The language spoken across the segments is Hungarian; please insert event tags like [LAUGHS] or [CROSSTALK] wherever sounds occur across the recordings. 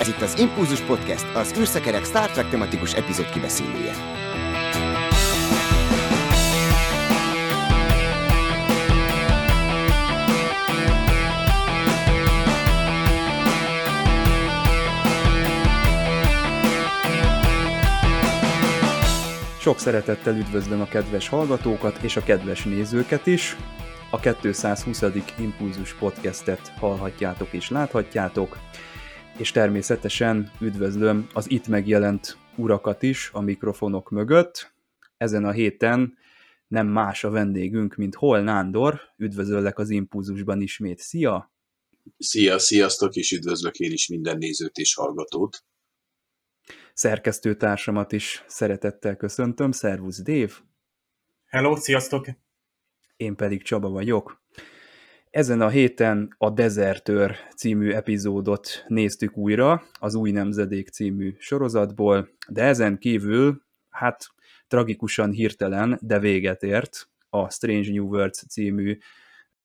Ez itt az Impulzus Podcast, az űrszekerek Star Trek tematikus epizód kibeszélője. Sok szeretettel üdvözlöm a kedves hallgatókat és a kedves nézőket is. A 220. Impulzus podcastet hallhatjátok és láthatjátok, és természetesen üdvözlöm az itt megjelent urakat is a mikrofonok mögött. Ezen a héten nem más a vendégünk, mint Hol Nándor. Üdvözöllek az Impulzusban ismét. Szia! Szia, sziasztok, és üdvözlök én is minden nézőt és hallgatót szerkesztőtársamat is szeretettel köszöntöm. Szervusz, Dév! Hello, sziasztok! Én pedig Csaba vagyok. Ezen a héten a Desertőr című epizódot néztük újra, az Új Nemzedék című sorozatból, de ezen kívül, hát tragikusan hirtelen, de véget ért a Strange New Worlds című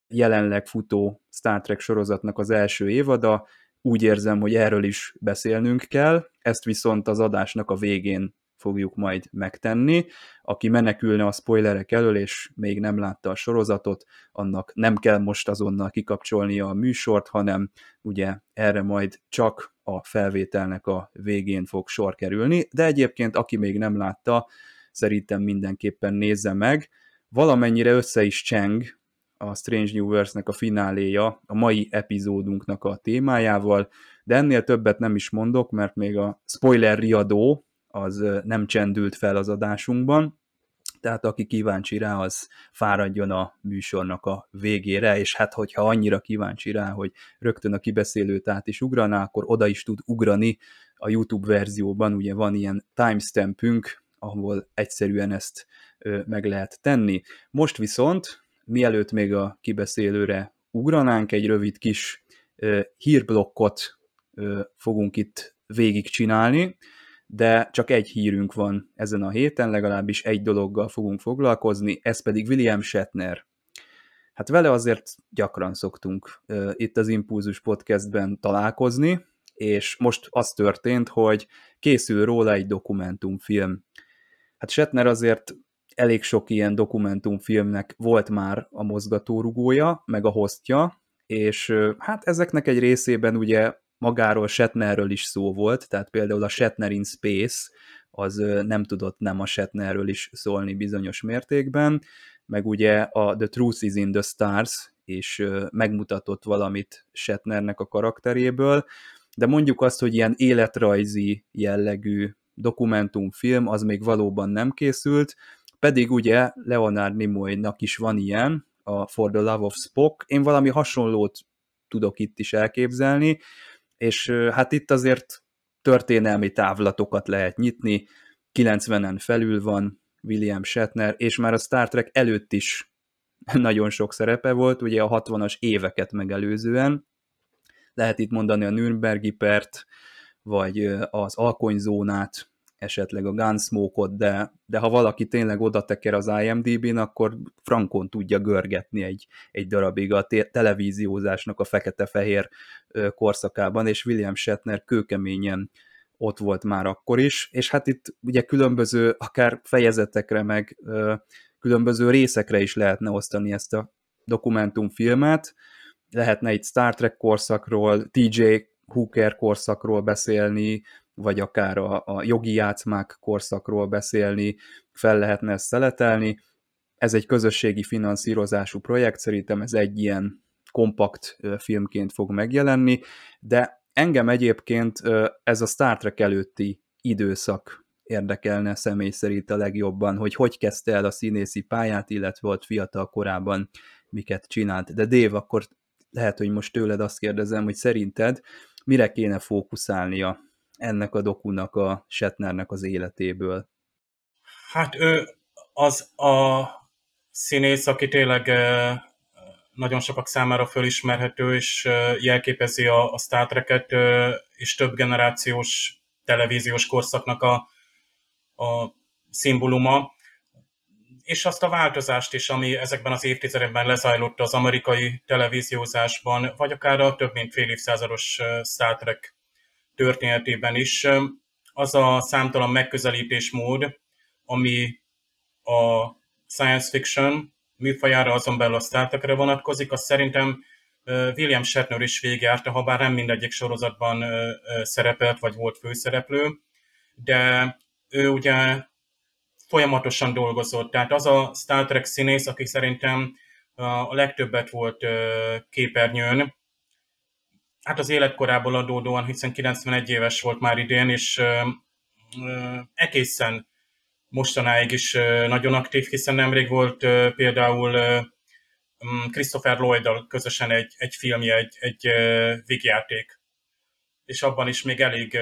jelenleg futó Star Trek sorozatnak az első évada, úgy érzem, hogy erről is beszélnünk kell, ezt viszont az adásnak a végén fogjuk majd megtenni. Aki menekülne a spoilerek elől, és még nem látta a sorozatot, annak nem kell most azonnal kikapcsolnia a műsort, hanem ugye erre majd csak a felvételnek a végén fog sor kerülni, de egyébként aki még nem látta, szerintem mindenképpen nézze meg. Valamennyire össze is cseng a Strange New Worlds-nek a fináléja a mai epizódunknak a témájával, de ennél többet nem is mondok, mert még a spoiler riadó az nem csendült fel az adásunkban, tehát aki kíváncsi rá, az fáradjon a műsornak a végére, és hát hogyha annyira kíváncsi rá, hogy rögtön a kibeszélőt át is ugraná, akkor oda is tud ugrani a YouTube verzióban, ugye van ilyen timestampünk, ahol egyszerűen ezt meg lehet tenni. Most viszont mielőtt még a kibeszélőre ugranánk, egy rövid kis hírblokkot fogunk itt végigcsinálni, de csak egy hírünk van ezen a héten, legalábbis egy dologgal fogunk foglalkozni, ez pedig William Shatner. Hát vele azért gyakran szoktunk itt az Impulzus podcastben találkozni, és most az történt, hogy készül róla egy dokumentumfilm. Hát Shatner azért elég sok ilyen dokumentumfilmnek volt már a mozgatórugója, meg a hostja, és hát ezeknek egy részében ugye magáról Shatnerről is szó volt, tehát például a Shatner in Space az nem tudott nem a Shatnerről is szólni bizonyos mértékben, meg ugye a The Truth is in the Stars és megmutatott valamit Shatnernek a karakteréből, de mondjuk azt, hogy ilyen életrajzi jellegű dokumentumfilm, az még valóban nem készült, pedig ugye Leonard Nimoy-nak is van ilyen, a For the Love of Spock. Én valami hasonlót tudok itt is elképzelni, és hát itt azért történelmi távlatokat lehet nyitni, 90-en felül van William Shatner, és már a Star Trek előtt is [LAUGHS] nagyon sok szerepe volt, ugye a 60-as éveket megelőzően. Lehet itt mondani a Nürnbergi pert, vagy az alkonyzónát, esetleg a Gunsmoke-ot, de, de ha valaki tényleg oda teker az IMDb-n, akkor frankon tudja görgetni egy, egy darabig a te- televíziózásnak a fekete-fehér korszakában, és William Shatner kőkeményen ott volt már akkor is, és hát itt ugye különböző, akár fejezetekre, meg ö, különböző részekre is lehetne osztani ezt a dokumentumfilmet, lehetne egy Star Trek korszakról, TJ Hooker korszakról beszélni, vagy akár a, a jogi játszmák korszakról beszélni, fel lehetne ezt szeletelni. Ez egy közösségi finanszírozású projekt, szerintem ez egy ilyen kompakt filmként fog megjelenni, de engem egyébként ez a Star Trek előtti időszak érdekelne személy szerint a legjobban, hogy hogy kezdte el a színészi pályát, illetve volt fiatal korában miket csinált. De Dév, akkor lehet, hogy most tőled azt kérdezem, hogy szerinted mire kéne fókuszálnia ennek a dokunak a Shatnernek az életéből? Hát ő az a színész, aki tényleg nagyon sokak számára fölismerhető, és jelképezi a, Star Trek-et, és több generációs televíziós korszaknak a, a szimbóluma, és azt a változást is, ami ezekben az évtizedekben lezajlott az amerikai televíziózásban, vagy akár a több mint fél évszázados Star Trek történetében is, az a számtalan megközelítésmód, ami a science fiction műfajára, azon belül a Star vonatkozik, az szerintem William Shatner is végigjárta, ha bár nem mindegyik sorozatban szerepelt, vagy volt főszereplő, de ő ugye folyamatosan dolgozott. Tehát az a Star Trek színész, aki szerintem a legtöbbet volt képernyőn, hát az életkorából adódóan, hiszen 91 éves volt már idén, és egészen mostanáig is nagyon aktív, hiszen nemrég volt például mm, Christopher lloyd közösen egy, egy filmje, egy, egy végjáték, és abban is még elég,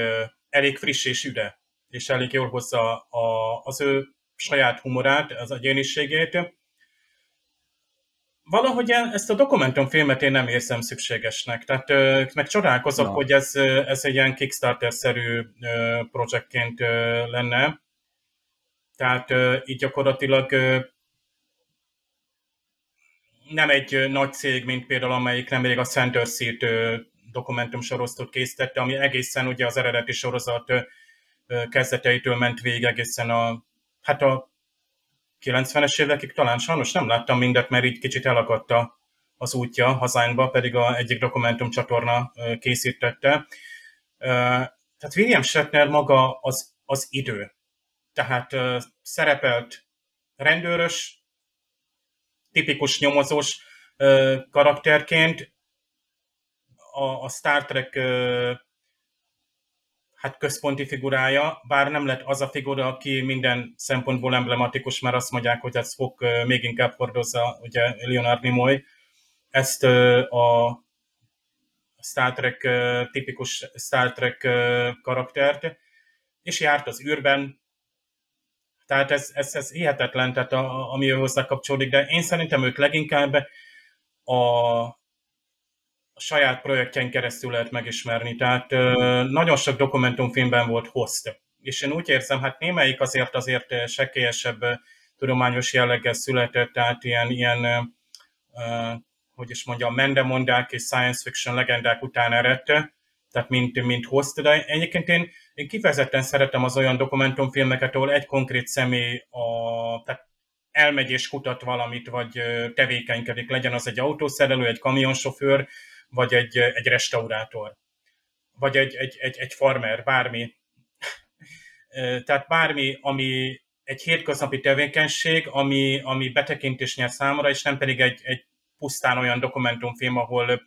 elég friss és üde, és elég jól hozza a, az ő saját humorát, az egyéniségét. Valahogy ezt a dokumentumfilmet én nem érzem szükségesnek. Tehát meg csodálkozok, no. hogy ez, ez egy ilyen Kickstarter-szerű projektként lenne. Tehát így gyakorlatilag nem egy nagy cég, mint például amelyik nemrég a Center Seat dokumentum sorozatot készítette, ami egészen ugye az eredeti sorozat kezdeteitől ment végig egészen a, hát a 90-es évekig talán sajnos nem láttam mindet, mert így kicsit elakadta az útja hazánkba, pedig a egyik dokumentumcsatorna készítette. Tehát William Shatner maga az, az idő. Tehát szerepelt rendőrös, tipikus nyomozós karakterként, a, a Star Trek hát központi figurája, bár nem lett az a figura, aki minden szempontból emblematikus, mert azt mondják, hogy ez Spock még inkább hordozza, ugye Leonard Nimoy, ezt a Star Trek, tipikus Star Trek karaktert, és járt az űrben, tehát ez, ez, ez hihetetlen, tehát a, ami hozzá kapcsolódik, de én szerintem őt leginkább a, saját projektjen keresztül lehet megismerni. Tehát nagyon sok dokumentumfilmben volt host. És én úgy érzem, hát némelyik azért azért sekélyesebb tudományos jelleggel született, tehát ilyen, ilyen hogy is mondjam, mendemondák és science fiction legendák után eredt, tehát mint, mint host, de egyébként én, én kifejezetten szeretem az olyan dokumentumfilmeket, ahol egy konkrét személy a, tehát elmegy és kutat valamit, vagy tevékenykedik, legyen az egy autószerelő, egy kamionsofőr, vagy egy, egy restaurátor, vagy egy, egy, egy, egy farmer, bármi. [LAUGHS] Tehát bármi, ami egy hétköznapi tevékenység, ami, ami betekintés nyer számomra, és nem pedig egy, egy pusztán olyan dokumentumfilm, ahol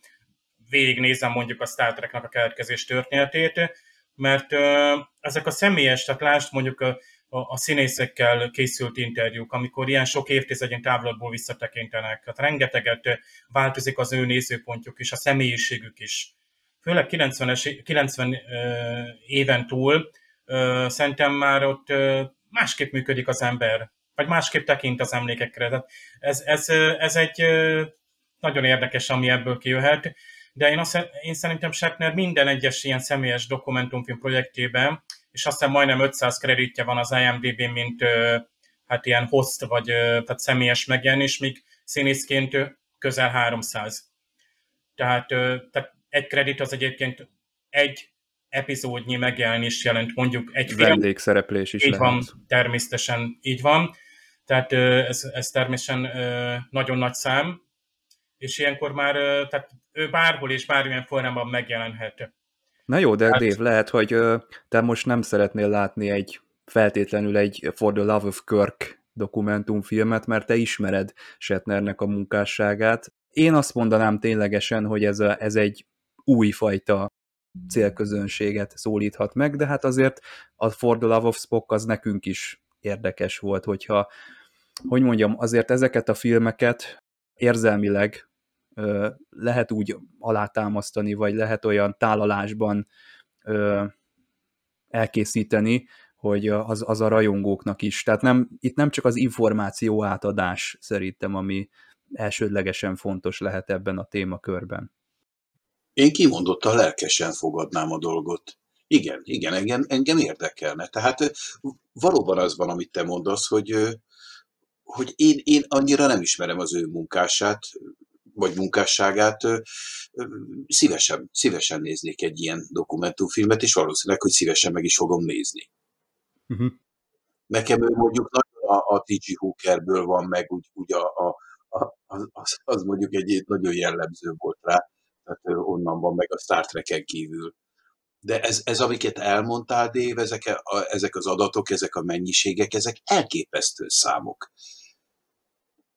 végignézem mondjuk a Star Treknek a keletkezés történetét, mert ezek a személyes, tehát lásd mondjuk a, a, a színészekkel készült interjúk, amikor ilyen sok évtizedén távlatból visszatekintenek. Hát rengeteget változik az ő nézőpontjuk is, a személyiségük is. Főleg 90-es, 90 éven túl szerintem már ott másképp működik az ember, vagy másképp tekint az emlékekre. Tehát ez, ez, ez egy nagyon érdekes, ami ebből kijöhet, de én, azt, én szerintem Shatner minden egyes ilyen személyes dokumentumfilm projektében és aztán majdnem 500 kreditje van az IMDb-n, mint hát ilyen host, vagy tehát személyes megjelenés, míg színészként közel 300. Tehát, tehát egy kredit az egyébként egy epizódnyi megjelenés jelent, mondjuk egy film. Vendégszereplés is Így lehet. van, természetesen így van. Tehát ez, ez természetesen nagyon nagy szám, és ilyenkor már tehát ő bárhol és bármilyen formában megjelenhet. Na jó, de hát... Dave, lehet, hogy te most nem szeretnél látni egy feltétlenül egy For the Love of Kirk dokumentumfilmet, mert te ismered Shatnernek a munkásságát. Én azt mondanám ténylegesen, hogy ez, a, ez egy újfajta célközönséget szólíthat meg, de hát azért a For the Love of Spock az nekünk is érdekes volt, hogyha, hogy mondjam, azért ezeket a filmeket érzelmileg lehet úgy alátámasztani, vagy lehet olyan tálalásban elkészíteni, hogy az, az a rajongóknak is. Tehát nem, itt nem csak az információ átadás szerintem, ami elsődlegesen fontos lehet ebben a témakörben. Én kimondottan lelkesen fogadnám a dolgot. Igen, igen, engem, engem érdekelne. Tehát valóban az van, amit te mondasz, hogy, hogy én, én annyira nem ismerem az ő munkását, vagy munkásságát, szívesen, szívesen néznék egy ilyen dokumentumfilmet, és valószínűleg, hogy szívesen meg is fogom nézni. Uh-huh. Nekem ő mondjuk nagyon a, a T.G. Hookerből van meg, úgy, úgy a, a, a, az, az mondjuk egy nagyon jellemző volt rá, tehát onnan van meg a Star Trek-en kívül. De ez, ez amiket elmondtál, Dév, ezek, a, ezek az adatok, ezek a mennyiségek, ezek elképesztő számok.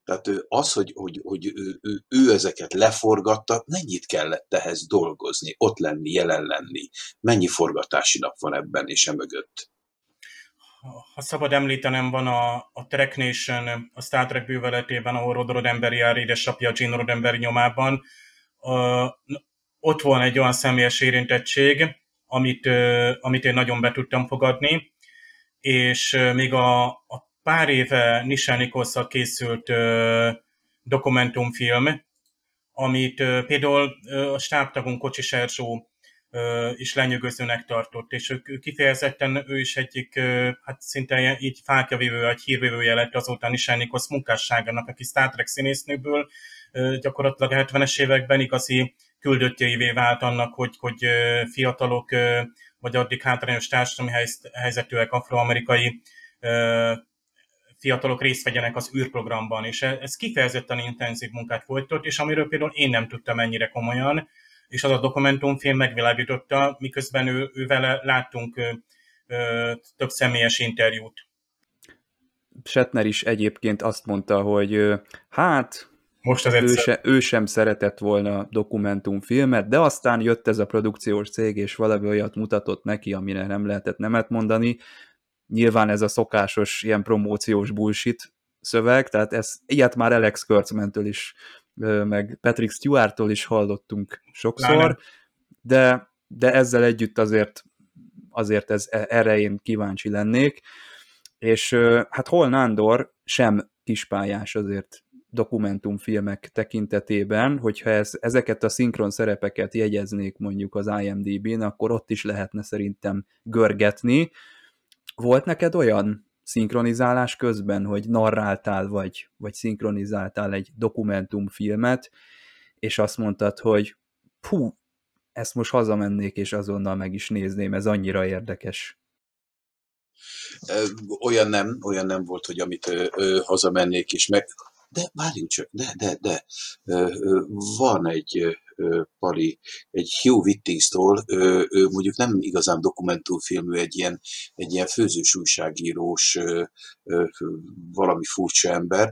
Tehát az, hogy, hogy, hogy ő, ő, ő ezeket leforgatta, mennyit kellett ehhez dolgozni, ott lenni, jelen lenni, mennyi forgatási nap van ebben és emögött? Ha szabad említenem, van a, a Trek Nation, a Star Trek bűveletében, ahol Rod Roddenberry jár édesapja Gene Roddenberry nyomában. Uh, ott van egy olyan személyes érintettség, amit, uh, amit én nagyon be tudtam fogadni, és uh, még a, a pár éve Nisha nichols készült dokumentumfilm, amit például a stábtagunk Kocsis Erzsó ö, is lenyűgözőnek tartott, és ő, kifejezetten ő is egyik, hát szinte így fákjavívő, vagy hírvívője lett azóta Nisha Nichols munkásságának, aki Star Trek színésznőből gyakorlatilag a 70-es években igazi küldöttjeivé vált annak, hogy, hogy fiatalok, vagy addig hátrányos társadalmi helyzetűek afroamerikai fiatalok részt vegyenek az űrprogramban, és ez kifejezetten intenzív munkát folytott, és amiről például én nem tudtam ennyire komolyan, és az a dokumentumfilm megvilágította, miközben ő, ővel láttunk ö, ö, több személyes interjút. Shatner is egyébként azt mondta, hogy hát most az ő, se, ő sem szeretett volna dokumentumfilmet, de aztán jött ez a produkciós cég, és valami olyat mutatott neki, amire nem lehetett nemet mondani, nyilván ez a szokásos ilyen promóciós bullshit szöveg, tehát ez, ilyet már Alex Kurtzmantől is, meg Patrick Stewart-tól is hallottunk sokszor, de, de ezzel együtt azért, azért ez, e, erre én kíváncsi lennék, és hát Hol Nándor sem kispályás azért dokumentumfilmek tekintetében, hogyha ez, ezeket a szinkron szerepeket jegyeznék mondjuk az IMDb-n, akkor ott is lehetne szerintem görgetni, volt neked olyan szinkronizálás közben, hogy narráltál vagy, vagy szinkronizáltál egy dokumentumfilmet, és azt mondtad, hogy hú, ezt most hazamennék, és azonnal meg is nézném, ez annyira érdekes. Olyan nem, olyan nem volt, hogy amit ö, ö, hazamennék, és meg... De várjunk csak, de, de, de. Ö, ö, van egy Pali, egy Hugh Whittings-tól, ő mondjuk nem igazán dokumentumfilmű, egy ilyen, egy ilyen főzős újságírós, valami furcsa ember.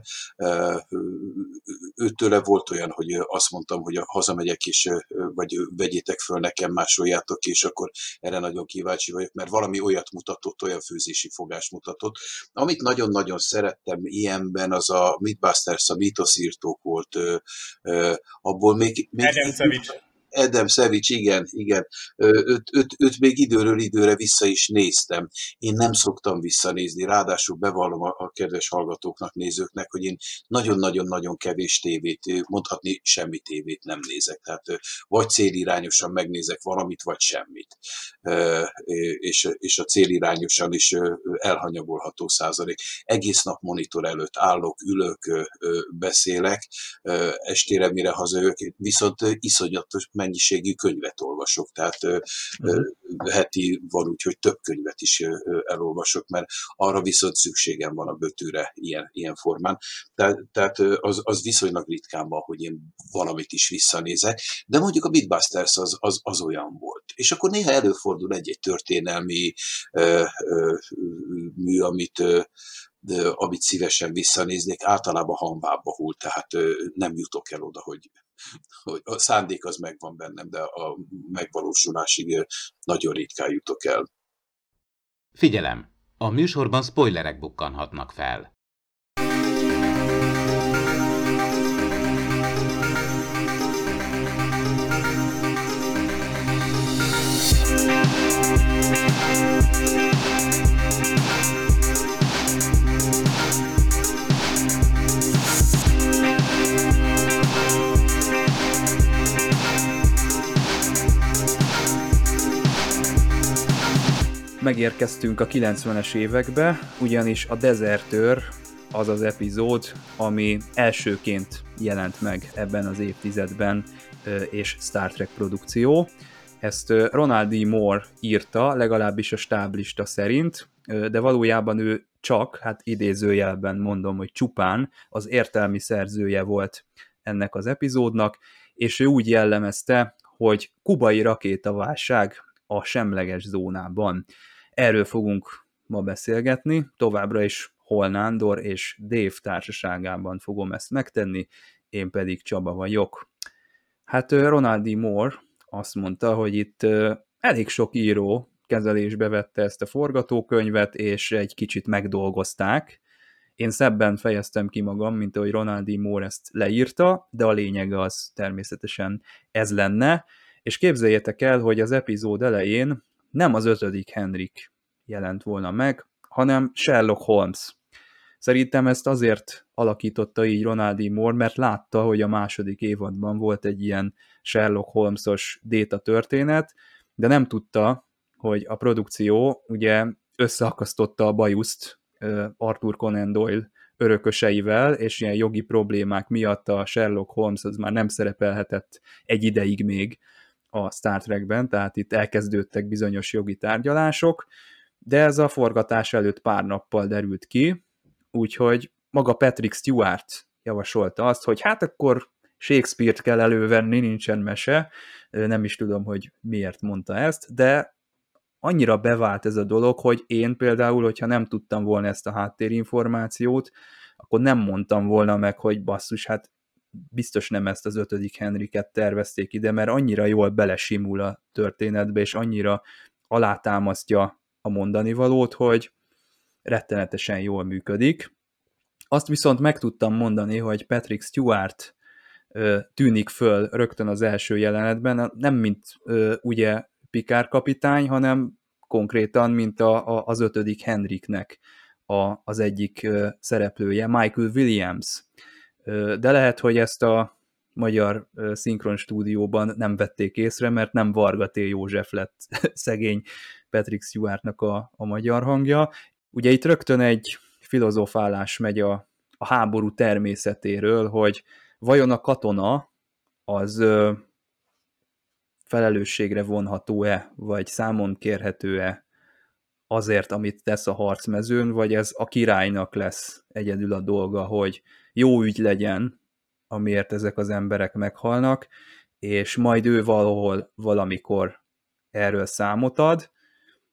Őtőle volt olyan, hogy azt mondtam, hogy hazamegyek, és vagy vegyétek föl nekem, másoljátok, és akkor erre nagyon kíváncsi vagyok, mert valami olyat mutatott, olyan főzési fogást mutatott. Amit nagyon-nagyon szerettem ilyenben, az a Mythbusters, a mítoszírtók volt, abból még, még Savic. Edem Szevics, igen, igen. Őt, őt, őt még időről időre vissza is néztem. Én nem szoktam visszanézni, ráadásul bevallom a, a kedves hallgatóknak, nézőknek, hogy én nagyon-nagyon-nagyon kevés tévét, mondhatni semmi tévét nem nézek. Tehát vagy célirányosan megnézek valamit, vagy semmit. És, és a célirányosan is elhanyagolható százalék. Egész nap monitor előtt állok, ülök, beszélek, estére mire hazajövök, viszont iszonyatos mennyiségű könyvet olvasok, tehát uh-huh. heti van úgy, hogy több könyvet is elolvasok, mert arra viszont szükségem van a bötűre ilyen, ilyen formán. Tehát, tehát az, az viszonylag ritkán van, hogy én valamit is visszanézek, de mondjuk a Midbusters az, az, az olyan volt. És akkor néha előfordul egy-egy történelmi ö, ö, mű, amit ö, de, amit szívesen visszanéznék, általában hanvába hull, tehát nem jutok el oda, hogy hogy a szándék az megvan bennem, de a megvalósulásig nagyon ritkán jutok el. Figyelem! A műsorban spoilerek bukkanhatnak fel. Megérkeztünk a 90-es évekbe, ugyanis a Desertőr az az epizód, ami elsőként jelent meg ebben az évtizedben, és Star Trek produkció. Ezt Ronald D. Moore írta, legalábbis a stáblista szerint, de valójában ő csak, hát idézőjelben mondom, hogy csupán az értelmi szerzője volt ennek az epizódnak, és ő úgy jellemezte, hogy kubai rakétaválság a semleges zónában. Erről fogunk ma beszélgetni, továbbra is Hol Nándor és Dave társaságában fogom ezt megtenni, én pedig Csaba vagyok. Hát Ronaldi Moore azt mondta, hogy itt elég sok író kezelésbe vette ezt a forgatókönyvet, és egy kicsit megdolgozták. Én szebben fejeztem ki magam, mint ahogy Ronaldi Moore ezt leírta, de a lényeg az természetesen ez lenne, és képzeljétek el, hogy az epizód elején nem az ötödik Henrik jelent volna meg, hanem Sherlock Holmes. Szerintem ezt azért alakította így Ronaldi Moore, mert látta, hogy a második évadban volt egy ilyen Sherlock Holmesos déta történet, de nem tudta, hogy a produkció ugye összeakasztotta a bajuszt Arthur Conan Doyle örököseivel, és ilyen jogi problémák miatt a Sherlock Holmes az már nem szerepelhetett egy ideig még a Star Trekben, tehát itt elkezdődtek bizonyos jogi tárgyalások, de ez a forgatás előtt pár nappal derült ki, úgyhogy maga Patrick Stewart javasolta azt, hogy hát akkor Shakespeare-t kell elővenni, nincsen mese, nem is tudom, hogy miért mondta ezt, de annyira bevált ez a dolog, hogy én például, hogyha nem tudtam volna ezt a háttérinformációt, akkor nem mondtam volna meg, hogy basszus, hát biztos nem ezt az ötödik Henriket tervezték ide, mert annyira jól belesimul a történetbe, és annyira alátámasztja a mondani valót, hogy rettenetesen jól működik. Azt viszont meg tudtam mondani, hogy Patrick Stewart tűnik föl rögtön az első jelenetben, nem mint ugye Pikár kapitány, hanem konkrétan, mint a, a, az ötödik Henriknek a, az egyik szereplője, Michael Williams. De lehet, hogy ezt a magyar szinkron stúdióban nem vették észre, mert nem Varga T. József lett [LAUGHS] szegény Patrick Stewartnak a, a magyar hangja. Ugye itt rögtön egy filozofálás megy a, a háború természetéről, hogy vajon a katona az ö, felelősségre vonható-e, vagy számon kérhető-e azért, amit tesz a harcmezőn, vagy ez a királynak lesz egyedül a dolga, hogy jó ügy legyen, amiért ezek az emberek meghalnak, és majd ő valahol valamikor erről számot ad.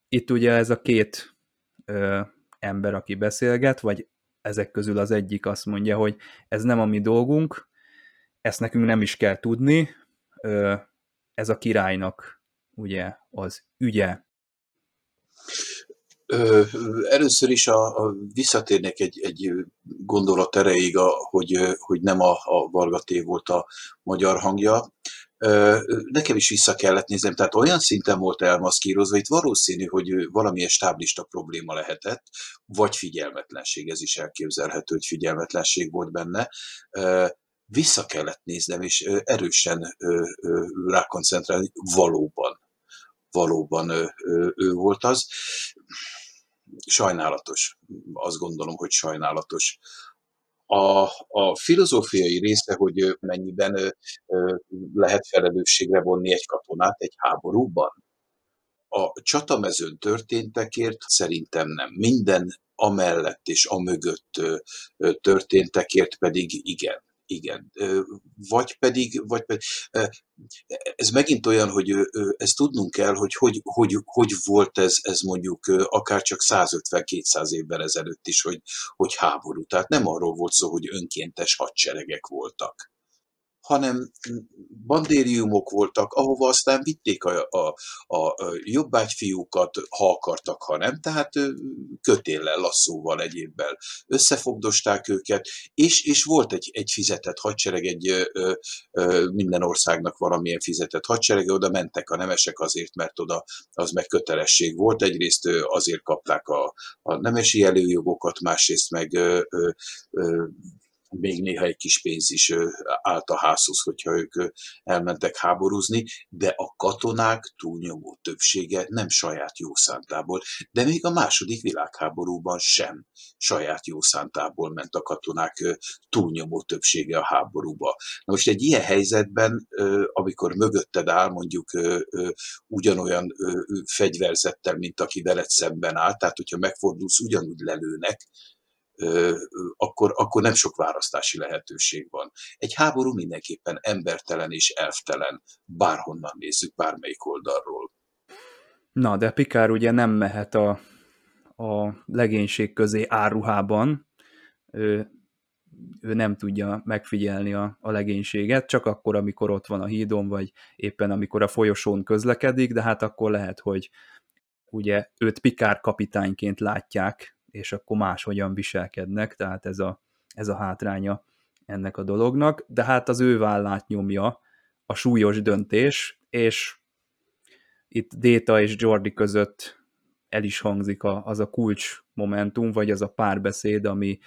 Itt ugye ez a két ö, ember, aki beszélget, vagy ezek közül az egyik azt mondja, hogy ez nem a mi dolgunk, ezt nekünk nem is kell tudni, ö, ez a királynak ugye az ügye. Először is a, a visszatérnek egy, egy gondolat erejéig, a, hogy, hogy nem a, a Varga volt a magyar hangja. Nekem is vissza kellett néznem, tehát olyan szinten volt elmaszkírozva, itt valószínű, hogy valamilyen stáblista probléma lehetett, vagy figyelmetlenség, ez is elképzelhető, hogy figyelmetlenség volt benne. Vissza kellett néznem, és erősen rákoncentrálni valóban valóban ő, ő volt az sajnálatos. Azt gondolom, hogy sajnálatos. A, a filozófiai része, hogy mennyiben lehet felelősségre vonni egy katonát egy háborúban, a csatamezőn történtekért szerintem nem. Minden amellett és amögött történtekért pedig igen igen. Vagy pedig, vagy pedig, ez megint olyan, hogy ezt tudnunk kell, hogy hogy, hogy, hogy volt ez, ez mondjuk akár csak 150-200 évvel ezelőtt is, hogy, hogy háború. Tehát nem arról volt szó, hogy önkéntes hadseregek voltak hanem bandériumok voltak, ahova aztán vitték a, a, a jobbágyfiúkat, ha akartak, ha nem, tehát kötéllel, lasszóval, egyébbel összefogdosták őket, és, és volt egy, egy fizetett hadsereg, egy ö, ö, minden országnak valamilyen fizetett hadsereg, oda mentek a nemesek azért, mert oda az meg kötelesség volt, egyrészt azért kapták a, a nemesi előjogokat, másrészt meg ö, ö, még néha egy kis pénz is állt a házhoz, hogyha ők elmentek háborúzni, de a katonák túlnyomó többsége nem saját jószántából, de még a második világháborúban sem saját jószántából ment a katonák túlnyomó többsége a háborúba. Na most egy ilyen helyzetben, amikor mögötted áll mondjuk ugyanolyan fegyverzettel, mint aki veled szemben áll, tehát hogyha megfordulsz, ugyanúgy lelőnek, akkor, akkor nem sok választási lehetőség van. Egy háború mindenképpen embertelen és elftelen, bárhonnan nézzük, bármelyik oldalról. Na, de Pikár ugye nem mehet a, a legénység közé áruhában, ő, ő nem tudja megfigyelni a, a legénységet, csak akkor, amikor ott van a hídon, vagy éppen amikor a folyosón közlekedik, de hát akkor lehet, hogy ugye őt Pikár kapitányként látják és akkor máshogyan viselkednek, tehát ez a, ez a hátránya ennek a dolognak, de hát az ő vállát nyomja a súlyos döntés, és itt Déta és Jordi között el is hangzik a, az a kulcs momentum, vagy az a párbeszéd, ami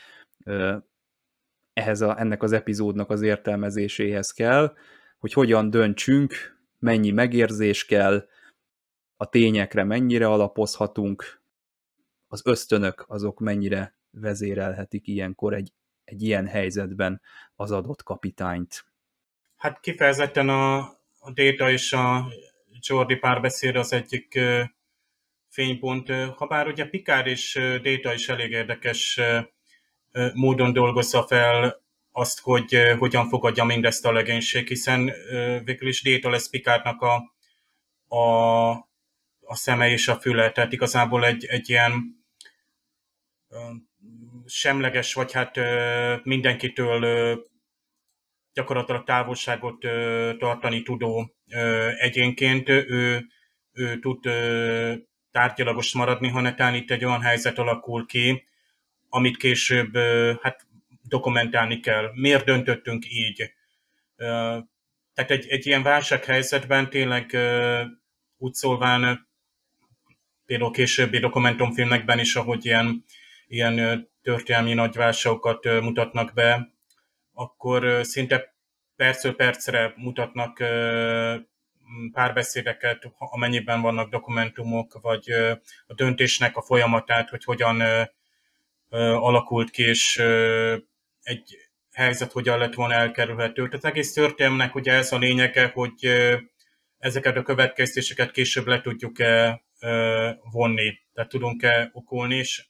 ehhez a, ennek az epizódnak az értelmezéséhez kell, hogy hogyan döntsünk, mennyi megérzés kell, a tényekre mennyire alapozhatunk, az ösztönök azok mennyire vezérelhetik ilyenkor egy, egy ilyen helyzetben az adott kapitányt. Hát kifejezetten a, a Déta és a Jordi párbeszéd az egyik fénypont, habár ugye Pikár és Déta is elég érdekes módon dolgozza fel azt, hogy hogyan fogadja mindezt a legénység, hiszen végül is Déta lesz Pikárnak a, a, a szeme és a füle, tehát igazából egy, egy ilyen semleges, vagy hát mindenkitől gyakorlatilag távolságot tartani tudó egyénként, ő, ő tud tárgyalagos maradni, ha netán itt egy olyan helyzet alakul ki, amit később hát dokumentálni kell. Miért döntöttünk így? Tehát egy, egy ilyen válsághelyzetben tényleg úgy szólván, például későbbi dokumentumfilmekben is, ahogy ilyen ilyen történelmi nagyválságokat mutatnak be, akkor szinte percről percre mutatnak párbeszédeket, amennyiben vannak dokumentumok, vagy a döntésnek a folyamatát, hogy hogyan alakult ki, és egy helyzet hogyan lett volna elkerülhető. Tehát egész történelmnek ugye ez a lényege, hogy ezeket a következtéseket később le tudjuk-e vonni, tehát tudunk-e okulni, és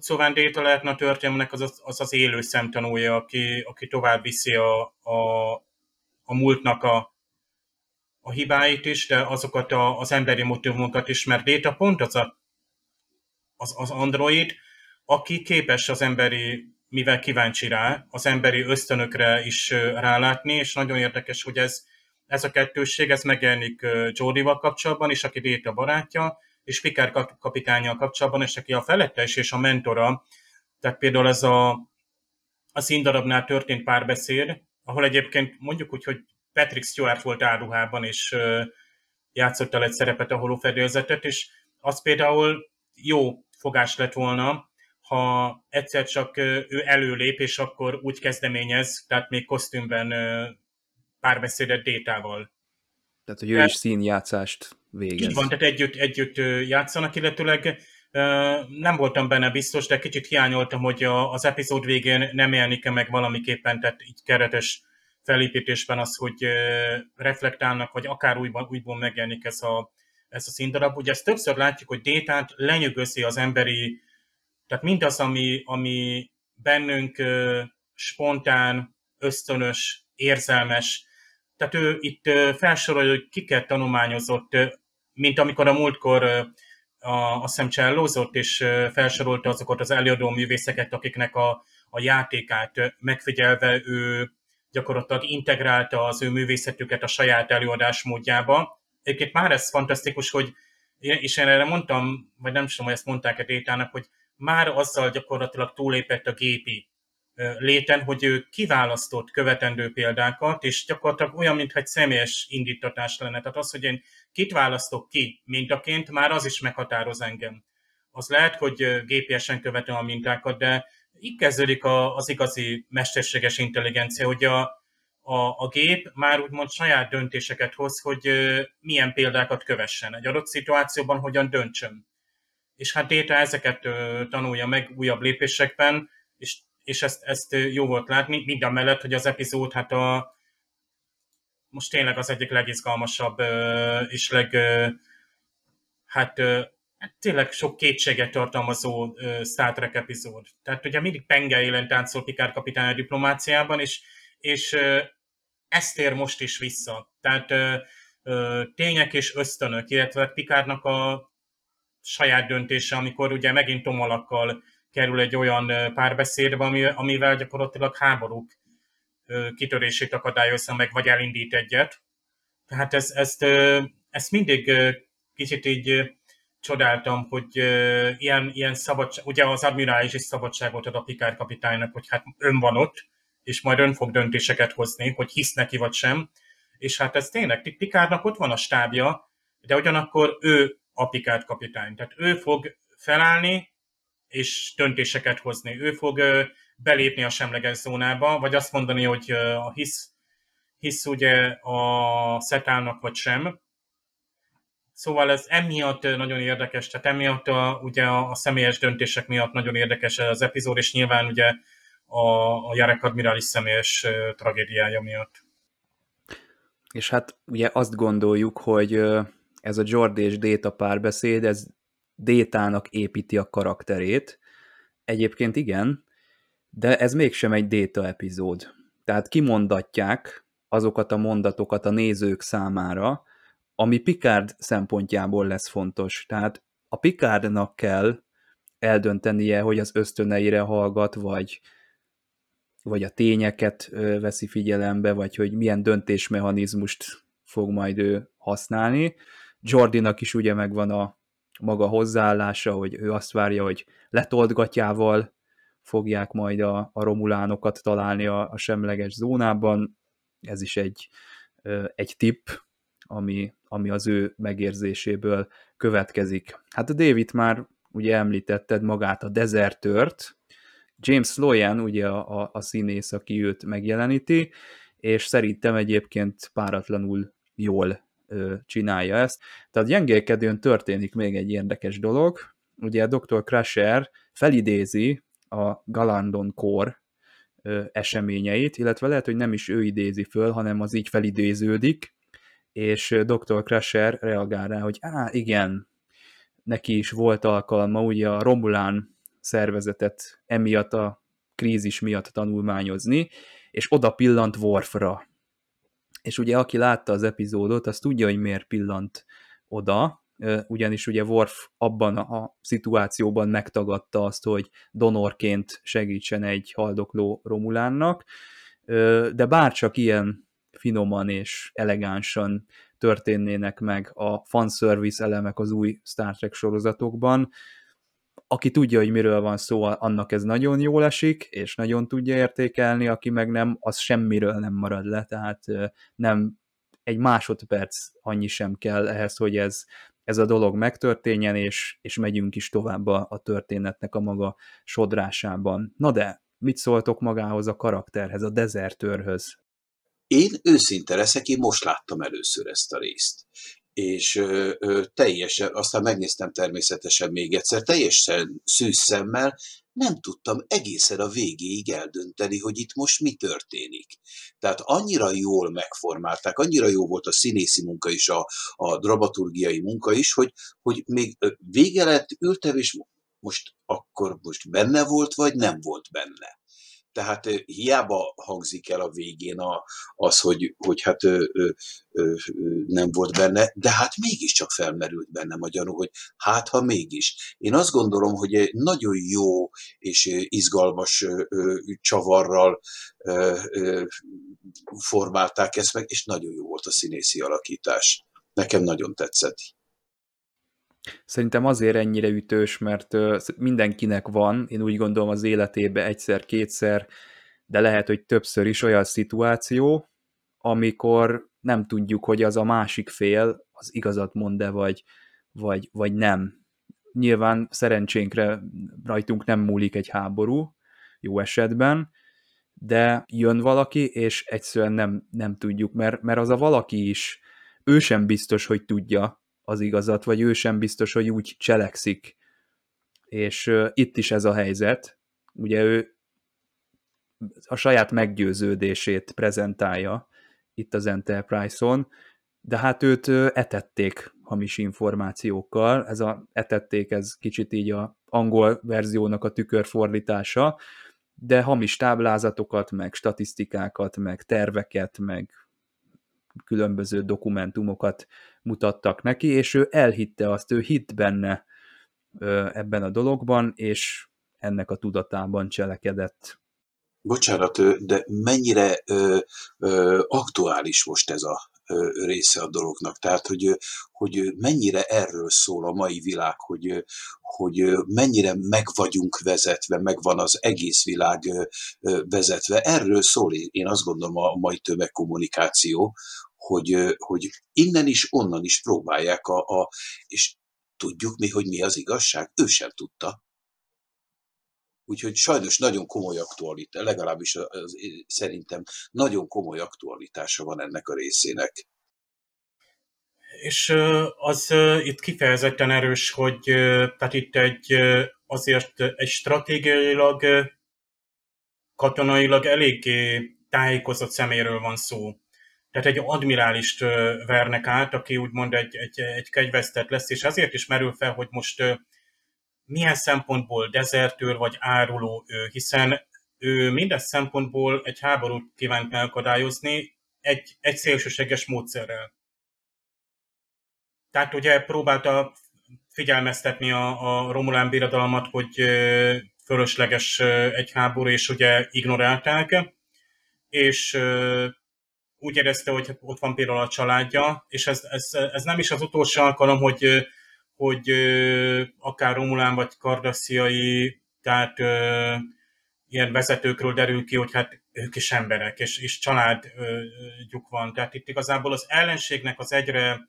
szóval Déta lehetne a történelmnek az az, az, élő szemtanúja, aki, aki tovább viszi a, a, a múltnak a, a hibáit is, de azokat a, az emberi motivumokat is, mert Déta pont az, a, az, az android, aki képes az emberi, mivel kíváncsi rá, az emberi ösztönökre is rálátni, és nagyon érdekes, hogy ez, ez a kettősség, ez megjelenik Jordival kapcsolatban is, aki Déta barátja, és Pikár kapitányjal kapcsolatban, és aki a felettes és a mentora, tehát például ez a, a színdarabnál történt párbeszéd, ahol egyébként mondjuk úgy, hogy Patrick Stewart volt áruhában, és játszott el egy szerepet a holófedélzetet, és az például jó fogás lett volna, ha egyszer csak ő előlép, és akkor úgy kezdeményez, tehát még kosztümben párbeszédet Détával. Tehát, hogy ő is színjátszást végez. Így van, tehát együtt, együtt játszanak, illetőleg nem voltam benne biztos, de kicsit hiányoltam, hogy az epizód végén nem jelenik meg valamiképpen, tehát így keretes felépítésben az, hogy reflektálnak, vagy akár újban, újból megjelenik ez a, ez a színdarab. Ugye ezt többször látjuk, hogy Détát lenyűgözi az emberi, tehát mindaz, ami, ami bennünk spontán, ösztönös, érzelmes, tehát ő itt felsorolja, hogy kiket tanulmányozott, mint amikor a múltkor a, a szemcsellózott, és felsorolta azokat az előadó művészeket, akiknek a, a játékát megfigyelve ő gyakorlatilag integrálta az ő művészetüket a saját előadás módjába. Egyébként már ez fantasztikus, hogy és én erre mondtam, vagy nem tudom, hogy ezt mondták-e Détának, hogy már azzal gyakorlatilag túlépett a gépi léten, hogy ő kiválasztott követendő példákat, és gyakorlatilag olyan, mintha egy személyes indítatás lenne. Tehát az, hogy én kit választok ki mintaként, már az is meghatároz engem. Az lehet, hogy GPS-en követem a mintákat, de így kezdődik a, az igazi mesterséges intelligencia, hogy a, a, a gép már úgymond saját döntéseket hoz, hogy milyen példákat kövessen. Egy adott szituációban hogyan döntsön. És hát Déta ezeket tanulja meg újabb lépésekben, és, ezt, ezt jó volt látni, minden mellett, hogy az epizód hát a, most tényleg az egyik legizgalmasabb és leg, hát tényleg sok kétséget tartalmazó Star Trek epizód. Tehát ugye mindig Penge élen táncol Pikár kapitány a diplomáciában, és, és ezt ér most is vissza. Tehát tények és ösztönök, illetve Pikárnak a saját döntése, amikor ugye megint tomalakkal kerül egy olyan párbeszédbe, amivel gyakorlatilag háborúk kitörését akadályozza meg, vagy elindít egyet. Tehát ez, ezt, ezt mindig kicsit így csodáltam, hogy ilyen, ilyen szabadság, ugye az admirális is szabadságot ad a Pikár kapitánynak, hogy hát ön van ott, és majd ön fog döntéseket hozni, hogy hisz neki vagy sem. És hát ez tényleg, Pikárnak ott van a stábja, de ugyanakkor ő a Pikár kapitány. Tehát ő fog felállni, és döntéseket hozni. Ő fog belépni a semleges zónába, vagy azt mondani, hogy a hisz, hisz ugye a szetálnak vagy sem. Szóval ez emiatt nagyon érdekes, tehát emiatt a, ugye a, személyes döntések miatt nagyon érdekes az epizód, és nyilván ugye a, a Jarek Admirális személyes tragédiája miatt. És hát ugye azt gondoljuk, hogy ez a Jordi és Déta párbeszéd, ez Détának építi a karakterét. Egyébként igen, de ez mégsem egy Déta epizód. Tehát kimondatják azokat a mondatokat a nézők számára, ami Picard szempontjából lesz fontos. Tehát a Picardnak kell eldöntenie, hogy az ösztöneire hallgat, vagy, vagy a tényeket veszi figyelembe, vagy hogy milyen döntésmechanizmust fog majd ő használni. Jordinak is ugye megvan a maga hozzáállása, hogy ő azt várja, hogy letoltgatjával fogják majd a, a romulánokat találni a, a semleges zónában. Ez is egy, egy tipp, ami, ami az ő megérzéséből következik. Hát a David már ugye említetted magát a dezertört, James Loyan ugye a, a, a színész, aki őt megjeleníti, és szerintem egyébként páratlanul jól csinálja ezt. Tehát gyengélkedőn történik még egy érdekes dolog, ugye a Dr. Crusher felidézi a Galandon ö, eseményeit, illetve lehet, hogy nem is ő idézi föl, hanem az így felidéződik, és Dr. Crusher reagál rá, hogy á, igen, neki is volt alkalma ugye a Romulán szervezetet emiatt a krízis miatt tanulmányozni, és oda pillant Worfra. És ugye aki látta az epizódot, az tudja, hogy miért pillant oda, ugyanis ugye Worf abban a szituációban megtagadta azt, hogy donorként segítsen egy haldokló Romulánnak, de bárcsak ilyen finoman és elegánsan történnének meg a fanservice elemek az új Star Trek sorozatokban. Aki tudja, hogy miről van szó, annak ez nagyon jól esik, és nagyon tudja értékelni, aki meg nem, az semmiről nem marad le, tehát nem egy másodperc annyi sem kell ehhez, hogy ez, ez a dolog megtörténjen, és, és megyünk is tovább a, a történetnek a maga sodrásában. Na de, mit szóltok magához a karakterhez, a dezertőrhöz? Én őszinte leszek, én most láttam először ezt a részt. És ö, ö, teljesen, aztán megnéztem természetesen még egyszer, teljesen szűz szemmel, nem tudtam egészen a végéig eldönteni, hogy itt most mi történik. Tehát annyira jól megformálták, annyira jó volt a színészi munka is, a, a dramaturgiai munka is, hogy, hogy még vége lett, ültem, és most akkor most benne volt, vagy nem volt benne. Tehát hiába hangzik el a végén a, az, hogy, hogy hát ö, ö, ö, nem volt benne, de hát mégiscsak felmerült bennem a hogy hát ha mégis. Én azt gondolom, hogy nagyon jó és izgalmas ö, csavarral ö, ö, formálták ezt meg, és nagyon jó volt a színészi alakítás. Nekem nagyon tetszett. Szerintem azért ennyire ütős, mert mindenkinek van, én úgy gondolom az életébe egyszer-kétszer, de lehet, hogy többször is olyan szituáció, amikor nem tudjuk, hogy az a másik fél az igazat mond-e, vagy, vagy, vagy nem. Nyilván szerencsénkre rajtunk nem múlik egy háború, jó esetben, de jön valaki, és egyszerűen nem, nem tudjuk, mert, mert az a valaki is, ő sem biztos, hogy tudja az igazat, vagy ő sem biztos, hogy úgy cselekszik. És itt is ez a helyzet. Ugye ő a saját meggyőződését prezentálja itt az Enterprise-on, de hát őt etették hamis információkkal, ez a etették, ez kicsit így a angol verziónak a tükörfordítása, de hamis táblázatokat, meg statisztikákat, meg terveket, meg különböző dokumentumokat mutattak neki, és ő elhitte azt, ő hitt benne ebben a dologban, és ennek a tudatában cselekedett. Bocsánat, de mennyire ö, ö, aktuális most ez a része a dolognak. Tehát, hogy, hogy mennyire erről szól a mai világ, hogy, hogy mennyire meg vagyunk vezetve, meg van az egész világ vezetve. Erről szól, én azt gondolom a mai tömegkommunikáció, hogy, hogy innen is, onnan is próbálják a, a és tudjuk mi, hogy mi az igazság? Ő sem tudta. Úgyhogy sajnos nagyon komoly aktualitás, legalábbis az, szerintem nagyon komoly aktualitása van ennek a részének. És az itt kifejezetten erős, hogy tehát itt egy azért egy stratégiailag, katonailag eléggé tájékozott szeméről van szó. Tehát egy admirálist vernek át, aki úgymond egy, egy, egy kegyvesztett lesz, és azért is merül fel, hogy most milyen szempontból dezertőr vagy áruló ő, hiszen ő minden szempontból egy háborút kívánt megakadályozni egy, egy szélsőséges módszerrel. Tehát ugye próbálta figyelmeztetni a, a Romulán birodalmat, hogy fölösleges egy háború, és ugye ignorálták, és úgy érezte, hogy ott van például a családja, és ez, ez, ez nem is az utolsó alkalom, hogy hogy akár Romulán vagy Kardassziai, tehát ilyen vezetőkről derül ki, hogy hát ők is emberek, és, és családjuk van. Tehát itt igazából az ellenségnek az egyre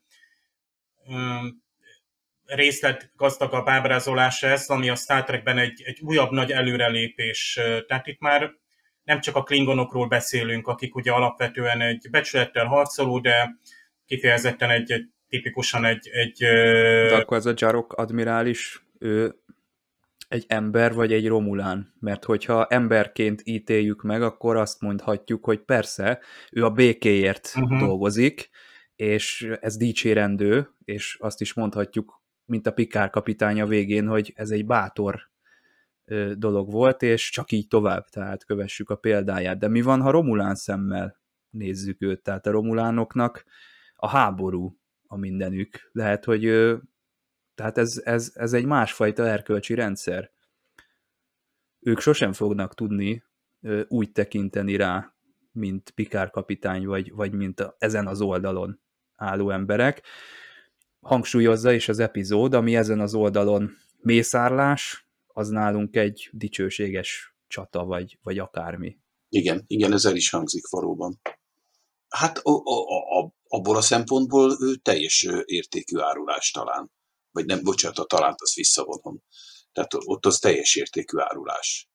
részlet gazdagabb ábrázolása ez, ami a Star Trekben egy, egy újabb nagy előrelépés. Tehát itt már nem csak a klingonokról beszélünk, akik ugye alapvetően egy becsülettel harcoló, de kifejezetten egy, egy tipikusan egy... egy De akkor ez a Jarok admirális, ő egy ember vagy egy Romulán, mert hogyha emberként ítéljük meg, akkor azt mondhatjuk, hogy persze, ő a békéért uh-huh. dolgozik, és ez dicsérendő, és azt is mondhatjuk, mint a Pikár kapitánya végén, hogy ez egy bátor dolog volt, és csak így tovább, tehát kövessük a példáját. De mi van, ha Romulán szemmel nézzük őt? Tehát a Romulánoknak a háború a mindenük. Lehet, hogy tehát ez, ez, ez egy másfajta erkölcsi rendszer. Ők sosem fognak tudni úgy tekinteni rá, mint Pikár kapitány, vagy, vagy mint a, ezen az oldalon álló emberek. Hangsúlyozza is az epizód, ami ezen az oldalon mészárlás, az nálunk egy dicsőséges csata, vagy, vagy akármi. Igen, igen, ez el is hangzik valóban. Hát a, a, a, abból a szempontból teljes értékű árulás talán. Vagy nem, bocsánat, a talánt azt visszavonom. Tehát ott az teljes értékű árulás.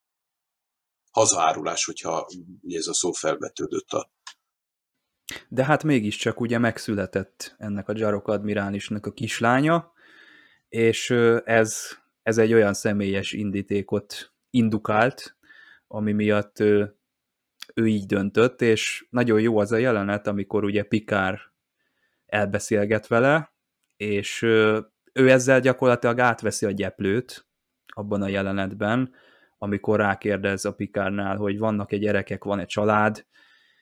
Hazaárulás, hogyha ugye ez a szó felvetődött a de hát mégiscsak ugye megszületett ennek a Jarok admirálisnak a kislánya, és ez, ez egy olyan személyes indítékot indukált, ami miatt ő így döntött, és nagyon jó az a jelenet, amikor ugye Pikár elbeszélget vele, és ő ezzel gyakorlatilag átveszi a gyeplőt abban a jelenetben, amikor rákérdez a Pikárnál, hogy vannak egy gyerekek, van egy család,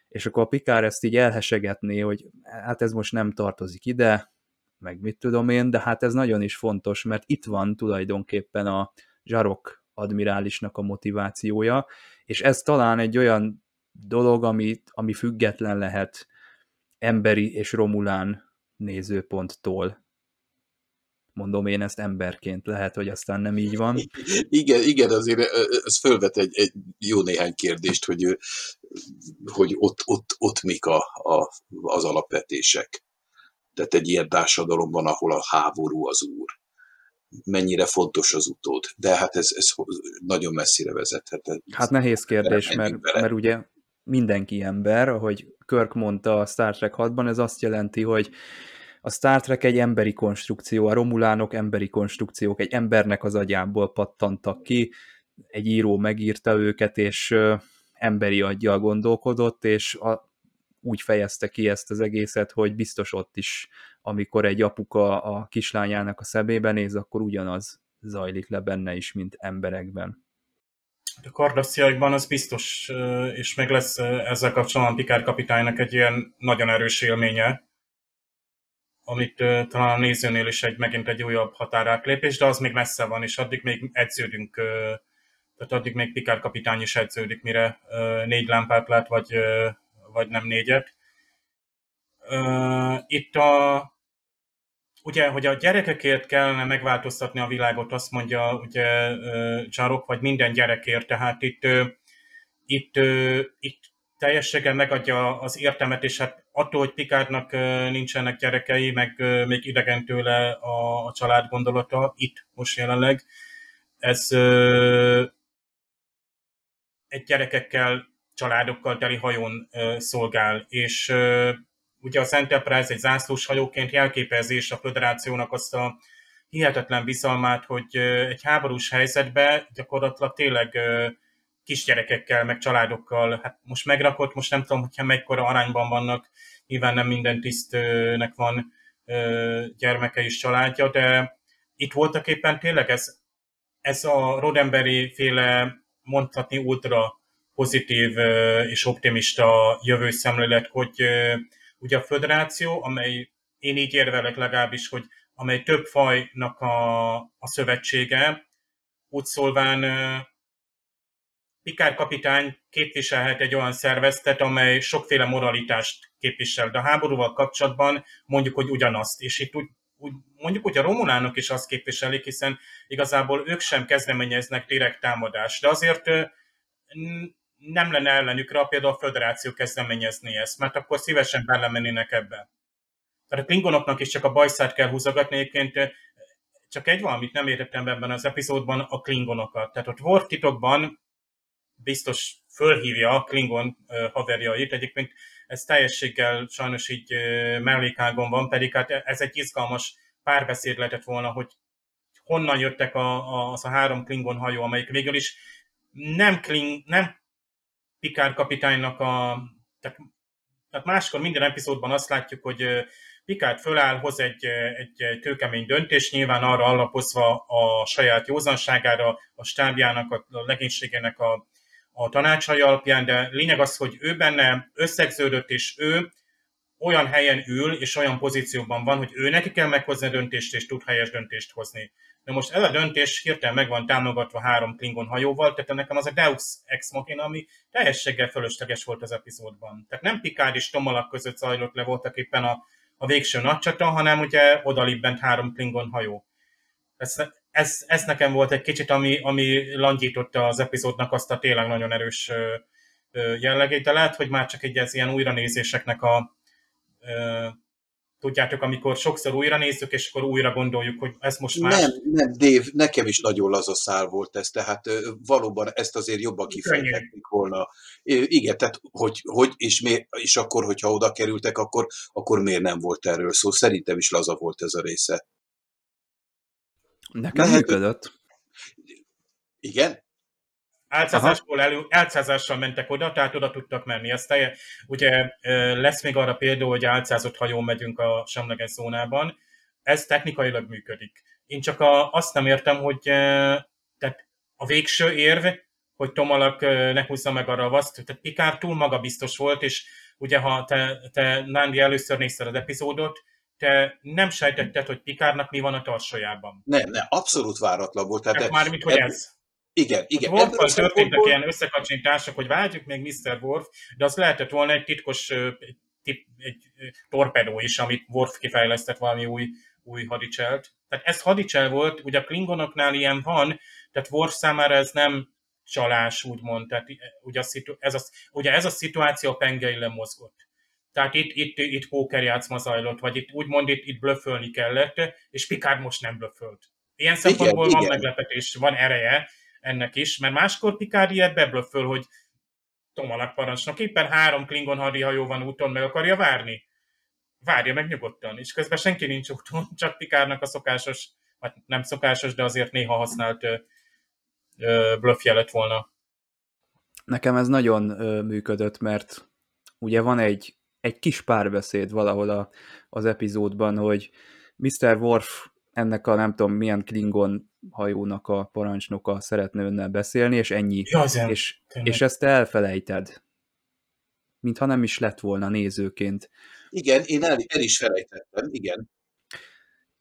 és akkor a Pikár ezt így elhesegetné, hogy hát ez most nem tartozik ide, meg mit tudom én, de hát ez nagyon is fontos, mert itt van tulajdonképpen a zsarok admirálisnak a motivációja, és ez talán egy olyan dolog, ami, ami független lehet emberi és romulán nézőponttól. Mondom én ezt emberként, lehet, hogy aztán nem így van. Igen, igen azért ez fölvet egy, egy jó néhány kérdést, hogy, hogy ott, ott, ott mik a, a, az alapvetések. Tehát egy ilyen társadalomban, ahol a háború az úr. mennyire fontos az utód. De hát ez, ez nagyon messzire vezethet. Hát nehéz kérdés, mert, mert ugye mindenki ember, ahogy Kirk mondta a Star Trek 6-ban, ez azt jelenti, hogy a Star Trek egy emberi konstrukció, a romulánok emberi konstrukciók, egy embernek az agyából pattantak ki, egy író megírta őket, és emberi aggyal gondolkodott, és a, úgy fejezte ki ezt az egészet, hogy biztos ott is, amikor egy apuka a kislányának a szebébe néz, akkor ugyanaz zajlik le benne is, mint emberekben. A kardasziaikban az biztos, és meg lesz ezzel kapcsolatban Pikár kapitánynak egy ilyen nagyon erős élménye, amit talán a nézőnél is egy, megint egy újabb határátlépés, de az még messze van, és addig még edződünk, tehát addig még Pikár kapitány is edződik, mire négy lámpát lát, vagy, vagy nem négyet. Itt a, ugye, hogy a gyerekekért kellene megváltoztatni a világot, azt mondja ugye Csarok, vagy minden gyerekért, tehát itt, itt, itt teljességgel megadja az értelmet, és hát attól, hogy Pikárnak nincsenek gyerekei, meg még idegen tőle a, a család gondolata, itt most jelenleg, ez egy gyerekekkel, családokkal teli hajón szolgál, és ugye az Enterprise egy zászlós hajóként jelképezés a föderációnak azt a hihetetlen bizalmát, hogy egy háborús helyzetben gyakorlatilag tényleg kisgyerekekkel, meg családokkal, hát most megrakott, most nem tudom, hogyha mekkora arányban vannak, nyilván nem minden tisztnek van gyermeke és családja, de itt voltak éppen tényleg ez, ez a Rodemberi féle mondhatni ultra pozitív és optimista jövő szemlélet, hogy ugye a föderáció, amely én így érvelek legalábbis, hogy amely több fajnak a, a szövetsége, úgy szólván Pikár kapitány képviselhet egy olyan szerveztet, amely sokféle moralitást képvisel, de a háborúval kapcsolatban mondjuk, hogy ugyanazt. És itt úgy, úgy mondjuk, hogy a romulánok is azt képviselik, hiszen igazából ők sem kezdeményeznek direkt támadást, de azért nem lenne ellenükre, például a föderáció kezdeményezni ezt, mert akkor szívesen belemennének ebbe. Tehát a klingonoknak is csak a bajszát kell húzogatni, egyébként csak egy valamit nem értettem ebben az epizódban, a klingonokat. Tehát ott Worf titokban biztos fölhívja a Klingon haverjait. Egyébként ez teljességgel sajnos így mellékágon van, pedig hát ez egy izgalmas párbeszéd lehetett volna, hogy honnan jöttek a, a, az a három Klingon hajó, amelyik végül is nem, Kling, nem Pikár kapitánynak a... Tehát, tehát máskor minden epizódban azt látjuk, hogy Pikát föláll, hoz egy, egy, egy kőkemény döntés, nyilván arra alapozva a saját józanságára, a stábjának, a legénységének a, a tanácsai alapján, de lényeg az, hogy ő benne összegződött, és ő olyan helyen ül, és olyan pozícióban van, hogy ő neki kell meghozni a döntést, és tud helyes döntést hozni. De most ez a döntés hirtelen meg van támogatva három Klingon hajóval, tehát nekem az a Deus Ex Machina, ami teljességgel fölösleges volt az epizódban. Tehát nem Picard és Tomalak között zajlott le voltak éppen a, a végső nagycsata, hanem ugye odalibbent három Klingon hajó. Ez, ez, ez nekem volt egy kicsit, ami, ami langyította az epizódnak azt a tényleg nagyon erős jellegét, de lehet, hogy már csak egy ez ilyen újranézéseknek a tudjátok, amikor sokszor újra nézzük, és akkor újra gondoljuk, hogy ez most már... Nem, nem, Dév, nekem is nagyon laza szál volt ez, tehát valóban ezt azért jobban kifejtették volna. Igen, tehát hogy, hogy és, mi, és akkor, hogyha oda kerültek, akkor, akkor miért nem volt erről szó? Szerintem is laza volt ez a része. Nekem Lehet, működött. Igen? Álcázásból elő, álcázással mentek oda, tehát oda tudtak menni. Aztán ugye lesz még arra példa, hogy álcázott hajón megyünk a semleges zónában. Ez technikailag működik. Én csak a, azt nem értem, hogy tehát a végső érv, hogy Tomalak ne húzza meg a vaszt, tehát Pikár túl magabiztos volt, és ugye ha te, te Nándi először nézted az epizódot, te nem sejtetted, hogy Pikárnak mi van a tarsajában. Nem, nem, abszolút váratlan volt. Tehát, tehát mármint, hogy ez. Igen, igen. Hát Worf-val történtek ilyen összekacsintások, hogy vágyjuk még Mr. Worf, de az lehetett volna egy titkos egy, egy torpedó is, amit Worf kifejlesztett valami új, új hadicselt. Tehát ez hadicsel volt, ugye a Klingonoknál ilyen van, tehát Worf számára ez nem csalás, úgymond. Tehát ugye, a szitu, ez, a, ugye ez a szituáció a pengei lemozgott. Tehát itt, itt, itt pókerjátszma zajlott, vagy itt úgymond itt, itt blöfölni kellett, és Picard most nem blöfölt. Ilyen szempontból igen, van igen. meglepetés, van ereje ennek is, mert máskor Picard ilyet beblöfföl, hogy Tomalak parancsnok éppen három Klingon hadihajó van úton, meg akarja várni. Várja meg nyugodtan, és közben senki nincs úton, [LAUGHS] csak Pikárnak a szokásos, vagy nem szokásos, de azért néha használt blöffje lett volna. Nekem ez nagyon működött, mert ugye van egy, egy kis párbeszéd valahol a, az epizódban, hogy Mr. Worf ennek a nem tudom milyen Klingon hajónak a parancsnoka szeretne önnel beszélni, és ennyi. Ja, és, és ezt te elfelejted. Mintha nem is lett volna nézőként. Igen, én el, el is felejtettem, igen.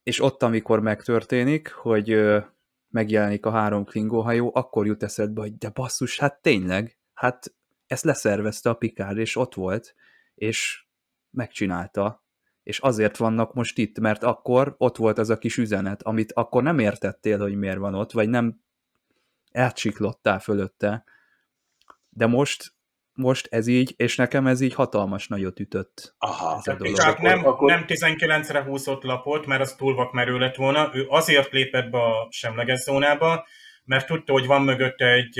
És ott, amikor megtörténik, hogy megjelenik a három Klingon hajó, akkor jut eszedbe, hogy de basszus, hát tényleg, hát ezt leszervezte a Pikár, és ott volt, és megcsinálta, és azért vannak most itt, mert akkor ott volt az a kis üzenet, amit akkor nem értettél, hogy miért van ott, vagy nem elcsiklottál fölötte, de most most ez így, és nekem ez így hatalmas nagyot ütött. Aha. Ez a dolog. Csak nem, akkor... nem 19-re húzott lapot, mert az túl vakmerő lett volna. Ő azért lépett be a semleges zónába, mert tudta, hogy van mögötte egy,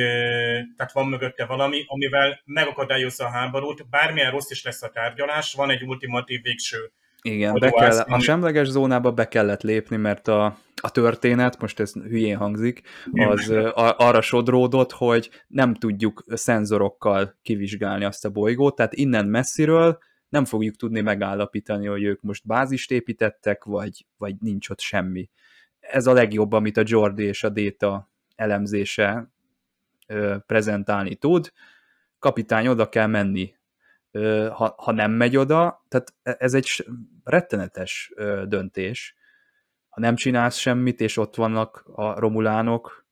tehát van mögötte valami, amivel megakadályozza a háborút, bármilyen rossz is lesz a tárgyalás, van egy ultimatív végső igen, be kell, a semleges zónába be kellett lépni, mert a, a történet, most ez hülyén hangzik, az a, arra sodródott, hogy nem tudjuk szenzorokkal kivizsgálni azt a bolygót, tehát innen messziről nem fogjuk tudni megállapítani, hogy ők most bázist építettek, vagy, vagy nincs ott semmi. Ez a legjobb, amit a Jordi és a Data elemzése ö, prezentálni tud. Kapitány, oda kell menni ha, ha nem megy oda, tehát e, ez egy rettenetes döntés. Ha nem csinálsz semmit, és ott vannak a romulánok,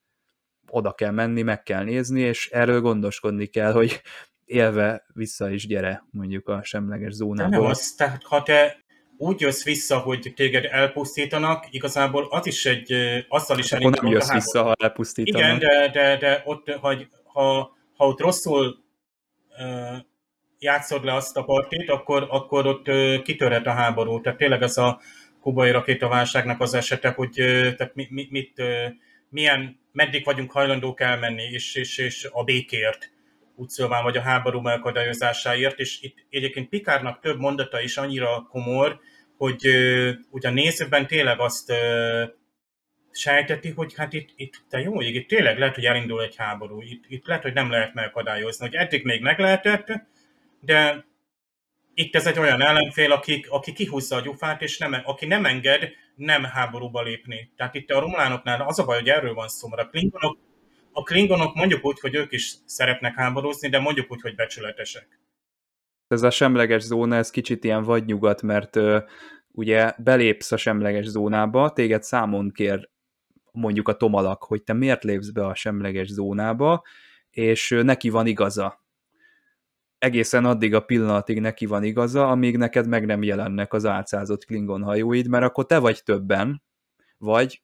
oda kell menni, meg kell nézni, és erről gondoskodni kell, hogy élve vissza is gyere, mondjuk a semleges zónából. nem az, tehát ha te úgy jössz vissza, hogy téged elpusztítanak, igazából az is egy, azzal is elindul. nem jössz vissza, ha elpusztítanak. Igen, de, de, de ott, hogy, ha, ha ott rosszul játszod le azt a partit, akkor, akkor ott kitörhet a háború. Tehát tényleg ez a kubai rakétaválságnak az esete, hogy tehát mit, mit, mit, milyen, meddig vagyunk hajlandók elmenni, és, és, és a békért, úgy szóval, vagy a háború megakadályozásáért, és itt egyébként Pikárnak több mondata is annyira komor, hogy ugye a nézőben tényleg azt sejteti, hogy hát itt, itt te jó ég, itt tényleg lehet, hogy elindul egy háború, itt, itt lehet, hogy nem lehet megakadályozni, hogy eddig még meg lehetett, de itt ez egy olyan ellenfél, aki, aki kihúzza a gyufát, és nem, aki nem enged nem háborúba lépni. Tehát itt a romulánoknál az a baj, hogy erről van szó, mert a klingonok, a klingonok mondjuk úgy, hogy ők is szeretnek háborúzni, de mondjuk úgy, hogy becsületesek. Ez a semleges zóna, ez kicsit ilyen vadnyugat, mert ö, ugye belépsz a semleges zónába, téged számon kér mondjuk a tomalak, hogy te miért lépsz be a semleges zónába, és neki van igaza egészen addig a pillanatig neki van igaza, amíg neked meg nem jelennek az álcázott Klingon hajóid, mert akkor te vagy többen, vagy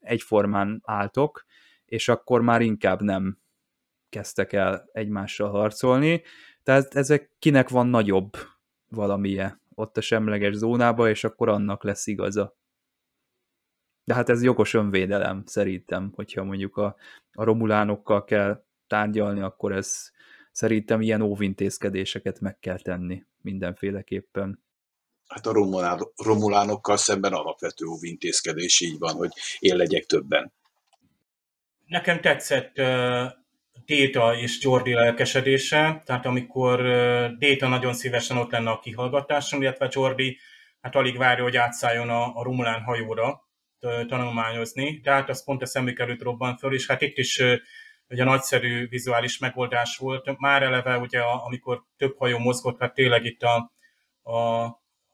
egyformán álltok, és akkor már inkább nem kezdtek el egymással harcolni. Tehát ezek kinek van nagyobb valamije ott a semleges zónába, és akkor annak lesz igaza. De hát ez jogos önvédelem szerintem, hogyha mondjuk a, a romulánokkal kell tárgyalni, akkor ez szerintem ilyen óvintézkedéseket meg kell tenni mindenféleképpen. Hát a romulánokkal szemben alapvető óvintézkedés így van, hogy én legyek többen. Nekem tetszett uh, Déta és Jordi lelkesedése, tehát amikor uh, Déta nagyon szívesen ott lenne a kihallgatáson, illetve Jordi hát alig várja, hogy átszálljon a, a Romulán hajóra tanulmányozni, de hát az pont a szemük előtt robban föl, és hát itt is ugye nagyszerű vizuális megoldás volt. Már eleve, ugye, amikor több hajó mozgott, hát tényleg itt a, a,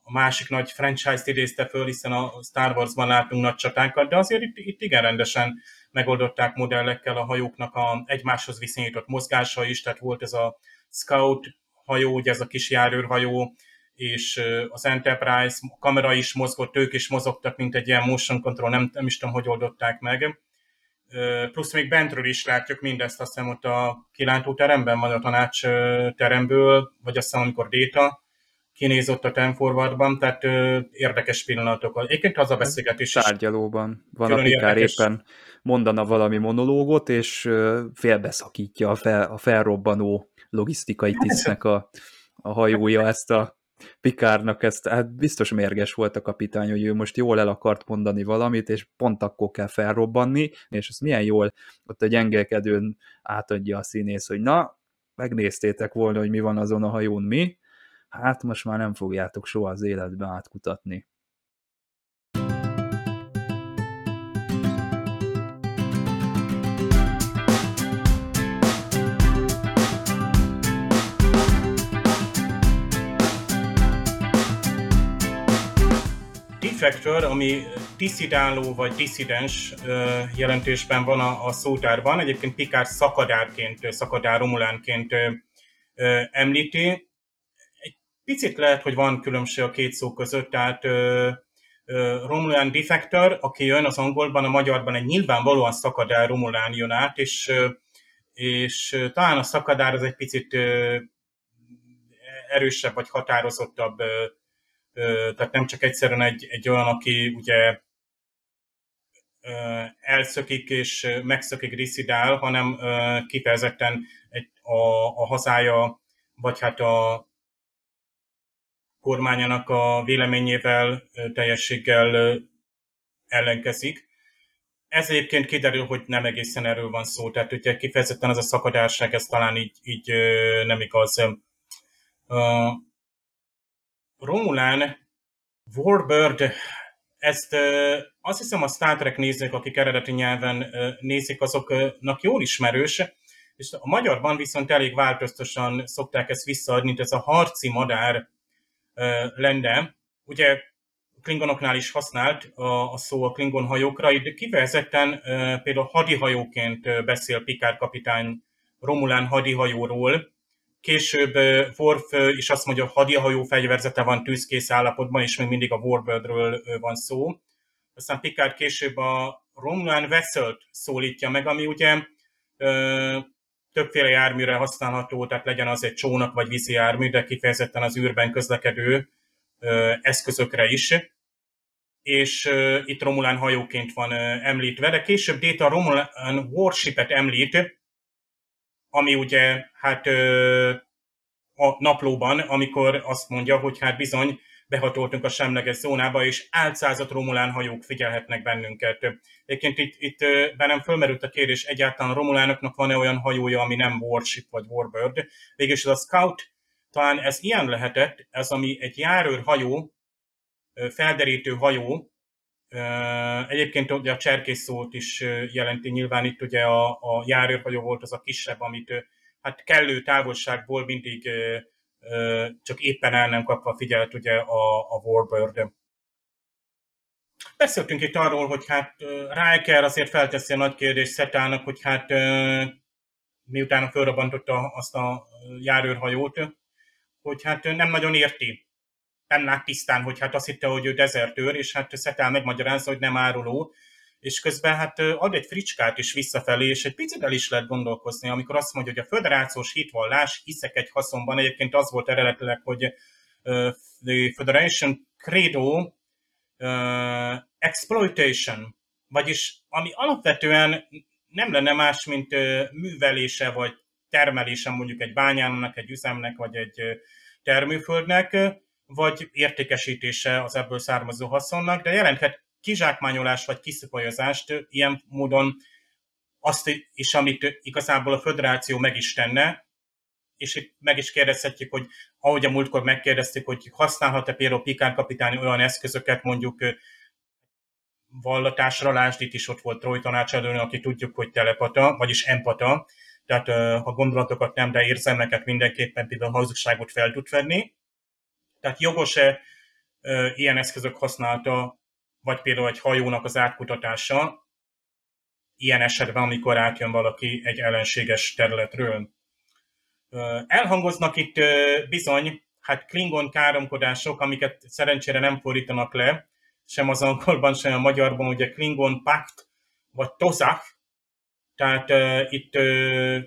a másik nagy franchise-t idézte föl, hiszen a Star Wars-ban látunk nagy csatánkat, de azért itt, itt igen rendesen megoldották modellekkel a hajóknak a egymáshoz viszonyított mozgása is, tehát volt ez a Scout hajó, ugye ez a kis járőrhajó, és az Enterprise kamera is mozgott, ők is mozogtak, mint egy ilyen motion control, nem, nem is tudom, hogy oldották meg plusz még bentről is látjuk mindezt, azt hiszem ott a teremben van a tanács teremből, vagy azt hiszem, amikor Déta kinézott a Time Forwardban, tehát ö, érdekes pillanatok. Egyébként az a beszélgetés is. Tárgyalóban van a Pikár éppen mondana valami monológot, és ö, félbeszakítja a, fel, a felrobbanó logisztikai tisztnek a, a hajója ezt a Pikárnak ezt, hát biztos mérges volt a kapitány, hogy ő most jól el akart mondani valamit, és pont akkor kell felrobbanni, és ezt milyen jól ott a gyengelkedőn átadja a színész, hogy na, megnéztétek volna, hogy mi van azon a hajón mi, hát most már nem fogjátok soha az életbe átkutatni. Defector, ami diszidáló vagy diszidens jelentésben van a, a szótárban, egyébként Pikár szakadárként, ö, szakadár romulánként ö, ö, említi. Egy picit lehet, hogy van különbség a két szó között, tehát Romulan Defector, aki jön az angolban, a magyarban egy nyilvánvalóan szakadár Romulán jön át, és, és talán a szakadár az egy picit erősebb vagy határozottabb tehát nem csak egyszerűen egy, egy olyan, aki ugye elszökik és megszökik, diszidál, hanem kifejezetten egy, a, a hazája, vagy hát a kormányának a véleményével teljességgel ellenkezik. Ez egyébként kiderül, hogy nem egészen erről van szó, tehát ugye kifejezetten az a szakadárság, ez talán így, így nem igaz. Romulán Warbird, ezt azt hiszem a Star Trek nézők, akik eredeti nyelven nézik, azoknak jól ismerős, és a magyarban viszont elég változtosan szokták ezt visszaadni, ez a harci madár lenne. Ugye klingonoknál is használt a, a szó a klingon hajókra, itt kifejezetten például hadihajóként beszél Picard kapitány Romulán hadihajóról, Később Worf is azt mondja, hogy hadihajó fegyverzete van tűzkész állapotban, és még mindig a Warbirdről van szó. Aztán Picard később a Romulan vessel szólítja meg, ami ugye ö, többféle járműre használható, tehát legyen az egy csónak vagy vízi jármű, de kifejezetten az űrben közlekedő ö, eszközökre is. És ö, itt Romulán hajóként van ö, említve, de később Data Romulan Warship-et említ, ami ugye hát a naplóban, amikor azt mondja, hogy hát bizony behatoltunk a semleges zónába, és álcázott Romulán hajók figyelhetnek bennünket. Egyébként itt, itt bennem fölmerült a kérdés, egyáltalán a Romulánoknak van-e olyan hajója, ami nem Warship vagy Warbird. Végülis az a Scout, talán ez ilyen lehetett, ez ami egy járőr hajó, felderítő hajó, Egyébként ugye a cserkész szót is jelenti, nyilván itt ugye a, a járőrhajó volt az a kisebb, amit hát kellő távolságból mindig csak éppen el nem kapva figyelt ugye a, a Warbird. Beszéltünk itt arról, hogy hát Riker azért felteszi a nagy kérdést Szetának, hogy hát miután fölrobbantotta azt a járőrhajót, hogy hát nem nagyon érti nem lát tisztán, hogy hát azt hitte, hogy ő dezertőr, és hát Szetál megmagyarázza, hogy nem áruló, és közben hát ad egy fricskát is visszafelé, és egy picit el is lehet gondolkozni, amikor azt mondja, hogy a föderációs hitvallás, hiszek egy haszonban, egyébként az volt eredetileg, hogy uh, the Federation Credo uh, exploitation, vagyis ami alapvetően nem lenne más, mint művelése vagy termelése mondjuk egy bányának, egy üzemnek, vagy egy termőföldnek, vagy értékesítése az ebből származó haszonnak, de jelenthet kizsákmányolás vagy kiszipolyozást ilyen módon azt is, amit igazából a föderáció meg is tenne, és itt meg is kérdezhetjük, hogy ahogy a múltkor megkérdeztük, hogy használhat-e például Pikán kapitány olyan eszközöket, mondjuk vallatásra, lásd, itt is ott volt Troy tanácsadó, aki tudjuk, hogy telepata, vagyis empata, tehát ha gondolatokat nem, de érzelmeket mindenképpen például hazugságot fel tud venni, tehát jogos-e e, ilyen eszközök használata, vagy például egy hajónak az átkutatása, ilyen esetben, amikor átjön valaki egy ellenséges területről. Elhangoznak itt bizony, hát Klingon káromkodások, amiket szerencsére nem fordítanak le, sem az angolban, sem a magyarban, ugye Klingon Pact, vagy Tozak, tehát uh, itt uh,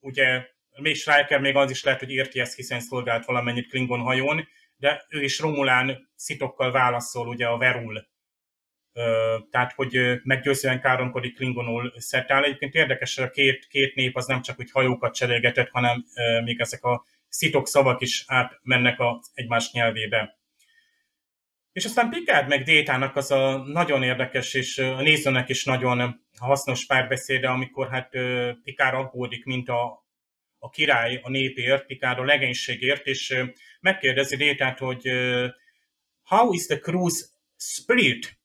ugye még Schreiker még az is lehet, hogy érti ezt, hiszen szolgált valamennyit Klingon hajón. de ő is Romulán szitokkal válaszol ugye a Verul tehát hogy meggyőzően káromkodik Klingonul szertál. Egyébként érdekes, hogy a két, két nép az nem csak úgy hajókat cserélgetett, hanem még ezek a szitok szavak is átmennek a egymás nyelvébe. És aztán Picard meg Détának az a nagyon érdekes, és a nézőnek is nagyon hasznos párbeszéde, amikor hát Picard aggódik, mint a, a király a népért, Picard a legénységért, és megkérdezi Détát, hogy how is the cruise spirit?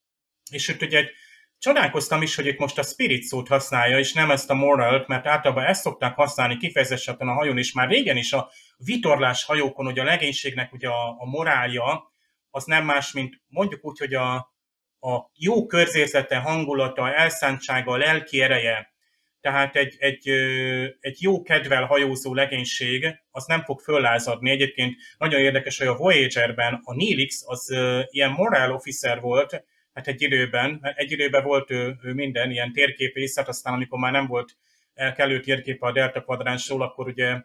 És itt ugye csodálkoztam is, hogy itt most a spirit szót használja, és nem ezt a moral mert általában ezt szokták használni kifejezetten a hajón, és már régen is a vitorlás hajókon, hogy a legénységnek ugye a, a morálja, az nem más, mint mondjuk úgy, hogy a, a jó körzérzete, hangulata, elszántsága, lelki ereje, tehát egy, egy, egy jó kedvel hajózó legénység, az nem fog föllázadni. Egyébként nagyon érdekes, hogy a Voyager-ben a Nilix az ilyen moral officer volt, hát egy időben, egy időben volt ő, ő minden, ilyen térképész, hát aztán amikor már nem volt kellő térképe a Delta kvadránsról, akkor ugye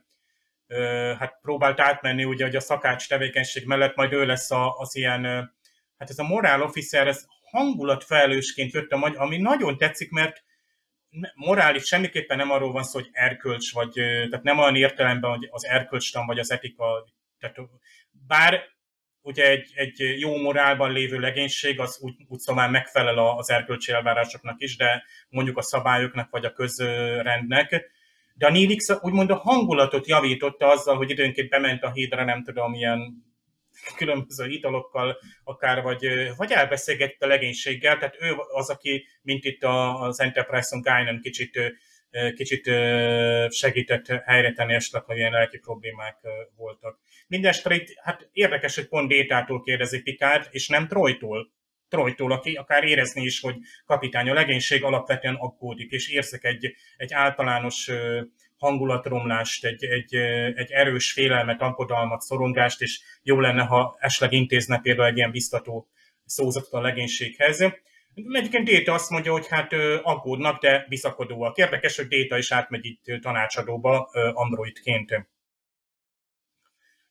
hát próbált átmenni ugye hogy a szakács tevékenység mellett, majd ő lesz a, az ilyen, hát ez a morál officer, ez hangulatfelelősként jött a magyar, ami nagyon tetszik, mert morális semmiképpen nem arról van szó, hogy erkölcs, vagy tehát nem olyan értelemben, hogy az erkölcstan, vagy az etika, tehát bár ugye egy, egy jó morálban lévő legénység az úgy, úgy szóval megfelel az erkölcsi elvárásoknak is, de mondjuk a szabályoknak vagy a közrendnek. De a Nilix úgymond a hangulatot javította azzal, hogy időnként bement a hídra, nem tudom, ilyen különböző italokkal, akár vagy, vagy elbeszélgett a legénységgel, tehát ő az, aki, mint itt az Enterprise-on Guinan kicsit, kicsit segített helyre tenni esetleg, hogy ilyen lelki problémák voltak. Mindestre itt, hát érdekes, hogy pont Détától kérdezi Pikát, és nem Trojtól. Trojtól, aki akár érezni is, hogy kapitány a legénység alapvetően aggódik, és érzek egy, egy általános hangulatromlást, egy, egy, egy erős félelmet, aggodalmat, szorongást, és jó lenne, ha esetleg intézne például egy ilyen biztató szózatot a legénységhez. Egyébként Déta azt mondja, hogy hát aggódnak, de bizakodóak. Érdekes, hogy Déta is átmegy itt tanácsadóba androidként.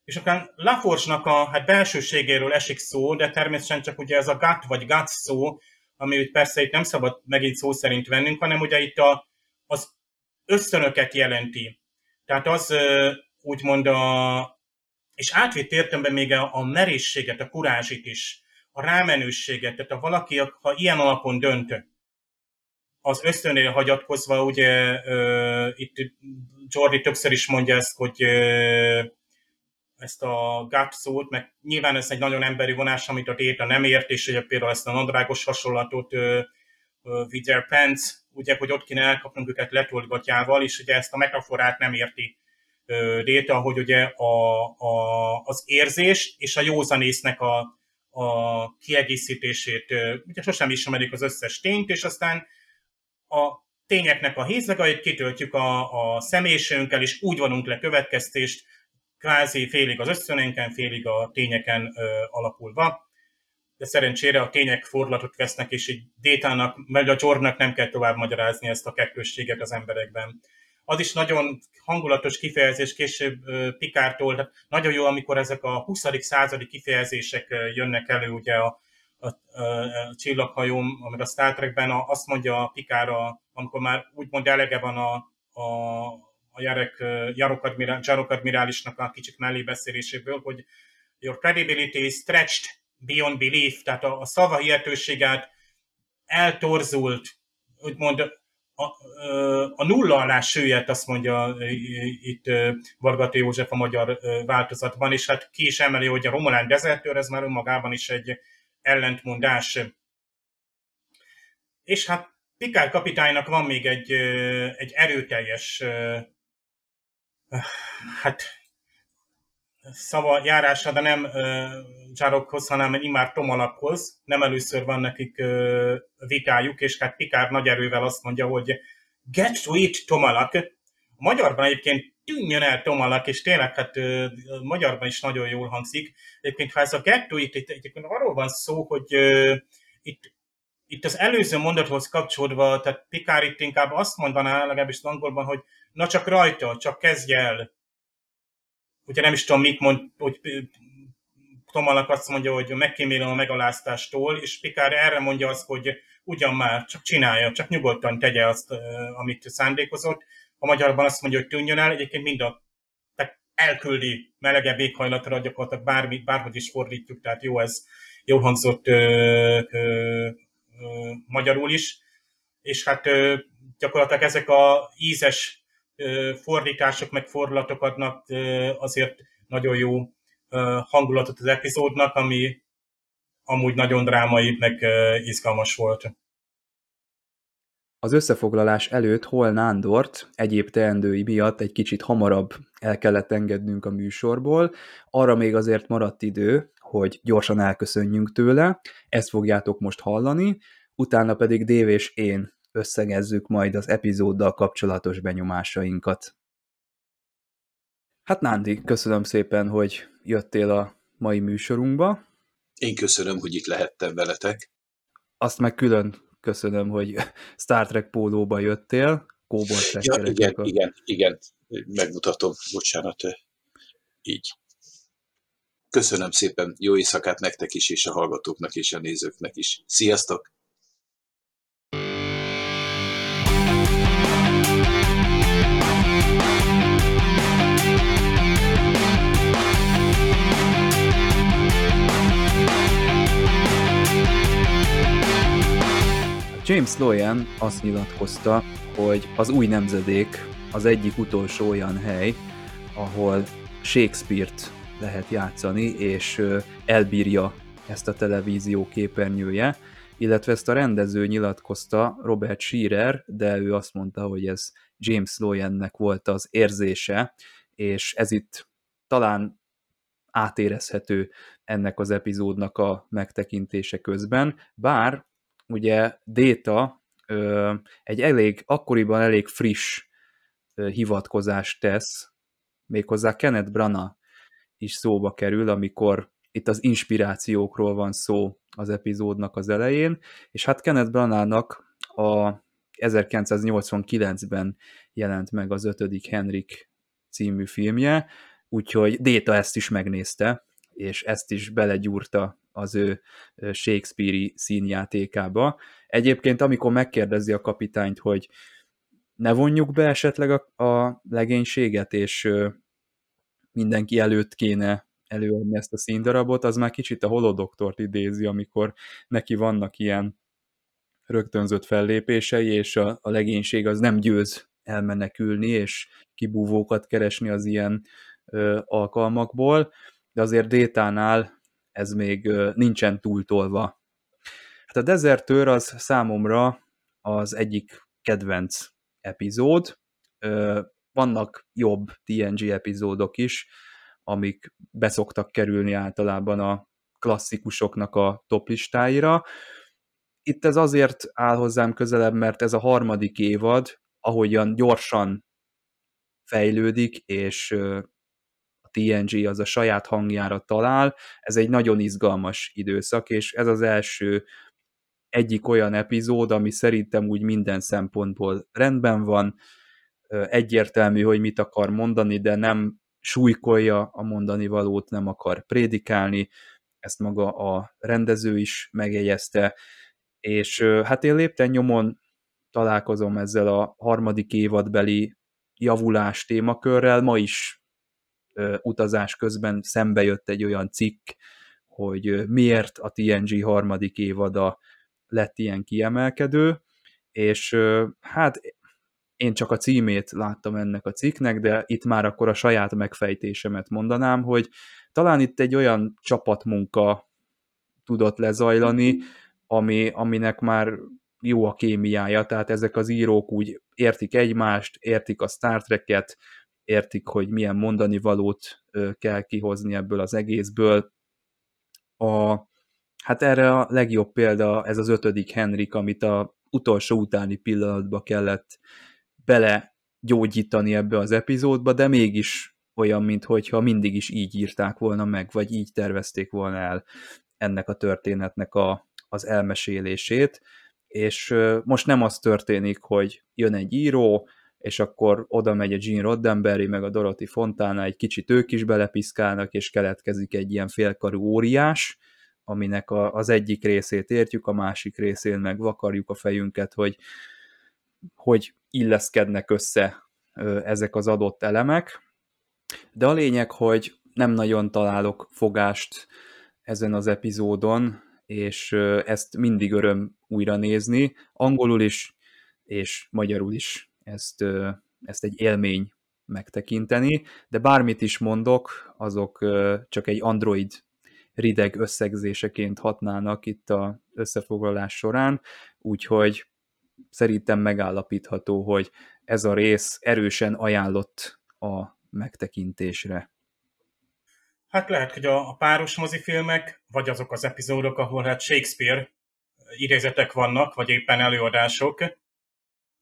És akár Laforge-nak a hát belsőségéről esik szó, de természetesen csak ugye ez a gut vagy gut szó, ami persze itt nem szabad megint szó szerint vennünk, hanem ugye itt a, az ösztönöket jelenti. Tehát az úgymond a, és átvitt értemben még a, a merészséget, a kurázsit is, a rámenőséget, tehát ha valaki, ha ilyen alapon dönt, az ösztönél hagyatkozva, ugye uh, itt Jordi többször is mondja ezt, hogy uh, ezt a gut szót, meg nyilván ez egy nagyon emberi vonás, amit a Déta nem ért, és ugye például ezt a nadrágos hasonlatot uh, with their pants, ugye, hogy ott kéne elkapnunk őket letolgatjával, és ugye ezt a metaforát nem érti Déta, hogy ugye a, a, az érzés és a józanésznek a, a kiegészítését, ugye sosem ismerik az összes tényt, és aztán a tényeknek a hézagait kitöltjük a, a személyiségünkkel, és úgy vonunk le következtést, kvázi félig az összönénken, félig a tényeken ö, alapulva. De szerencsére a tények fordulatot vesznek, és így Détának, meg a Jornak nem kell tovább magyarázni ezt a kettősséget az emberekben. Az is nagyon hangulatos kifejezés később Pikártól, nagyon jó, amikor ezek a 20. századi kifejezések jönnek elő, ugye a, a, a, a csillaghajóm, meg a Star Trekben a, azt mondja a Pikára, amikor már úgymond elege van a, a, a Jarek, Jarok, admirál, Jarok admirálisnak a kicsit mellébeszéléséből, hogy your credibility is stretched beyond belief, tehát a, a szava hihetőséget eltorzult, úgymond a, a nulla alá süllyedt, azt mondja itt Vargati József a magyar változatban, és hát ki is emeli, hogy a Romulán dezertőr, ez már önmagában is egy ellentmondás. És hát Pikár kapitánynak van még egy, egy erőteljes hát szava járása, de nem Zsárokhoz, hanem imár Tomalakhoz. Nem először van nekik vitájuk, és hát Pikár nagy erővel azt mondja, hogy get to it, Tomalak. A magyarban egyébként tűnjön el Tomalak, és tényleg hát magyarban is nagyon jól hangzik. Egyébként ha ez a get to it, itt, egyébként arról van szó, hogy itt itt az előző mondathoz kapcsolódva, tehát Pikár itt inkább azt mondaná, legalábbis angolban, hogy na csak rajta, csak kezdj el. Ugye nem is tudom, mit mond, hogy Tomalak azt mondja, hogy megkímélem a megaláztástól, és Pikár erre mondja azt, hogy ugyan már, csak csinálja, csak nyugodtan tegye azt, amit szándékozott. A magyarban azt mondja, hogy tűnjön el, egyébként mind a tehát elküldi melegebb éghajlatra, gyakorlatilag bármi, bárhogy is fordítjuk, tehát jó ez, jó hangzott ö, ö, ö, magyarul is, és hát ö, gyakorlatilag ezek a ízes fordítások, meg fordulatok adnak azért nagyon jó hangulatot az epizódnak, ami amúgy nagyon drámai, meg izgalmas volt. Az összefoglalás előtt Hol Nándort egyéb teendői miatt egy kicsit hamarabb el kellett engednünk a műsorból, arra még azért maradt idő, hogy gyorsan elköszönjünk tőle, ezt fogjátok most hallani, utána pedig Dév és én összegezzük majd az epizóddal kapcsolatos benyomásainkat. Hát Nándi, köszönöm szépen, hogy jöttél a mai műsorunkba. Én köszönöm, hogy itt lehettem veletek. Azt meg külön köszönöm, hogy Star Trek pólóba jöttél. Kóbor ja, igen, a... igen, igen, megmutatom, bocsánat, így. Köszönöm szépen, jó éjszakát nektek is, és a hallgatóknak és a nézőknek is. Sziasztok! James Loyan azt nyilatkozta, hogy az új nemzedék az egyik utolsó olyan hely, ahol Shakespeare-t lehet játszani, és elbírja ezt a televízió képernyője, illetve ezt a rendező nyilatkozta Robert Shearer, de ő azt mondta, hogy ez James Loyannek volt az érzése, és ez itt talán átérezhető ennek az epizódnak a megtekintése közben, bár ugye Data egy elég, akkoriban elég friss hivatkozást tesz, méghozzá Kenneth Branagh is szóba kerül, amikor itt az inspirációkról van szó az epizódnak az elején, és hát Kenneth Branagh-nak a 1989-ben jelent meg az ötödik Henrik című filmje, úgyhogy Déta ezt is megnézte, és ezt is belegyúrta az ő Shakespeare-i színjátékába. Egyébként, amikor megkérdezi a kapitányt, hogy ne vonjuk be esetleg a, a legénységet, és mindenki előtt kéne előadni ezt a színdarabot, az már kicsit a holodoktort idézi, amikor neki vannak ilyen rögtönzött fellépései, és a, a legénység az nem győz elmenekülni, és kibúvókat keresni az ilyen ö, alkalmakból, de azért Détánál ez még nincsen túltolva. Hát a Desertőr az számomra az egyik kedvenc epizód. Vannak jobb TNG epizódok is, amik beszoktak kerülni általában a klasszikusoknak a top listáira. Itt ez azért áll hozzám közelebb, mert ez a harmadik évad, ahogyan gyorsan fejlődik, és TNG az a saját hangjára talál, ez egy nagyon izgalmas időszak, és ez az első egyik olyan epizód, ami szerintem úgy minden szempontból rendben van, egyértelmű, hogy mit akar mondani, de nem súlykolja a mondani valót, nem akar prédikálni, ezt maga a rendező is megjegyezte, és hát én lépten nyomon találkozom ezzel a harmadik évadbeli javulás témakörrel, ma is utazás közben szembe jött egy olyan cikk, hogy miért a TNG harmadik évada lett ilyen kiemelkedő, és hát én csak a címét láttam ennek a cikknek, de itt már akkor a saját megfejtésemet mondanám, hogy talán itt egy olyan csapatmunka tudott lezajlani, ami, aminek már jó a kémiája, tehát ezek az írók úgy értik egymást, értik a Star Trek-et, értik, hogy milyen mondani valót kell kihozni ebből az egészből. A, hát erre a legjobb példa ez az ötödik Henrik, amit a utolsó utáni pillanatba kellett bele gyógyítani ebbe az epizódba, de mégis olyan, mintha mindig is így írták volna meg, vagy így tervezték volna el ennek a történetnek a, az elmesélését, és most nem az történik, hogy jön egy író, és akkor oda megy a Gene Roddenberry, meg a Dorothy Fontana, egy kicsit ők is belepiszkálnak, és keletkezik egy ilyen félkarú óriás, aminek a, az egyik részét értjük, a másik részén meg vakarjuk a fejünket, hogy hogy illeszkednek össze ezek az adott elemek. De a lényeg, hogy nem nagyon találok fogást ezen az epizódon, és ezt mindig öröm újra nézni, angolul is, és magyarul is ezt, ezt egy élmény megtekinteni, de bármit is mondok, azok csak egy Android rideg összegzéseként hatnának itt a összefoglalás során, úgyhogy szerintem megállapítható, hogy ez a rész erősen ajánlott a megtekintésre. Hát lehet, hogy a, páros mozifilmek, vagy azok az epizódok, ahol hát Shakespeare idézetek vannak, vagy éppen előadások,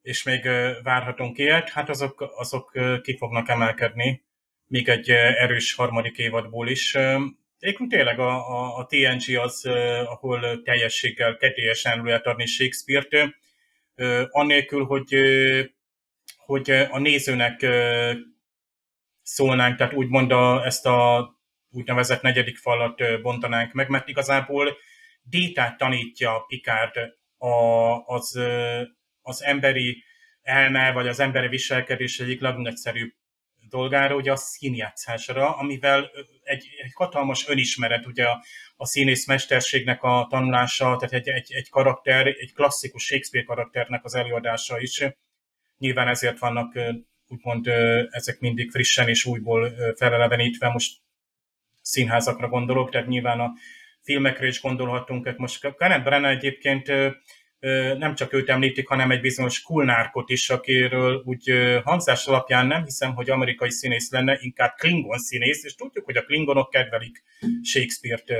és még várhatunk ilyet, hát azok, azok ki fognak emelkedni, még egy erős harmadik évadból is. Egyébként tényleg a, a, a TNG az, ahol teljességgel, tetélyesen lehet adni Shakespeare-t, annélkül, hogy, hogy a nézőnek szólnánk, tehát úgymond a, ezt a úgynevezett negyedik falat bontanánk meg, mert igazából Détát tanítja Picard a, az, az emberi elme, vagy az emberi viselkedés egyik legnagyszerűbb dolgára, ugye a színjátszásra, amivel egy, egy hatalmas önismeret, ugye a, a színész mesterségnek a tanulása, tehát egy, egy, egy karakter, egy klasszikus Shakespeare karakternek az előadása is. Nyilván ezért vannak úgymond ezek mindig frissen és újból felelevenítve, most színházakra gondolok, tehát nyilván a filmekre is gondolhatunk. Most Kenneth Branagh egyébként nem csak őt említik, hanem egy bizonyos Kulnárkot is, akiről úgy hangzás alapján nem hiszem, hogy amerikai színész lenne, inkább Klingon színész, és tudjuk, hogy a Klingonok kedvelik Shakespeare-t.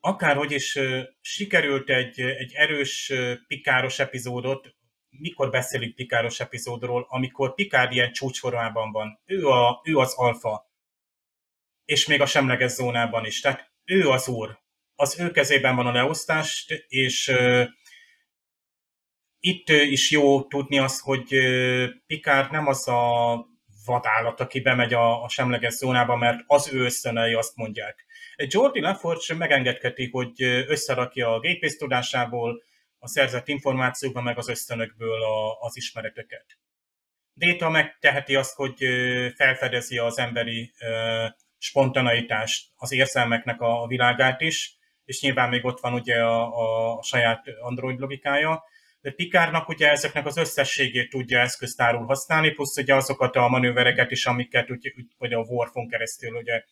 Akárhogy is sikerült egy, egy erős pikáros epizódot, mikor beszélünk pikáros epizódról, amikor Pikár ilyen csúcsformában van. Ő, a, ő az alfa, és még a semleges zónában is. Tehát ő az úr, az ő kezében van a leosztás, és itt is jó tudni azt, hogy Picard nem az a vadállat, aki bemegy a, semleges zónába, mert az ő ösztönei azt mondják. Jordi LaForge megengedheti, hogy összerakja a gépész tudásából, a szerzett információkban, meg az ösztönökből a, az ismereteket. Data megteheti azt, hogy felfedezi az emberi spontaneitást, az érzelmeknek a világát is, és nyilván még ott van ugye a, a saját Android logikája, de Pikárnak ugye ezeknek az összességét tudja eszköztárul használni, plusz ugye azokat a manővereket is, amiket ugye, ugye a Warfon keresztül ugye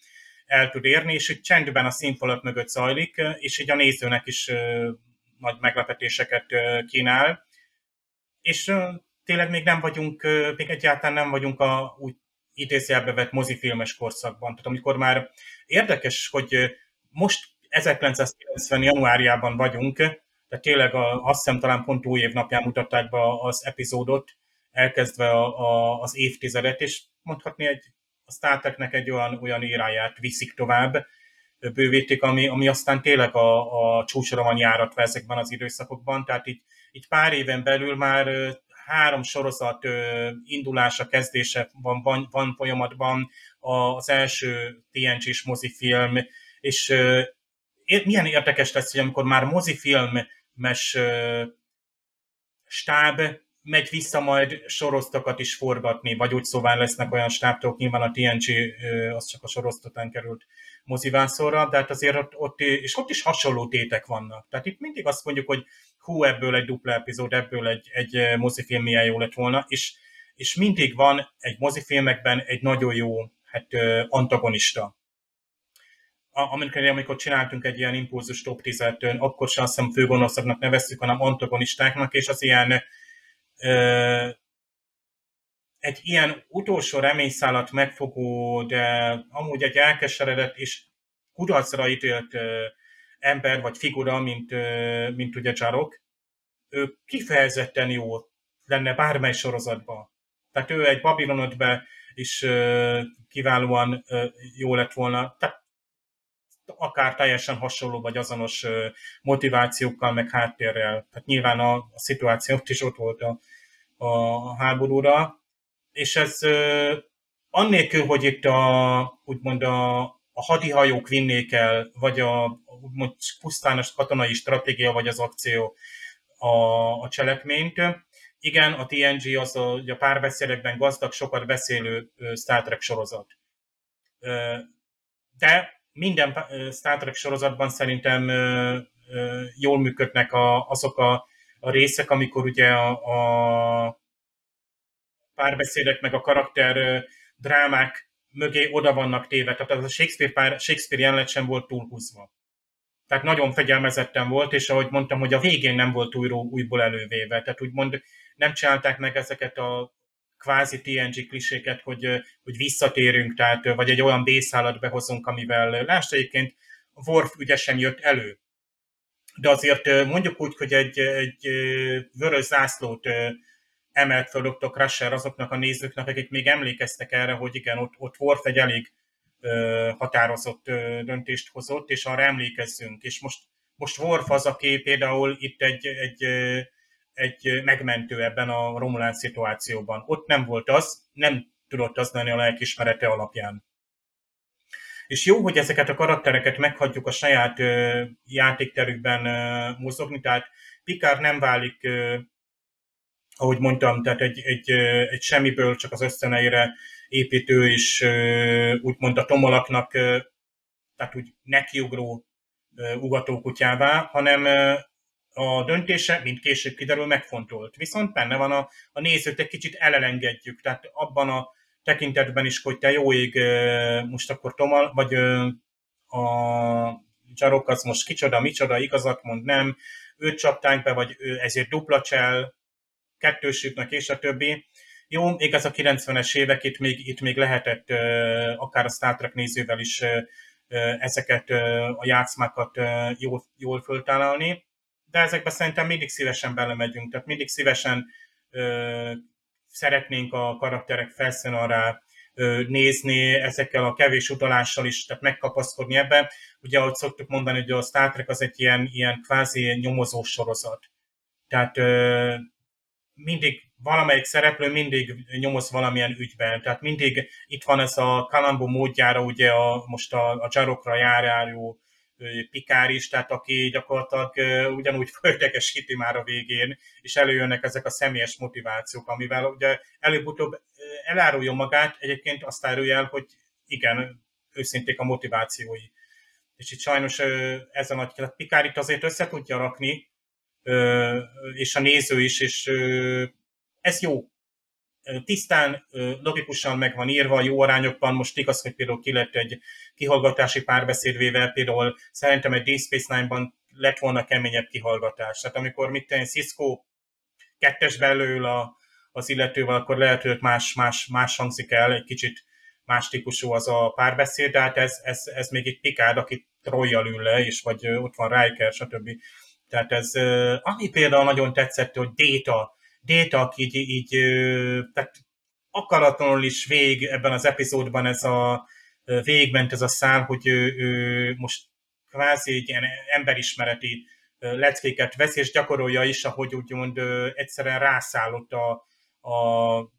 el tud érni, és hogy csendben a színfalat mögött zajlik, és így a nézőnek is nagy meglepetéseket kínál. És tényleg még nem vagyunk, még egyáltalán nem vagyunk a úgy idézőjelbe vett mozifilmes korszakban. Tehát amikor már érdekes, hogy most 1990. januárjában vagyunk, tehát tényleg a, azt hiszem talán pont új évnapján mutatták be az epizódot, elkezdve a, a, az évtizedet, és mondhatni egy, a Star Treknek egy olyan, olyan íráját viszik tovább, bővítik, ami, ami aztán tényleg a, a csúcsra van járatva ezekben az időszakokban, tehát így, így pár éven belül már három sorozat indulása, kezdése van, van, van folyamatban, az első TNG-s mozifilm, és milyen érdekes lesz, hogy amikor már mozifilmes stáb megy vissza majd sorozatokat is forgatni, vagy úgy szóval lesznek olyan stábtok, nyilván a TNG az csak a sorozatán került mozivászorra, de hát azért ott, ott, és ott is hasonló tétek vannak. Tehát itt mindig azt mondjuk, hogy hú, ebből egy dupla epizód, ebből egy, egy mozifilm milyen jó lett volna, és, és mindig van egy mozifilmekben egy nagyon jó hát, antagonista. Amikor, amikor csináltunk egy ilyen impulzus top 10-et, akkor sem azt hiszem főgonoszaknak neveztük, hanem antagonistáknak, és az ilyen egy ilyen utolsó reményszálat megfogó, de amúgy egy elkeseredett és kudarcra ítélt ember vagy figura, mint, mint ugye Jarok, ő kifejezetten jó lenne bármely sorozatban. Tehát ő egy Babylonotbe is kiválóan jó lett volna. Tehát akár teljesen hasonló vagy azonos motivációkkal, meg háttérrel. Tehát nyilván a, a szituáció is ott volt a a háborúra, és ez annélkül, hogy itt a, úgymond a, a hadihajók vinnék el, vagy a úgymond pusztán a katonai stratégia, vagy az akció a, a cselekményt. Igen, a TNG az a, a párbeszédekben gazdag, sokat beszélő Star Trek sorozat. De minden Star Trek sorozatban szerintem jól működnek a, azok a, a részek, amikor ugye a, a párbeszédek meg a karakter drámák mögé oda vannak téve. Tehát az a Shakespeare, pár, Shakespeare jelenet sem volt túlhúzva. Tehát nagyon fegyelmezetten volt, és ahogy mondtam, hogy a végén nem volt újra, újból elővéve. Tehát úgymond nem csinálták meg ezeket a kvázi TNG kliséket, hogy, hogy visszatérünk, tehát, vagy egy olyan B-szállat behozunk, amivel, lásd egyébként, Worf ügyesen jött elő. De azért mondjuk úgy, hogy egy, egy vörös zászlót emelt fel Dr. Azoknak a nézőknek, akik még emlékeztek erre, hogy igen, ott, ott Worf egy elég határozott döntést hozott, és arra emlékezzünk. És most, most Worf az, aki például itt egy, egy, egy megmentő ebben a Romulán szituációban. Ott nem volt az, nem tudott az lenni a lelkismerete alapján. És jó, hogy ezeket a karaktereket meghagyjuk a saját ö, játékterükben ö, mozogni, tehát Picard nem válik ö, ahogy mondtam, tehát egy, egy, egy semmiből csak az ösztöneire építő és úgymond a tomolaknak, tehát úgy nekiugró ugatókutyává, hanem a döntése, mint később kiderül, megfontolt. Viszont benne van a, a nézőt egy kicsit elelengedjük, tehát abban a tekintetben is, hogy te jó ég, most akkor Tomal, vagy a Jarok az most kicsoda, micsoda, igazat mond, nem, őt csaptánk be, vagy ő ezért dupla csel, kettősüknek és a többi. Jó, ez a 90-es évek, itt még, itt még lehetett akár a Star Trek nézővel is ezeket a játszmákat jól, jól föltalálni, de ezekben szerintem mindig szívesen belemegyünk, tehát mindig szívesen szeretnénk a karakterek felszínarra nézni, ezekkel a kevés utalással is, tehát megkapaszkodni ebben. Ugye, ahogy szoktuk mondani, hogy a Star Trek az egy ilyen, ilyen kvázi nyomozó sorozat. Tehát mindig valamelyik szereplő mindig nyomoz valamilyen ügyben, tehát mindig itt van ez a Kalambó módjára, ugye a, most a, a Jarokra járjáró Pikár is, tehát aki gyakorlatilag ugyanúgy [LAUGHS] földekesíti már a végén, és előjönnek ezek a személyes motivációk, amivel ugye előbb-utóbb elárulja magát, egyébként azt árulja el, hogy igen, őszinték a motivációi. És itt sajnos ez a nagy, tehát Pikár itt azért össze tudja rakni, és a néző is, és ez jó. Tisztán, logikusan meg van írva, jó arányokban. Most igaz, hogy például ki lett egy kihallgatási párbeszédvével, például szerintem egy Deep Space Nine-ban lett volna keményebb kihallgatás. Tehát amikor mit tenni, Cisco kettes belül a, az illetővel, akkor lehet, hogy más, más, más hangzik el, egy kicsit más típusú az a párbeszéd, de hát ez, ez, ez még egy pikád, aki Troyjal ül le, és vagy ott van Riker, stb. Tehát ez, ami például nagyon tetszett, hogy Data, Data így, így tehát akaratlanul is vég ebben az epizódban ez a végment ez a szál, hogy ő, ő most kvázi egy ilyen emberismereti leckéket vesz, és gyakorolja is, ahogy úgymond egyszerűen rászállott a, a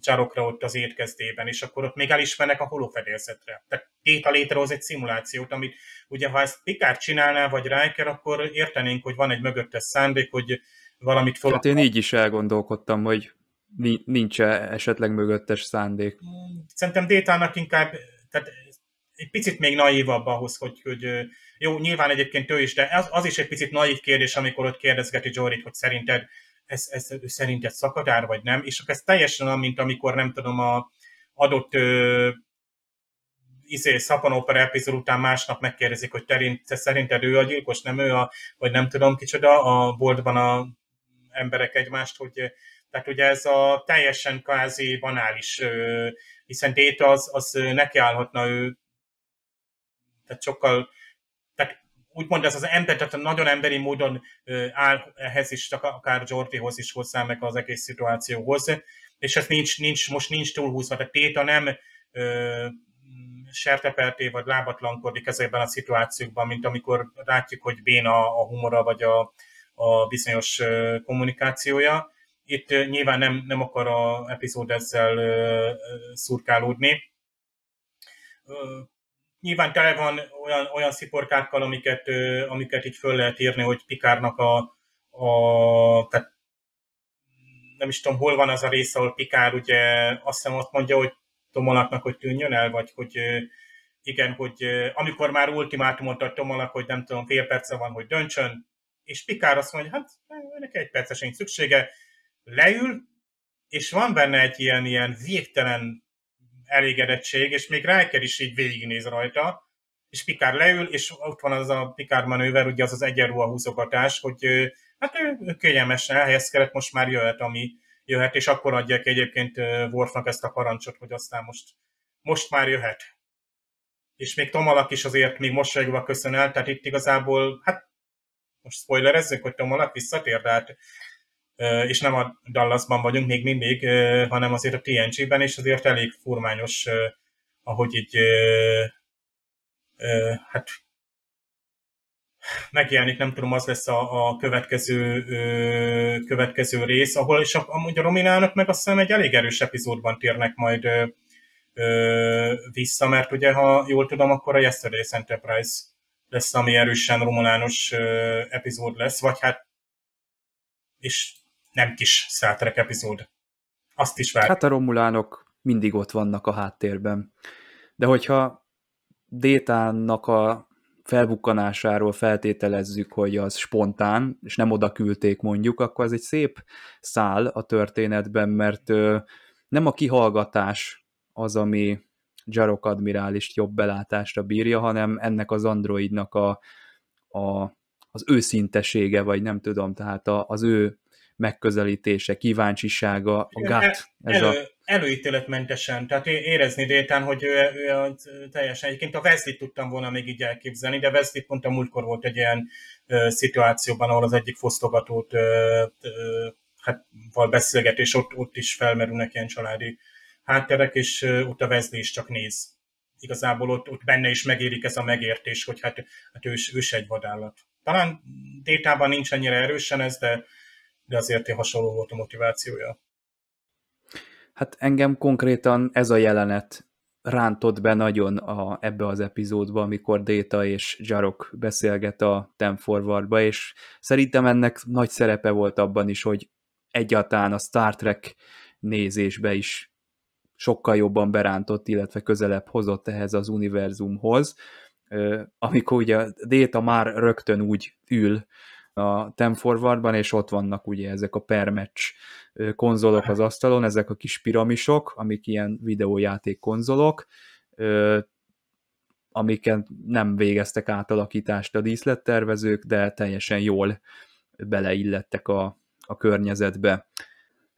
csarokra ott az étkezdében, és akkor ott még elismernek a holofedélzetre. Tehát Déta létrehoz egy szimulációt, amit ugye ha ezt Picard csinálná, vagy Riker, akkor értenénk, hogy van egy mögöttes szándék, hogy valamit fel... Hát én így is elgondolkodtam, hogy nincs -e esetleg mögöttes szándék. Szerintem Détának inkább, tehát egy picit még naívabb ahhoz, hogy, hogy jó, nyilván egyébként ő is, de az, az is egy picit naív kérdés, amikor ott kérdezgeti Jorit, hogy szerinted ez, ez szerinted szakadár, vagy nem, és ez teljesen olyan, mint amikor nem tudom, a adott ö, izé, szapanópera epizód után másnap megkérdezik, hogy terint, szerinted ő a gyilkos, nem ő a, vagy nem tudom kicsoda, a boltban a emberek egymást, hogy tehát ugye ez a teljesen kvázi banális, hiszen Déta az, az nekiállhatna ő, tehát sokkal úgymond ez az ember, tehát nagyon emberi módon áll ehhez is, akár Jordihoz is hozzá meg az egész szituációhoz, és ez nincs, nincs most nincs túlhúzva, tehát Téta nem ö, serteperté vagy lábatlankodik ezekben a szituációkban, mint amikor látjuk, hogy béna a humora vagy a, a bizonyos kommunikációja. itt nyilván nem, nem akar a epizód ezzel szurkálódni. Nyilván tele van olyan, olyan sziporkákkal, amiket, amiket így föl lehet írni, hogy Pikárnak a, a tehát nem is tudom, hol van az a része, ahol Pikár ugye azt hiszem azt mondja, hogy Tomolaknak, hogy tűnjön el, vagy hogy igen, hogy amikor már ultimátumot ad Tomalak, hogy nem tudom, fél perce van, hogy döntsön, és Pikár azt mondja, hát neki egy perces nincs szüksége, leül, és van benne egy ilyen, ilyen végtelen elégedettség, és még Riker is így végignéz rajta, és Pikár leül, és ott van az a Pikár manőver, ugye az az egyenruha húzogatás, hogy hát ő, ő kényelmesen elhelyezkedett, most már jöhet, ami jöhet, és akkor adják egyébként Worfnak ezt a parancsot, hogy aztán most, most már jöhet. És még Tomalak is azért még mosolyogva köszön el, tehát itt igazából, hát most spoilerezzünk, hogy Tomalak visszatér, de hát és nem a Dallasban vagyunk még mindig, hanem azért a TNG-ben, és azért elég furmányos, ahogy így hát megjelenik, nem tudom, az lesz a, a következő, következő rész, ahol és amúgy a Rominának meg azt hiszem egy elég erős epizódban térnek majd vissza, mert ugye, ha jól tudom, akkor a Yesterday's Enterprise lesz, ami erősen romulános epizód lesz, vagy hát és nem kis Star epizód. Azt is vár. Hát a romulánok mindig ott vannak a háttérben. De hogyha Détának a felbukkanásáról feltételezzük, hogy az spontán, és nem oda küldték mondjuk, akkor ez egy szép szál a történetben, mert nem a kihallgatás az, ami Jarok admirálist jobb belátásra bírja, hanem ennek az androidnak a, a, az őszintesége, vagy nem tudom, tehát a, az ő megközelítése, kíváncsisága, a gut. Ez elő, a... Előítéletmentesen, tehát érezni détán, hogy ő, ő, ő, teljesen, egyébként a wesley tudtam volna még így elképzelni, de Wesley pont a múltkor volt egy ilyen ö, szituációban, ahol az egyik fosztogatót ö, ö, hát, val beszélgetés, ott, ott is felmerülnek ilyen családi hátterek, és ott a Wesley is csak néz. Igazából ott, ott benne is megérik ez a megértés, hogy hát, hát ő, is egy vadállat. Talán détában nincs ennyire erősen ez, de de azért hasonló volt a motivációja. Hát engem konkrétan ez a jelenet rántott be nagyon a, ebbe az epizódba, amikor Data és Jarok beszélget a Ten Forwardba, és szerintem ennek nagy szerepe volt abban is, hogy egyáltalán a Star Trek nézésbe is sokkal jobban berántott, illetve közelebb hozott ehhez az univerzumhoz, amikor ugye Data már rögtön úgy ül a Tem Forwardban, és ott vannak ugye ezek a permatch konzolok az asztalon, ezek a kis piramisok, amik ilyen videójáték konzolok, amiket nem végeztek átalakítást a díszlettervezők, de teljesen jól beleillettek a, a környezetbe.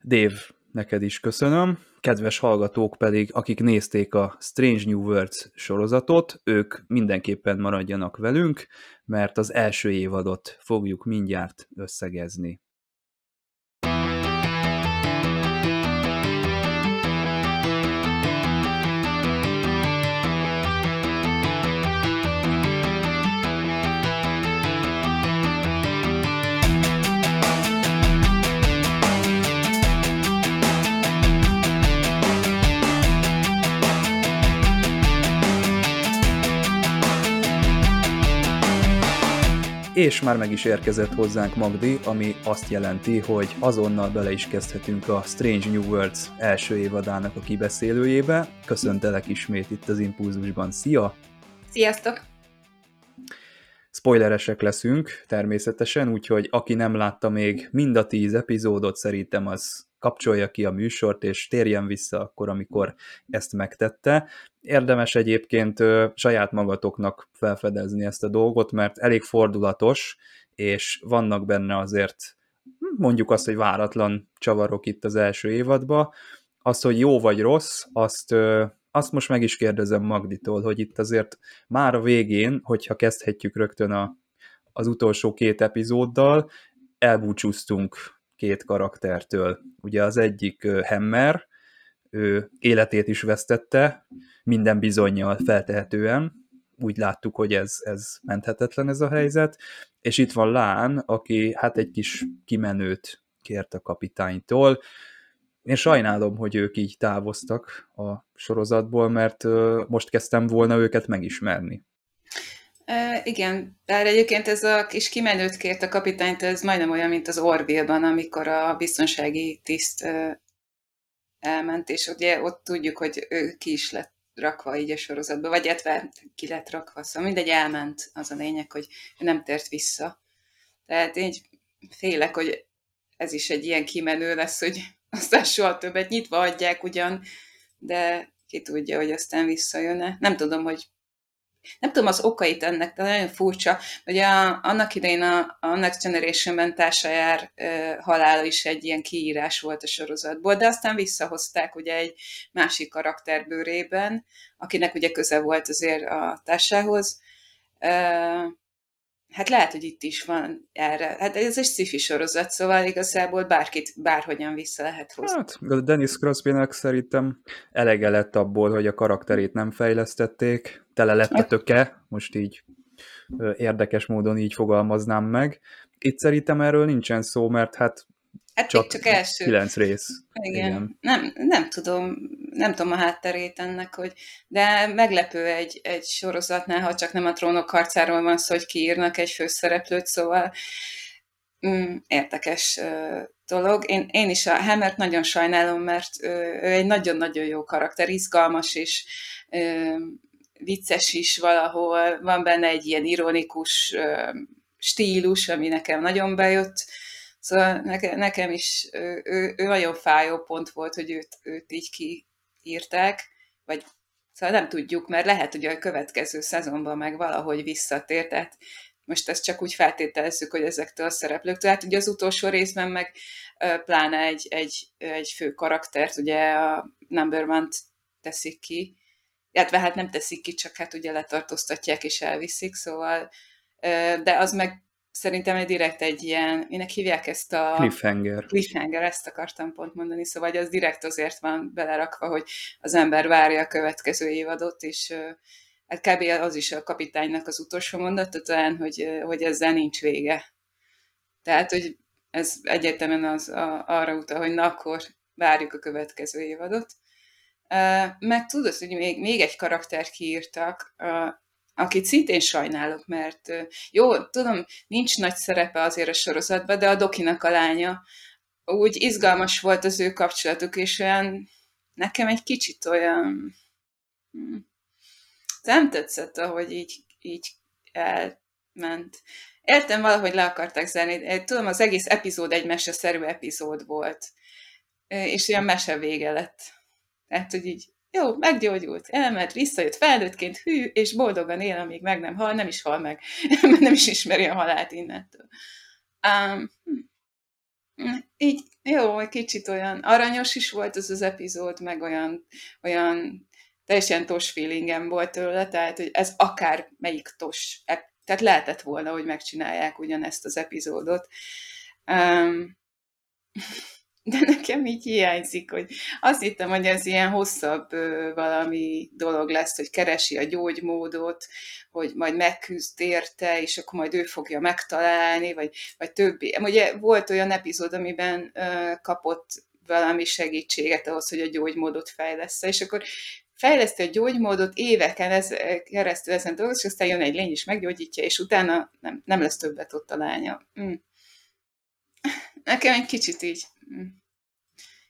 Dave, neked is köszönöm. Kedves hallgatók pedig, akik nézték a Strange New Worlds sorozatot, ők mindenképpen maradjanak velünk, mert az első évadot fogjuk mindjárt összegezni. És már meg is érkezett hozzánk Magdi, ami azt jelenti, hogy azonnal bele is kezdhetünk a Strange New Worlds első évadának a kibeszélőjébe. Köszöntelek ismét itt az Impulzusban. Szia! Sziasztok! Spoileresek leszünk természetesen, úgyhogy aki nem látta még mind a tíz epizódot, szerintem az kapcsolja ki a műsort, és térjen vissza akkor, amikor ezt megtette. Érdemes egyébként saját magatoknak felfedezni ezt a dolgot, mert elég fordulatos, és vannak benne azért mondjuk azt, hogy váratlan csavarok itt az első évadban. Az, hogy jó vagy rossz, azt, azt most meg is kérdezem Magditól, hogy itt azért már a végén, hogyha kezdhetjük rögtön a, az utolsó két epizóddal, elbúcsúztunk két karaktertől. Ugye az egyik Hammer, ő életét is vesztette, minden bizonyal feltehetően, úgy láttuk, hogy ez, ez menthetetlen ez a helyzet, és itt van Lán, aki hát egy kis kimenőt kért a kapitánytól. Én sajnálom, hogy ők így távoztak a sorozatból, mert most kezdtem volna őket megismerni. Igen, bár egyébként ez a kis kimenőt kért a kapitányt, ez majdnem olyan, mint az Orville-ban, amikor a biztonsági tiszt e, elment, és ugye ott tudjuk, hogy ő ki is lett rakva így a sorozatba, vagy illetve ki lett rakva, szóval mindegy elment, az a lényeg, hogy nem tért vissza. Tehát én félek, hogy ez is egy ilyen kimenő lesz, hogy [LAUGHS] aztán soha többet nyitva adják ugyan, de ki tudja, hogy aztán visszajön-e. Nem tudom, hogy nem tudom az okait ennek, de nagyon furcsa. Ugye a, annak idején a, a Next Generation-ben társajár e, halála is egy ilyen kiírás volt a sorozatból, de aztán visszahozták ugye egy másik karakter bőrében, akinek ugye köze volt azért a társához. E, Hát lehet, hogy itt is van erre. Hát ez egy sci sorozat, szóval igazából bárkit bárhogyan vissza lehet hozni. Hát, Dennis crosby szerintem elege lett abból, hogy a karakterét nem fejlesztették, tele lett a töke, most így érdekes módon így fogalmaznám meg. Itt szerintem erről nincsen szó, mert hát Hát csak, csak első. Kilenc rész. Igen. Igen. Nem, nem tudom, nem tudom a hátterét ennek, hogy de meglepő egy, egy sorozatnál, ha csak nem a trónok harcáról van szó, hogy kiírnak egy főszereplőt, szóval mm, érdekes uh, dolog. Én, én is a Hammert nagyon sajnálom, mert uh, ő egy nagyon-nagyon jó karakter, izgalmas és uh, vicces is valahol, van benne egy ilyen ironikus stílus, ami nekem nagyon bejött, Szóval nekem, is ő, ő nagyon fájó pont volt, hogy őt, őt így kiírták, vagy szóval nem tudjuk, mert lehet, hogy a következő szezonban meg valahogy visszatér, tehát most ezt csak úgy feltételezzük, hogy ezektől a szereplőktől. Hát ugye az utolsó részben meg pláne egy, egy, egy fő karaktert, ugye a Number One-t teszik ki, illetve hát nem teszik ki, csak hát ugye letartóztatják és elviszik, szóval de az meg szerintem egy direkt egy ilyen, minek hívják ezt a... Cliffhanger. Cliffhanger, ezt akartam pont mondani, szóval az direkt azért van belerakva, hogy az ember várja a következő évadot, és hát kb. az is a kapitánynak az utolsó mondata talán, hogy, hogy ezzel nincs vége. Tehát, hogy ez egyértelműen az a, arra utal, hogy na akkor várjuk a következő évadot. Meg tudod, hogy még, még egy karakter kiírtak, akit szintén sajnálok, mert jó, tudom, nincs nagy szerepe azért a sorozatban, de a Dokinak a lánya, úgy izgalmas volt az ő kapcsolatuk, és olyan, nekem egy kicsit olyan, hm, nem tetszett, ahogy így, így elment. Értem, valahogy le akarták zárni. Tudom, az egész epizód egy meseszerű epizód volt. És olyan mese vége lett. Tehát, hogy így jó, meggyógyult, elment, visszajött felnőttként, hű, és boldogan él, amíg meg nem hal, nem is hal meg, [LAUGHS] mert nem is ismeri a halált innentől. Um, így, jó, egy kicsit olyan aranyos is volt az az epizód, meg olyan, olyan teljesen tos feelingem volt tőle, tehát, hogy ez akár melyik tos, tehát lehetett volna, hogy megcsinálják ugyanezt az epizódot. Um, de nekem így hiányzik, hogy azt hittem, hogy ez ilyen hosszabb valami dolog lesz, hogy keresi a gyógymódot, hogy majd megküzd érte, és akkor majd ő fogja megtalálni, vagy, vagy többi. Ugye volt olyan epizód, amiben kapott valami segítséget ahhoz, hogy a gyógymódot fejlesz és akkor fejleszti a gyógymódot éveken ez, keresztül ezen dolgozik, és aztán jön egy lény és meggyógyítja, és utána nem, nem lesz többet ott a lánya. Mm. Nekem egy kicsit így mm,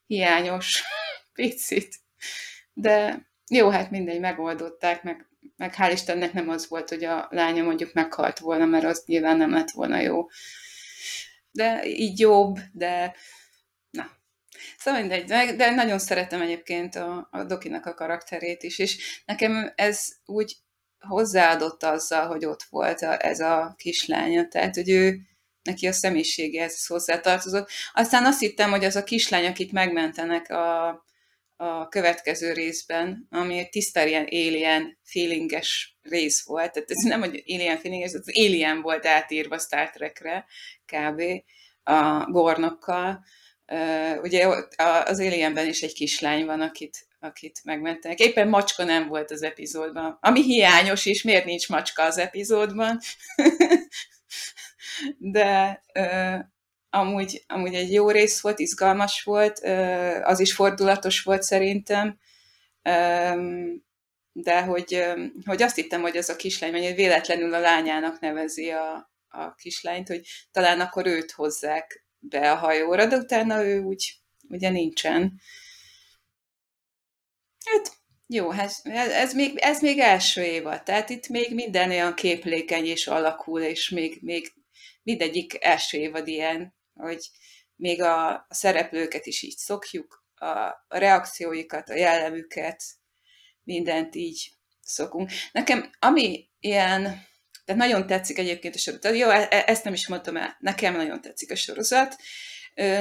hiányos, [LAUGHS] picit. De jó, hát mindegy, megoldották, meg, meg hál' Istennek nem az volt, hogy a lánya mondjuk meghalt volna, mert az nyilván nem lett volna jó. De így jobb, de na. Szóval mindegy, de, de nagyon szeretem egyébként a, a Dokinak a karakterét is, és nekem ez úgy hozzáadott azzal, hogy ott volt a, ez a kislánya, tehát, hogy ő, neki a személyiségéhez hozzátartozott. Aztán azt hittem, hogy az a kislány, akit megmentenek a, a következő részben, ami egy tiszta ilyen alien feelinges rész volt, tehát ez nem, hogy alien feelinges, az alien volt átírva Star Trekre, kb. a gornokkal. Ugye az Alienben is egy kislány van, akit, akit megmentenek. Éppen macska nem volt az epizódban. Ami hiányos is, miért nincs macska az epizódban? [LAUGHS] de amúgy, amúgy egy jó rész volt, izgalmas volt, az is fordulatos volt szerintem, de hogy, hogy azt hittem, hogy az a kislány, vagy véletlenül a lányának nevezi a, a kislányt, hogy talán akkor őt hozzák be a hajóra, de utána ő úgy ugye nincsen. Hát jó, hát ez még, ez még első évad, tehát itt még minden olyan képlékeny és alakul, és még, még mindegyik első évad ilyen, hogy még a, a szereplőket is így szokjuk, a, a reakcióikat, a jellemüket, mindent így szokunk. Nekem, ami ilyen, tehát nagyon tetszik egyébként a sorozat, jó, e, e, ezt nem is mondtam el, nekem nagyon tetszik a sorozat,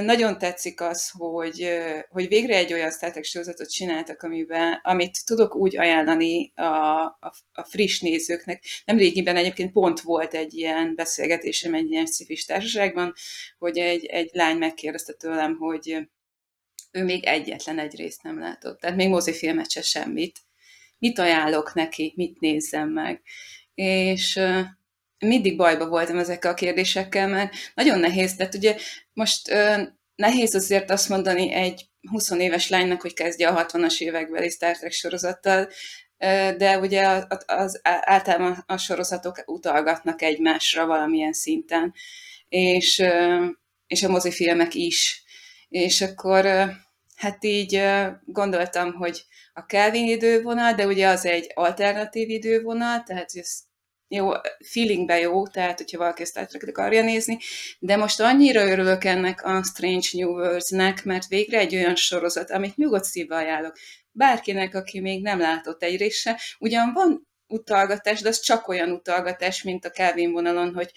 nagyon tetszik az, hogy, hogy végre egy olyan Star Trek sorozatot csináltak, amiben, amit tudok úgy ajánlani a, a, a friss nézőknek. Nem régiben egyébként pont volt egy ilyen beszélgetésem egy ilyen szifis társaságban, hogy egy, egy lány megkérdezte tőlem, hogy ő még egyetlen egy részt nem látott, tehát még mozifilmet se semmit. Mit ajánlok neki, mit nézzem meg. És mindig bajba voltam ezekkel a kérdésekkel, mert nagyon nehéz, tehát ugye most ö, nehéz azért azt mondani egy 20 éves lánynak, hogy kezdje a 60-as évekbeli Star Trek sorozattal, de ugye az, általában a sorozatok utalgatnak egymásra valamilyen szinten, és, és a mozifilmek is. És akkor hát így gondoltam, hogy a Kelvin idővonal, de ugye az egy alternatív idővonal, tehát ez jó, feelingbe jó, tehát hogyha valaki ezt át akarja nézni, de most annyira örülök ennek a Strange New Worlds-nek, mert végre egy olyan sorozat, amit nyugodt szívvel ajánlok. Bárkinek, aki még nem látott egy része, ugyan van utalgatás, de az csak olyan utalgatás, mint a Kelvin vonalon, hogy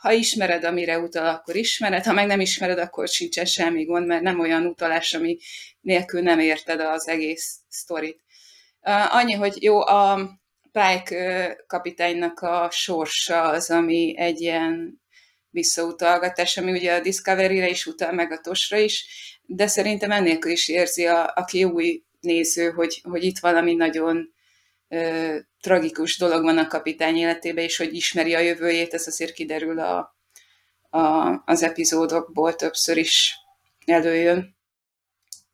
ha ismered, amire utal, akkor ismered, ha meg nem ismered, akkor sincsen semmi gond, mert nem olyan utalás, ami nélkül nem érted az egész sztorit. Uh, annyi, hogy jó, a, Pike kapitánynak a sorsa az, ami egy ilyen visszautalgatás, ami ugye a Discovery-re is utal, meg a Tosra is, de szerintem ennélkül is érzi, a, aki új néző, hogy, hogy itt valami nagyon ö, tragikus dolog van a kapitány életében, és hogy ismeri a jövőjét, ez azért kiderül a, a, az epizódokból többször is előjön.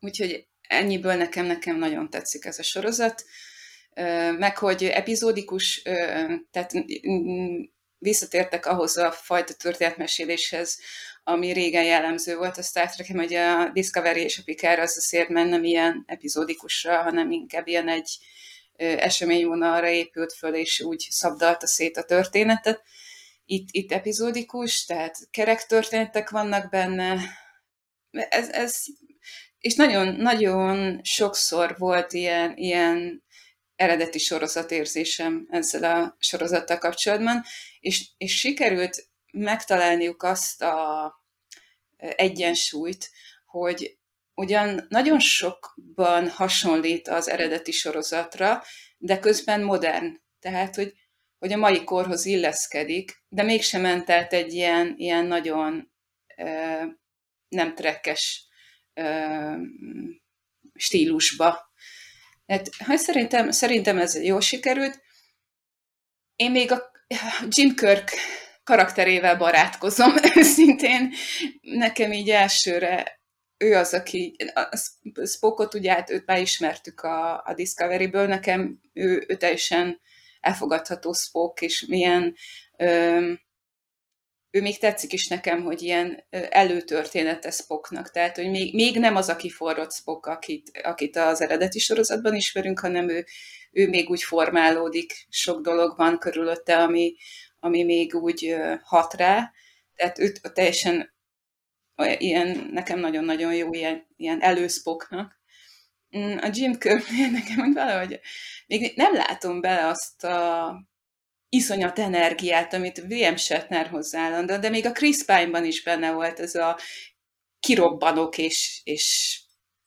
Úgyhogy ennyiből nekem, nekem nagyon tetszik ez a sorozat meg hogy epizódikus, tehát visszatértek ahhoz a fajta történetmeséléshez, ami régen jellemző volt a Star trek hogy a Discovery és a Picard az azért nem ilyen epizódikusra, hanem inkább ilyen egy eseményvonalra épült föl, és úgy szabdalta szét a történetet. Itt, itt epizódikus, tehát kerek történetek vannak benne. Ez, ez, és nagyon, nagyon sokszor volt ilyen, ilyen eredeti sorozatérzésem ezzel a sorozattal kapcsolatban, és, és sikerült megtalálniuk azt a egyensúlyt, hogy ugyan nagyon sokban hasonlít az eredeti sorozatra, de közben modern. Tehát, hogy, hogy a mai korhoz illeszkedik, de mégsem ment át egy ilyen, ilyen nagyon ö, nem trekkes ö, stílusba. Hát, hát szerintem, szerintem ez jó sikerült. Én még a Jim Kirk karakterével barátkozom [LAUGHS] őszintén. Nekem így elsőre ő az, aki, a Spockot ugye hát őt már ismertük a, a Discovery-ből, nekem ő, ő teljesen elfogadható Spock, és milyen ö, ő még tetszik is nekem, hogy ilyen előtörténete Spocknak, tehát hogy még, még nem az, aki forrott Spock, akit, akit az eredeti sorozatban ismerünk, hanem ő, ő még úgy formálódik, sok dolog van körülötte, ami, ami még úgy hat rá, tehát őt teljesen ilyen, nekem nagyon-nagyon jó ilyen, ilyen előszpoknak. Mm, a Jim Kirknél nekem hogy valahogy még nem látom bele azt a iszonyat energiát, amit William Shatner hozzá de még a Chris Pine-ban is benne volt ez a kirobbanok, és, és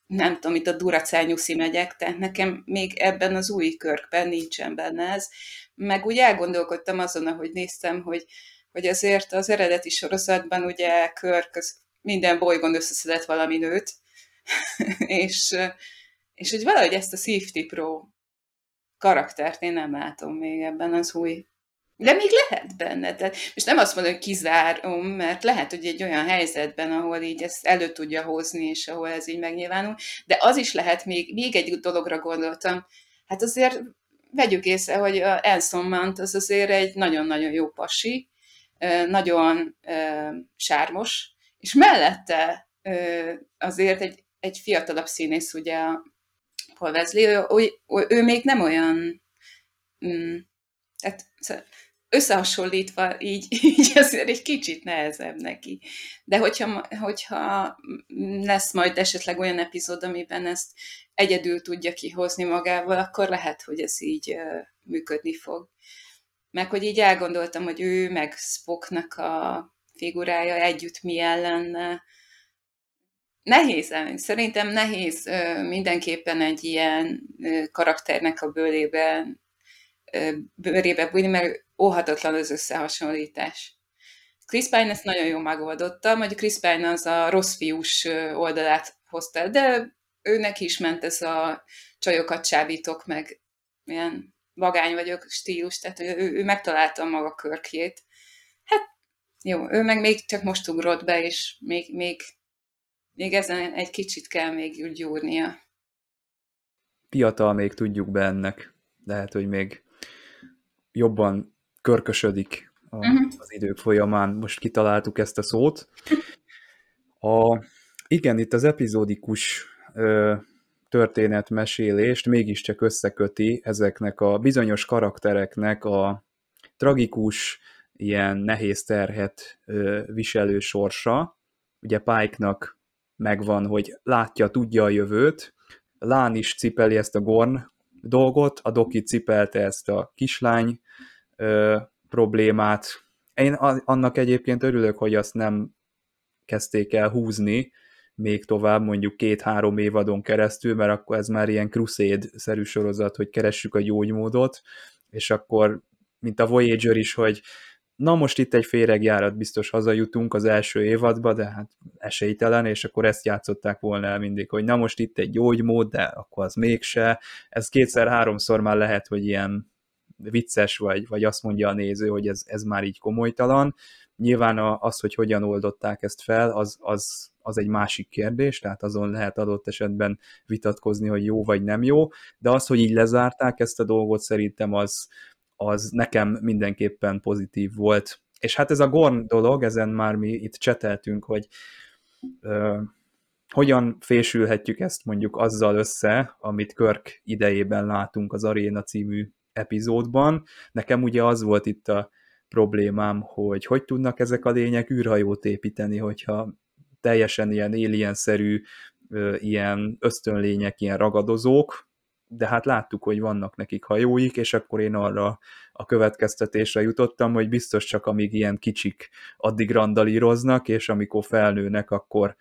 nem tudom, itt a duracál nyuszi megyek, tehát nekem még ebben az új körkben nincsen benne ez. Meg úgy elgondolkodtam azon, ahogy néztem, hogy, hogy azért az eredeti sorozatban ugye Körk az minden bolygón összeszedett valami nőt, [LAUGHS] és, és hogy valahogy ezt a Safety Pro karaktert én nem látom még ebben az új De még lehet benne. Tehát, és nem azt mondom, hogy kizárom, mert lehet, hogy egy olyan helyzetben, ahol így ezt elő tudja hozni, és ahol ez így megnyilvánul, de az is lehet, még, még egy dologra gondoltam, hát azért vegyük észre, hogy a Elson Mount az azért egy nagyon-nagyon jó pasi, nagyon sármos, és mellette azért egy, egy fiatalabb színész, ugye a Paul Wesley, ő, ő, ő még nem olyan, mm, tehát összehasonlítva így, [LAUGHS] így azért egy kicsit nehezebb neki. De hogyha, hogyha lesz majd esetleg olyan epizód, amiben ezt egyedül tudja kihozni magával, akkor lehet, hogy ez így működni fog. Meg hogy így elgondoltam, hogy ő meg Spocknak a figurája együtt milyen lenne. Nehéz, szerintem nehéz mindenképpen egy ilyen karakternek a bőlében bőrébe bújni, mert óhatatlan az összehasonlítás. Chris Pine ezt nagyon jól megoldotta, mondjuk Chris Pine az a rossz fiús oldalát hozta, de őnek is ment ez a csajokat csábítok meg, ilyen vagány vagyok stílus, tehát ő, ő megtalálta maga körkjét. Hát jó, ő meg még csak most ugrott be, és még, még, még ezen egy kicsit kell még gyúrnia. Fiatal még tudjuk be ennek. Lehet, hogy még jobban körkösödik a, uh-huh. az idők folyamán. Most kitaláltuk ezt a szót. A, igen, itt az epizódikus ö, történetmesélést mégiscsak összeköti ezeknek a bizonyos karaktereknek a tragikus, ilyen nehéz terhet ö, viselő sorsa. Ugye Pike-nak megvan, hogy látja, tudja a jövőt, Lán is cipeli ezt a Gorn dolgot, a Doki cipelte ezt a kislány ö, problémát. Én annak egyébként örülök, hogy azt nem kezdték el húzni még tovább, mondjuk két-három évadon keresztül, mert akkor ez már ilyen Crusade-szerű sorozat, hogy keressük a gyógymódot, és akkor, mint a Voyager is, hogy na most itt egy féregjárat biztos hazajutunk az első évadba, de hát esélytelen, és akkor ezt játszották volna el mindig, hogy na most itt egy gyógymód, de akkor az mégse. Ez kétszer-háromszor már lehet, hogy ilyen vicces, vagy, vagy azt mondja a néző, hogy ez, ez már így komolytalan. Nyilván az, hogy hogyan oldották ezt fel, az, az, az egy másik kérdés, tehát azon lehet adott esetben vitatkozni, hogy jó vagy nem jó, de az, hogy így lezárták ezt a dolgot, szerintem az, az nekem mindenképpen pozitív volt. És hát ez a Gorn dolog, ezen már mi itt cseteltünk, hogy ö, hogyan fésülhetjük ezt mondjuk azzal össze, amit Körk idejében látunk az Aréna című epizódban. Nekem ugye az volt itt a problémám, hogy hogy tudnak ezek a lények űrhajót építeni, hogyha teljesen ilyen alien-szerű, ilyen ösztönlények, ilyen ragadozók, de hát láttuk, hogy vannak nekik hajóik, és akkor én arra a következtetésre jutottam, hogy biztos csak amíg ilyen kicsik, addig randalíroznak, és amikor felnőnek, akkor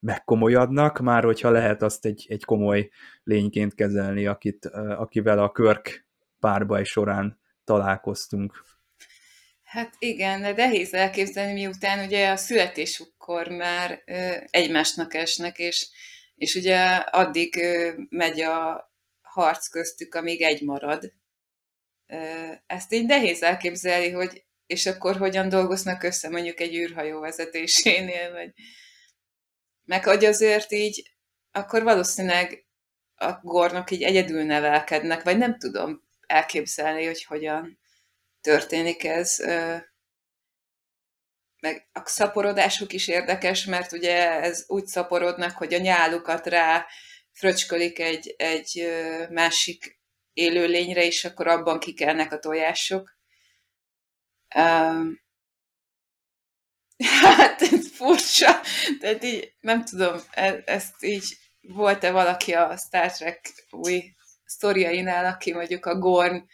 megkomolyadnak, már hogyha lehet azt egy, egy komoly lényként kezelni, akit, akivel a körk párbaj során találkoztunk. Hát igen, de nehéz elképzelni, miután ugye a születésükkor már egymásnak esnek, és, és ugye addig megy a harc köztük, amíg egy marad. Ezt így nehéz elképzelni, hogy és akkor hogyan dolgoznak össze mondjuk egy űrhajó vezetésénél, vagy meg hogy azért így, akkor valószínűleg a gornok így egyedül nevelkednek, vagy nem tudom, elképzelni, hogy hogyan történik ez. Meg a szaporodásuk is érdekes, mert ugye ez úgy szaporodnak, hogy a nyálukat rá fröcskölik egy, egy másik élőlényre, és akkor abban kikelnek a tojások. [LAUGHS] Hát ez furcsa, tehát így nem tudom, e, ezt így volt-e valaki a Star Trek új sztoriainál, aki mondjuk a Gorn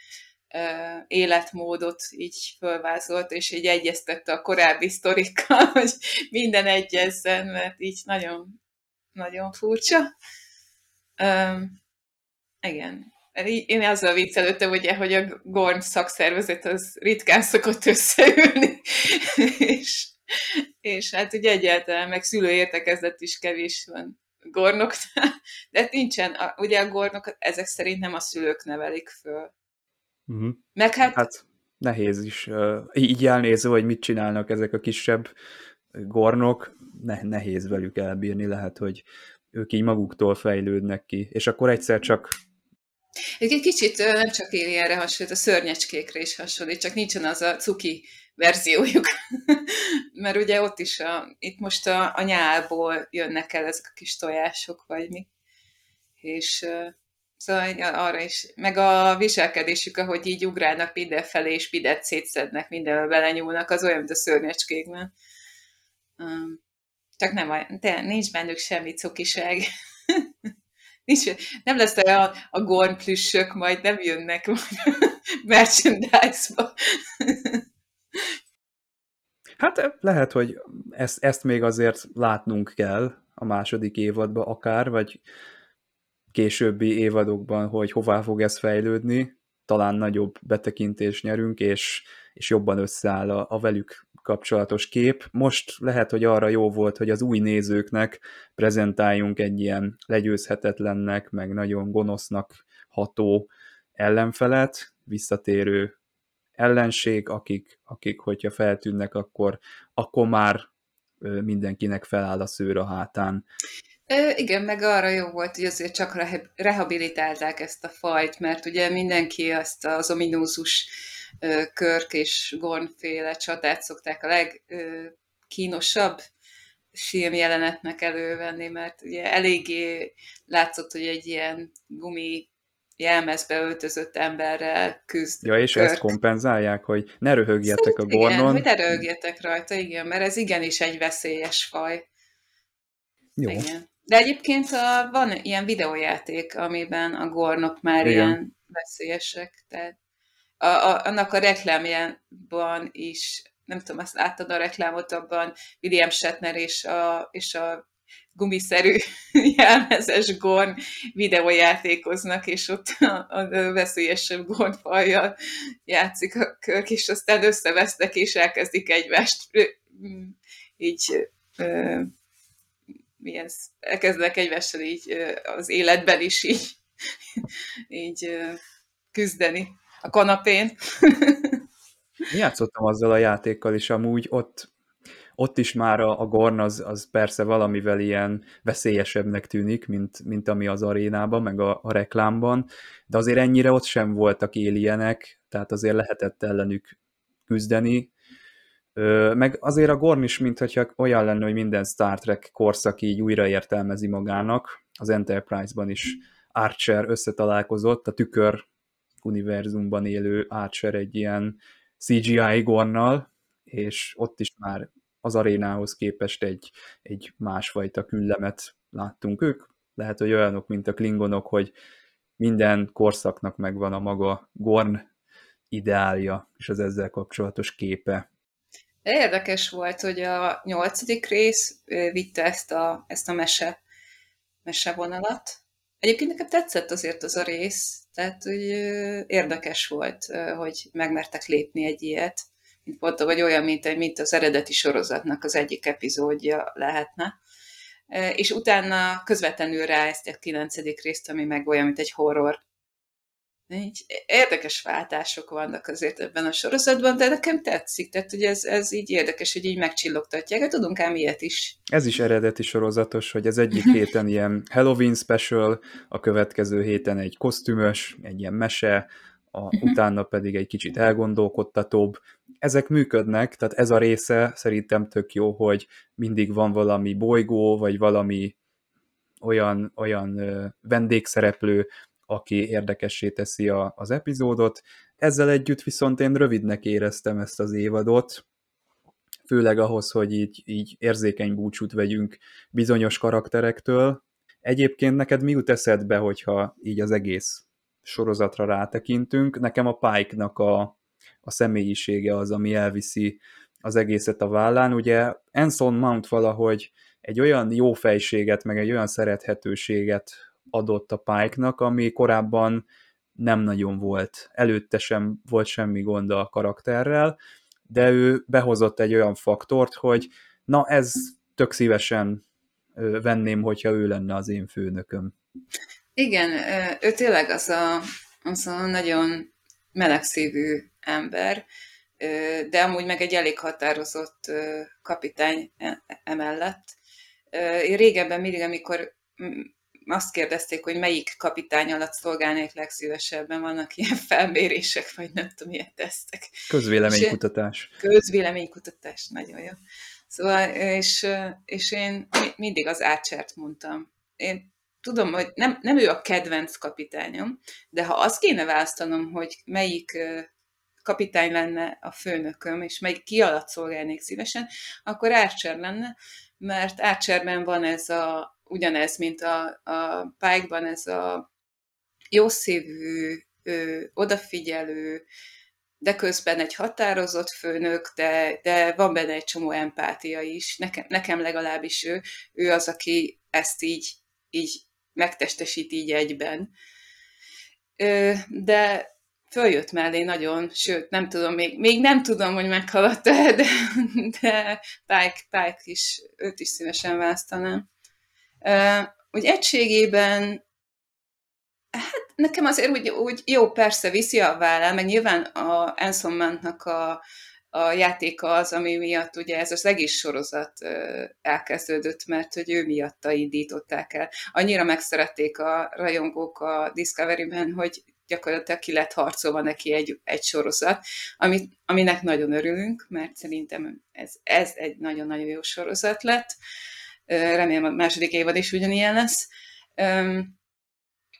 életmódot így fölvázolt, és így egyeztette a korábbi sztorikkal, [LAUGHS] hogy minden egyezzen, mert így nagyon, nagyon furcsa. Um, igen. Én azzal viccelődtem, ugye, hogy a Gorn szakszervezet az ritkán szokott összeülni, [LAUGHS] és, és hát ugye egyáltalán meg szülőértekezlet is kevés van gornoknál, de hát nincsen, a, ugye a gornok ezek szerint nem a szülők nevelik föl. Uh-huh. Meg hát, hát nehéz is. Így elnézve, hogy mit csinálnak ezek a kisebb gornok, ne, nehéz velük elbírni, lehet, hogy ők így maguktól fejlődnek ki, és akkor egyszer csak egy kicsit nem csak Alienre hasonlít, a szörnyecskékre is hasonlít, csak nincsen az a cuki verziójuk. [LAUGHS] Mert ugye ott is, a, itt most a, a nyálból jönnek el ezek a kis tojások, vagy mi. És szóval arra is, meg a viselkedésük, ahogy így ugrálnak mindenfelé, és pidet szétszednek, mindenbe belenyúlnak, az olyan, mint a szörnyecskékben. Csak nem, de nincs bennük semmi cukiság. [LAUGHS] Nincs, nem lesz a gorn plüssök, majd nem jönnek majd [LAUGHS] merchandise-ba. [LAUGHS] Hát lehet, hogy ezt, ezt még azért látnunk kell a második évadban akár, vagy későbbi évadokban, hogy hová fog ez fejlődni, talán nagyobb betekintést nyerünk, és, és jobban összeáll a, a velük kapcsolatos kép. Most lehet, hogy arra jó volt, hogy az új nézőknek prezentáljunk egy ilyen legyőzhetetlennek, meg nagyon gonosznak ható ellenfelet, visszatérő ellenség, akik, akik hogyha feltűnnek, akkor, akkor már mindenkinek feláll a szőr a hátán. Ö, igen, meg arra jó volt, hogy azért csak rehabilitálták ezt a fajt, mert ugye mindenki azt az ominózus Körk és Gornféle csatát szokták a legkínosabb filmjelenetnek elővenni, mert ugye eléggé látszott, hogy egy ilyen gumi jelmezbe öltözött emberrel küzd. Ja, és Körk. ezt kompenzálják, hogy ne röhögjetek Szerint a gornon. Igen, hogy ne röhögjetek rajta, igen, mert ez igenis egy veszélyes faj. Jó. Igen. De egyébként a, van ilyen videójáték, amiben a gornok már igen. ilyen veszélyesek, tehát a, a, annak a reklámjában is, nem tudom, azt láttad a reklámot, abban William Shatner és a, és a gumiszerű [LAUGHS] jelmezes Gorn videójátékoznak, és ott a, a veszélyesebb Gorn játszik a kök, és aztán összevesztek, és elkezdik egymást így ö, milyen, elkezdenek egymással így az életben is így, [LAUGHS] így küzdeni a kanapén. Játszottam azzal a játékkal is amúgy, ott, ott is már a, a Gorn az, az persze valamivel ilyen veszélyesebbnek tűnik, mint, mint ami az arénában, meg a, a reklámban, de azért ennyire ott sem voltak éljenek, tehát azért lehetett ellenük küzdeni, meg azért a Gorn is, mintha olyan lenne, hogy minden Star Trek korszak így újra értelmezi magának. Az Enterprise-ban is Archer összetalálkozott, a tükör univerzumban élő Archer egy ilyen CGI gornal, és ott is már az arénához képest egy, egy másfajta küllemet láttunk ők. Lehet, hogy olyanok, mint a klingonok, hogy minden korszaknak megvan a maga Gorn ideálja, és az ezzel kapcsolatos képe. Érdekes volt, hogy a nyolcadik rész vitte ezt a, ezt a mese, mesevonalat. Egyébként nekem tetszett azért az a rész, tehát hogy érdekes volt, hogy megmertek lépni egy ilyet, mint mondta, vagy olyan, mint, mint az eredeti sorozatnak az egyik epizódja lehetne. És utána közvetlenül rá ezt a kilencedik részt, ami meg olyan, mint egy horror így érdekes váltások vannak azért ebben a sorozatban, de nekem tetszik, tehát hogy ez, ez így érdekes, hogy így megcsillogtatják, hát tudunk ám ilyet is. Ez is eredeti sorozatos, hogy az egyik [LAUGHS] héten ilyen Halloween special, a következő héten egy kosztümös, egy ilyen mese, a, utána pedig egy kicsit elgondolkodtatóbb. Ezek működnek, tehát ez a része szerintem tök jó, hogy mindig van valami bolygó, vagy valami olyan, olyan vendégszereplő, aki érdekessé teszi a, az epizódot. Ezzel együtt viszont én rövidnek éreztem ezt az évadot, főleg ahhoz, hogy így, így érzékeny búcsút vegyünk bizonyos karakterektől. Egyébként neked mi jut eszedbe, hogyha így az egész sorozatra rátekintünk? Nekem a Pike-nak a, a személyisége az, ami elviszi az egészet a vállán. Ugye Anson Mount valahogy egy olyan jó fejséget, meg egy olyan szerethetőséget adott a Pike-nak, ami korábban nem nagyon volt. Előtte sem volt semmi gond a karakterrel, de ő behozott egy olyan faktort, hogy na ez tök szívesen venném, hogyha ő lenne az én főnököm. Igen, ő tényleg az a, az a nagyon melegszívű ember, de amúgy meg egy elég határozott kapitány e, emellett. Én régebben mindig, amikor azt kérdezték, hogy melyik kapitány alatt szolgálnék legszívesebben, vannak ilyen [LAUGHS] felmérések, vagy nem tudom, ilyen tesztek. Közvéleménykutatás. Közvéleménykutatás, nagyon jó. Szóval, és, és én mindig az ácsert mondtam. Én tudom, hogy nem, nem ő a kedvenc kapitányom, de ha azt kéne választanom, hogy melyik kapitány lenne a főnököm, és melyik ki alatt szolgálnék szívesen, akkor Archer lenne, mert Archerben van ez a, ugyanez, mint a, a Pike-ban, ez a jószívű, odafigyelő, de közben egy határozott főnök, de, de van benne egy csomó empátia is. Nekem, nekem legalábbis ő, ő az, aki ezt így, így megtestesít így egyben. De följött mellé nagyon, sőt, nem tudom, még, még nem tudom, hogy meghaladta de, de Pike, Pike is, őt is szívesen választanám. Úgy egységében, hát nekem azért úgy, úgy jó, persze viszi a vállal, meg nyilván a Anson Mountnak a, a játéka az, ami miatt ugye ez az egész sorozat elkezdődött, mert hogy ő miatta indították el. Annyira megszerették a rajongók a Discovery-ben, hogy gyakorlatilag ki lett harcolva neki egy, egy sorozat, amit, aminek nagyon örülünk, mert szerintem ez, ez egy nagyon-nagyon jó sorozat lett. Remélem a második évad is ugyanilyen lesz.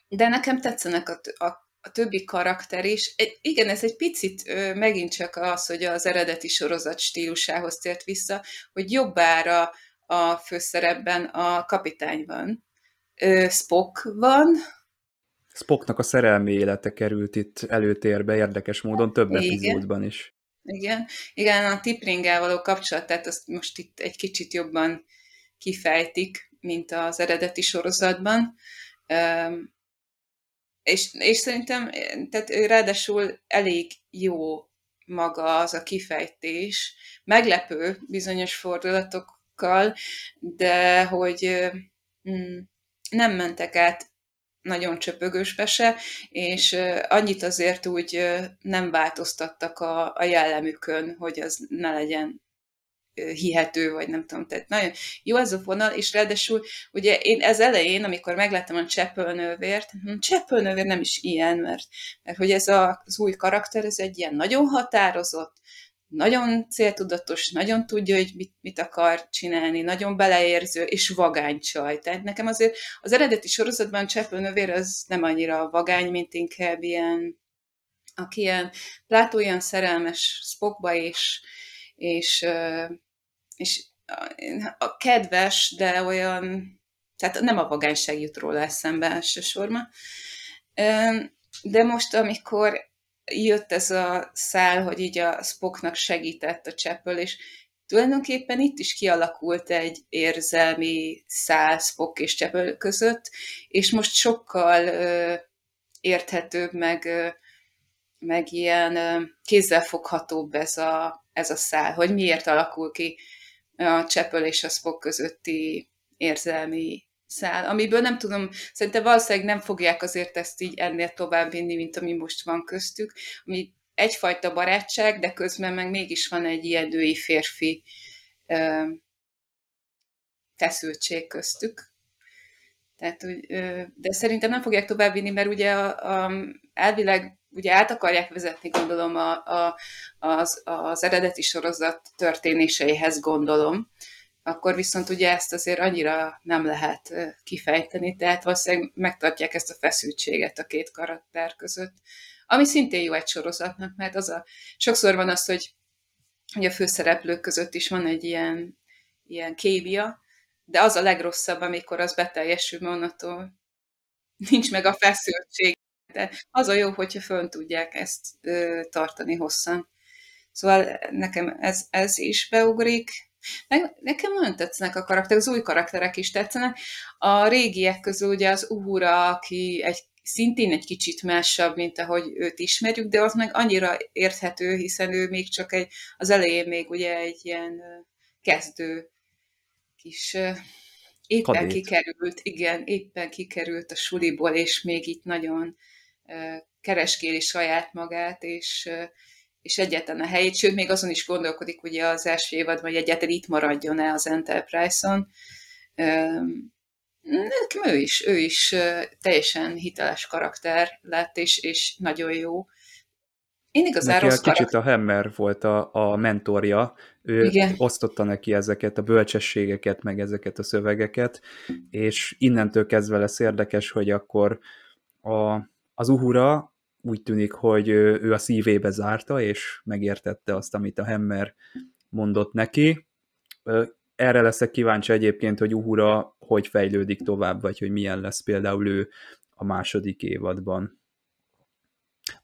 De nekem tetszenek a, a a többi karakter is. Egy, igen, ez egy picit megint csak az, hogy az eredeti sorozat stílusához tért vissza, hogy jobbára a főszerepben a kapitány van. Spock van. Spocknak a szerelmi élete került itt előtérbe érdekes módon több igen. epizódban is. Igen, igen, a Tipringgel való kapcsolatát azt most itt egy kicsit jobban kifejtik, mint az eredeti sorozatban. És, és szerintem, tehát ráadásul elég jó maga az a kifejtés, meglepő bizonyos fordulatokkal, de hogy mm, nem mentek át nagyon csöpögősbe se, és annyit azért úgy nem változtattak a, a jellemükön, hogy az ne legyen hihető, vagy nem tudom, tehát nagyon jó ez a vonal, és ráadásul ugye én ez elején, amikor megláttam a Csepölnővért, hm, Csepölnővér nem is ilyen, mert, mert hogy ez a, az új karakter, ez egy ilyen nagyon határozott, nagyon céltudatos, nagyon tudja, hogy mit, mit akar csinálni, nagyon beleérző, és vagány csaj. Tehát nekem azért az eredeti sorozatban Csepölnővér az nem annyira vagány, mint inkább ilyen, aki ilyen, látó ilyen szerelmes Spockba, és, és és a kedves, de olyan, tehát nem a vagányság jut róla eszembe elsősorban. De most, amikor jött ez a szál, hogy így a Spocknak segített a Chapel, és tulajdonképpen itt is kialakult egy érzelmi szál Spock és Chapel között, és most sokkal érthetőbb, meg, meg ilyen kézzelfoghatóbb ez a, ez a szál, hogy miért alakul ki a Chapel és a Spock közötti érzelmi szál, amiből nem tudom, szerintem valószínűleg nem fogják azért ezt így ennél tovább vinni, mint ami most van köztük, ami egyfajta barátság, de közben meg mégis van egy ilyen női férfi ö, feszültség köztük. Tehát, ö, de szerintem nem fogják tovább vinni, mert ugye a, a, elvileg ugye át akarják vezetni, gondolom, a, a, az, az eredeti sorozat történéseihez gondolom, akkor viszont ugye ezt azért annyira nem lehet kifejteni, tehát valószínűleg megtartják ezt a feszültséget a két karakter között, ami szintén jó egy sorozatnak, mert az a, sokszor van az, hogy, hogy a főszereplők között is van egy ilyen, ilyen kémia, de az a legrosszabb, amikor az beteljesül, onnantól nincs meg a feszültség, de az a jó, hogyha fönn tudják ezt ö, tartani hosszan. Szóval nekem ez, ez is beugrik. Nekem nagyon tetszenek a karakterek, az új karakterek is tetszenek. A régiek közül ugye az Uhura, aki egy szintén egy kicsit másabb, mint ahogy őt ismerjük, de az meg annyira érthető, hiszen ő még csak egy, az elején még ugye egy ilyen kezdő kis éppen Kadét. kikerült, igen, éppen kikerült a suliból, és még itt nagyon kereskéli saját magát, és, és egyetlen a helyét, sőt, még azon is gondolkodik ugye az első évad, hogy egyáltalán itt maradjon-e az Enterprise-on. Nekem ő is, ő is teljesen hiteles karakter lett, és, és nagyon jó. Én igazán neki rossz kicsit karakter. a Hammer volt a, a mentorja, ő Igen. osztotta neki ezeket a bölcsességeket, meg ezeket a szövegeket, és innentől kezdve lesz érdekes, hogy akkor a, az Uhura úgy tűnik, hogy ő, a szívébe zárta, és megértette azt, amit a Hammer mondott neki. Erre leszek kíváncsi egyébként, hogy Uhura hogy fejlődik tovább, vagy hogy milyen lesz például ő a második évadban.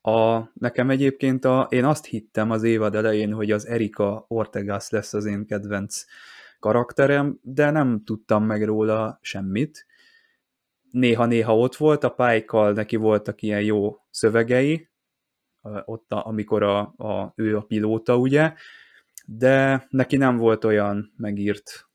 A, nekem egyébként a, én azt hittem az évad elején, hogy az Erika Ortegas lesz az én kedvenc karakterem, de nem tudtam meg róla semmit. Néha-néha ott volt, a pálykkal neki voltak ilyen jó szövegei, ott, a, amikor a, a, ő a pilóta, ugye, de neki nem volt olyan megírt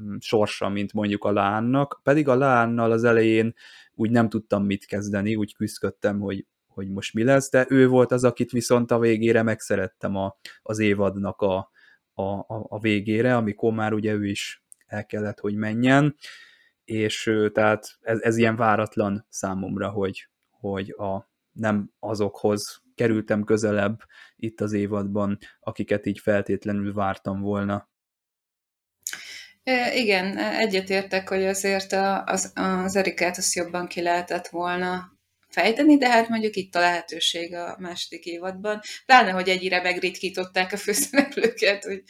mm, sorsa, mint mondjuk a Lánnak, pedig a Lánnal az elején úgy nem tudtam mit kezdeni, úgy küzdködtem, hogy hogy most mi lesz, de ő volt az, akit viszont a végére megszerettem a, az évadnak a, a, a, a végére, amikor már ugye ő is el kellett, hogy menjen, és tehát ez, ez ilyen váratlan számomra, hogy, hogy a, nem azokhoz kerültem közelebb itt az évadban, akiket így feltétlenül vártam volna. Igen, egyetértek, hogy azért az, az Erikát azt jobban ki lehetett volna fejteni, de hát mondjuk itt a lehetőség a második évadban. Pláne, hogy egyre megritkították a főszereplőket, hogy,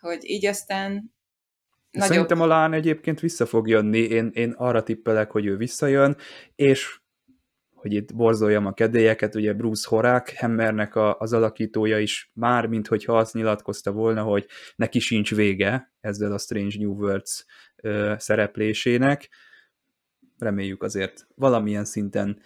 hogy így aztán Nagyobb. Szerintem a Lán egyébként vissza fog jönni, én, én arra tippelek, hogy ő visszajön, és hogy itt borzoljam a kedélyeket, ugye Bruce Horák, Hammernek a, az alakítója is már, mint hogyha azt nyilatkozta volna, hogy neki sincs vége ezzel a Strange New Worlds ö, szereplésének. Reméljük azért valamilyen szinten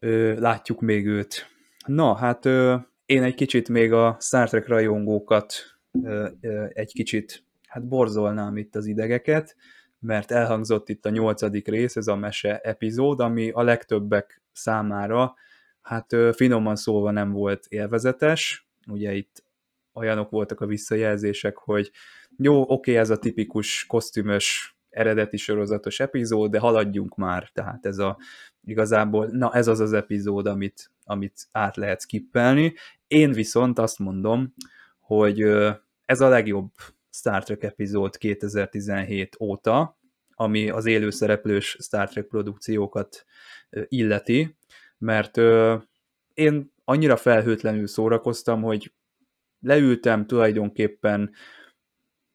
ö, látjuk még őt. Na, hát ö, én egy kicsit még a Star Trek rajongókat ö, ö, egy kicsit hát borzolnám itt az idegeket, mert elhangzott itt a nyolcadik rész, ez a mese epizód, ami a legtöbbek számára, hát finoman szólva nem volt élvezetes, ugye itt olyanok voltak a visszajelzések, hogy jó, oké, ez a tipikus kosztümös eredeti sorozatos epizód, de haladjunk már, tehát ez a igazából, na ez az az epizód, amit, amit át lehet skippelni. Én viszont azt mondom, hogy ez a legjobb Star Trek epizód 2017 óta, ami az élőszereplős Star Trek produkciókat illeti, mert én annyira felhőtlenül szórakoztam, hogy leültem tulajdonképpen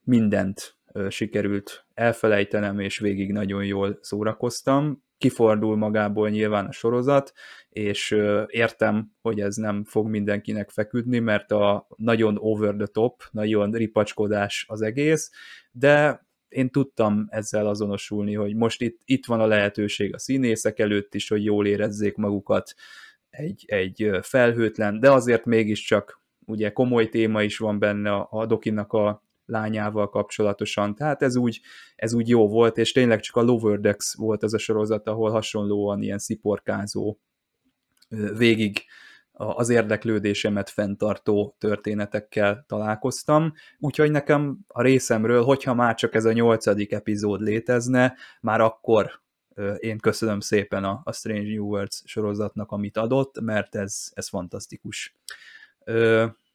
mindent sikerült elfelejtenem, és végig nagyon jól szórakoztam. Kifordul magából nyilván a sorozat, és értem, hogy ez nem fog mindenkinek feküdni, mert a nagyon over the top, nagyon ripacskodás az egész, de én tudtam ezzel azonosulni, hogy most itt, itt van a lehetőség a színészek előtt is, hogy jól érezzék magukat egy, egy felhőtlen, de azért mégiscsak ugye komoly téma is van benne a, a Dokinak a lányával kapcsolatosan. Tehát ez úgy, ez úgy jó volt, és tényleg csak a Lower Decks volt az a sorozat, ahol hasonlóan ilyen sziporkázó végig az érdeklődésemet fenntartó történetekkel találkoztam, úgyhogy nekem a részemről, hogyha már csak ez a nyolcadik epizód létezne, már akkor én köszönöm szépen a, a Strange New Worlds sorozatnak, amit adott, mert ez, ez fantasztikus.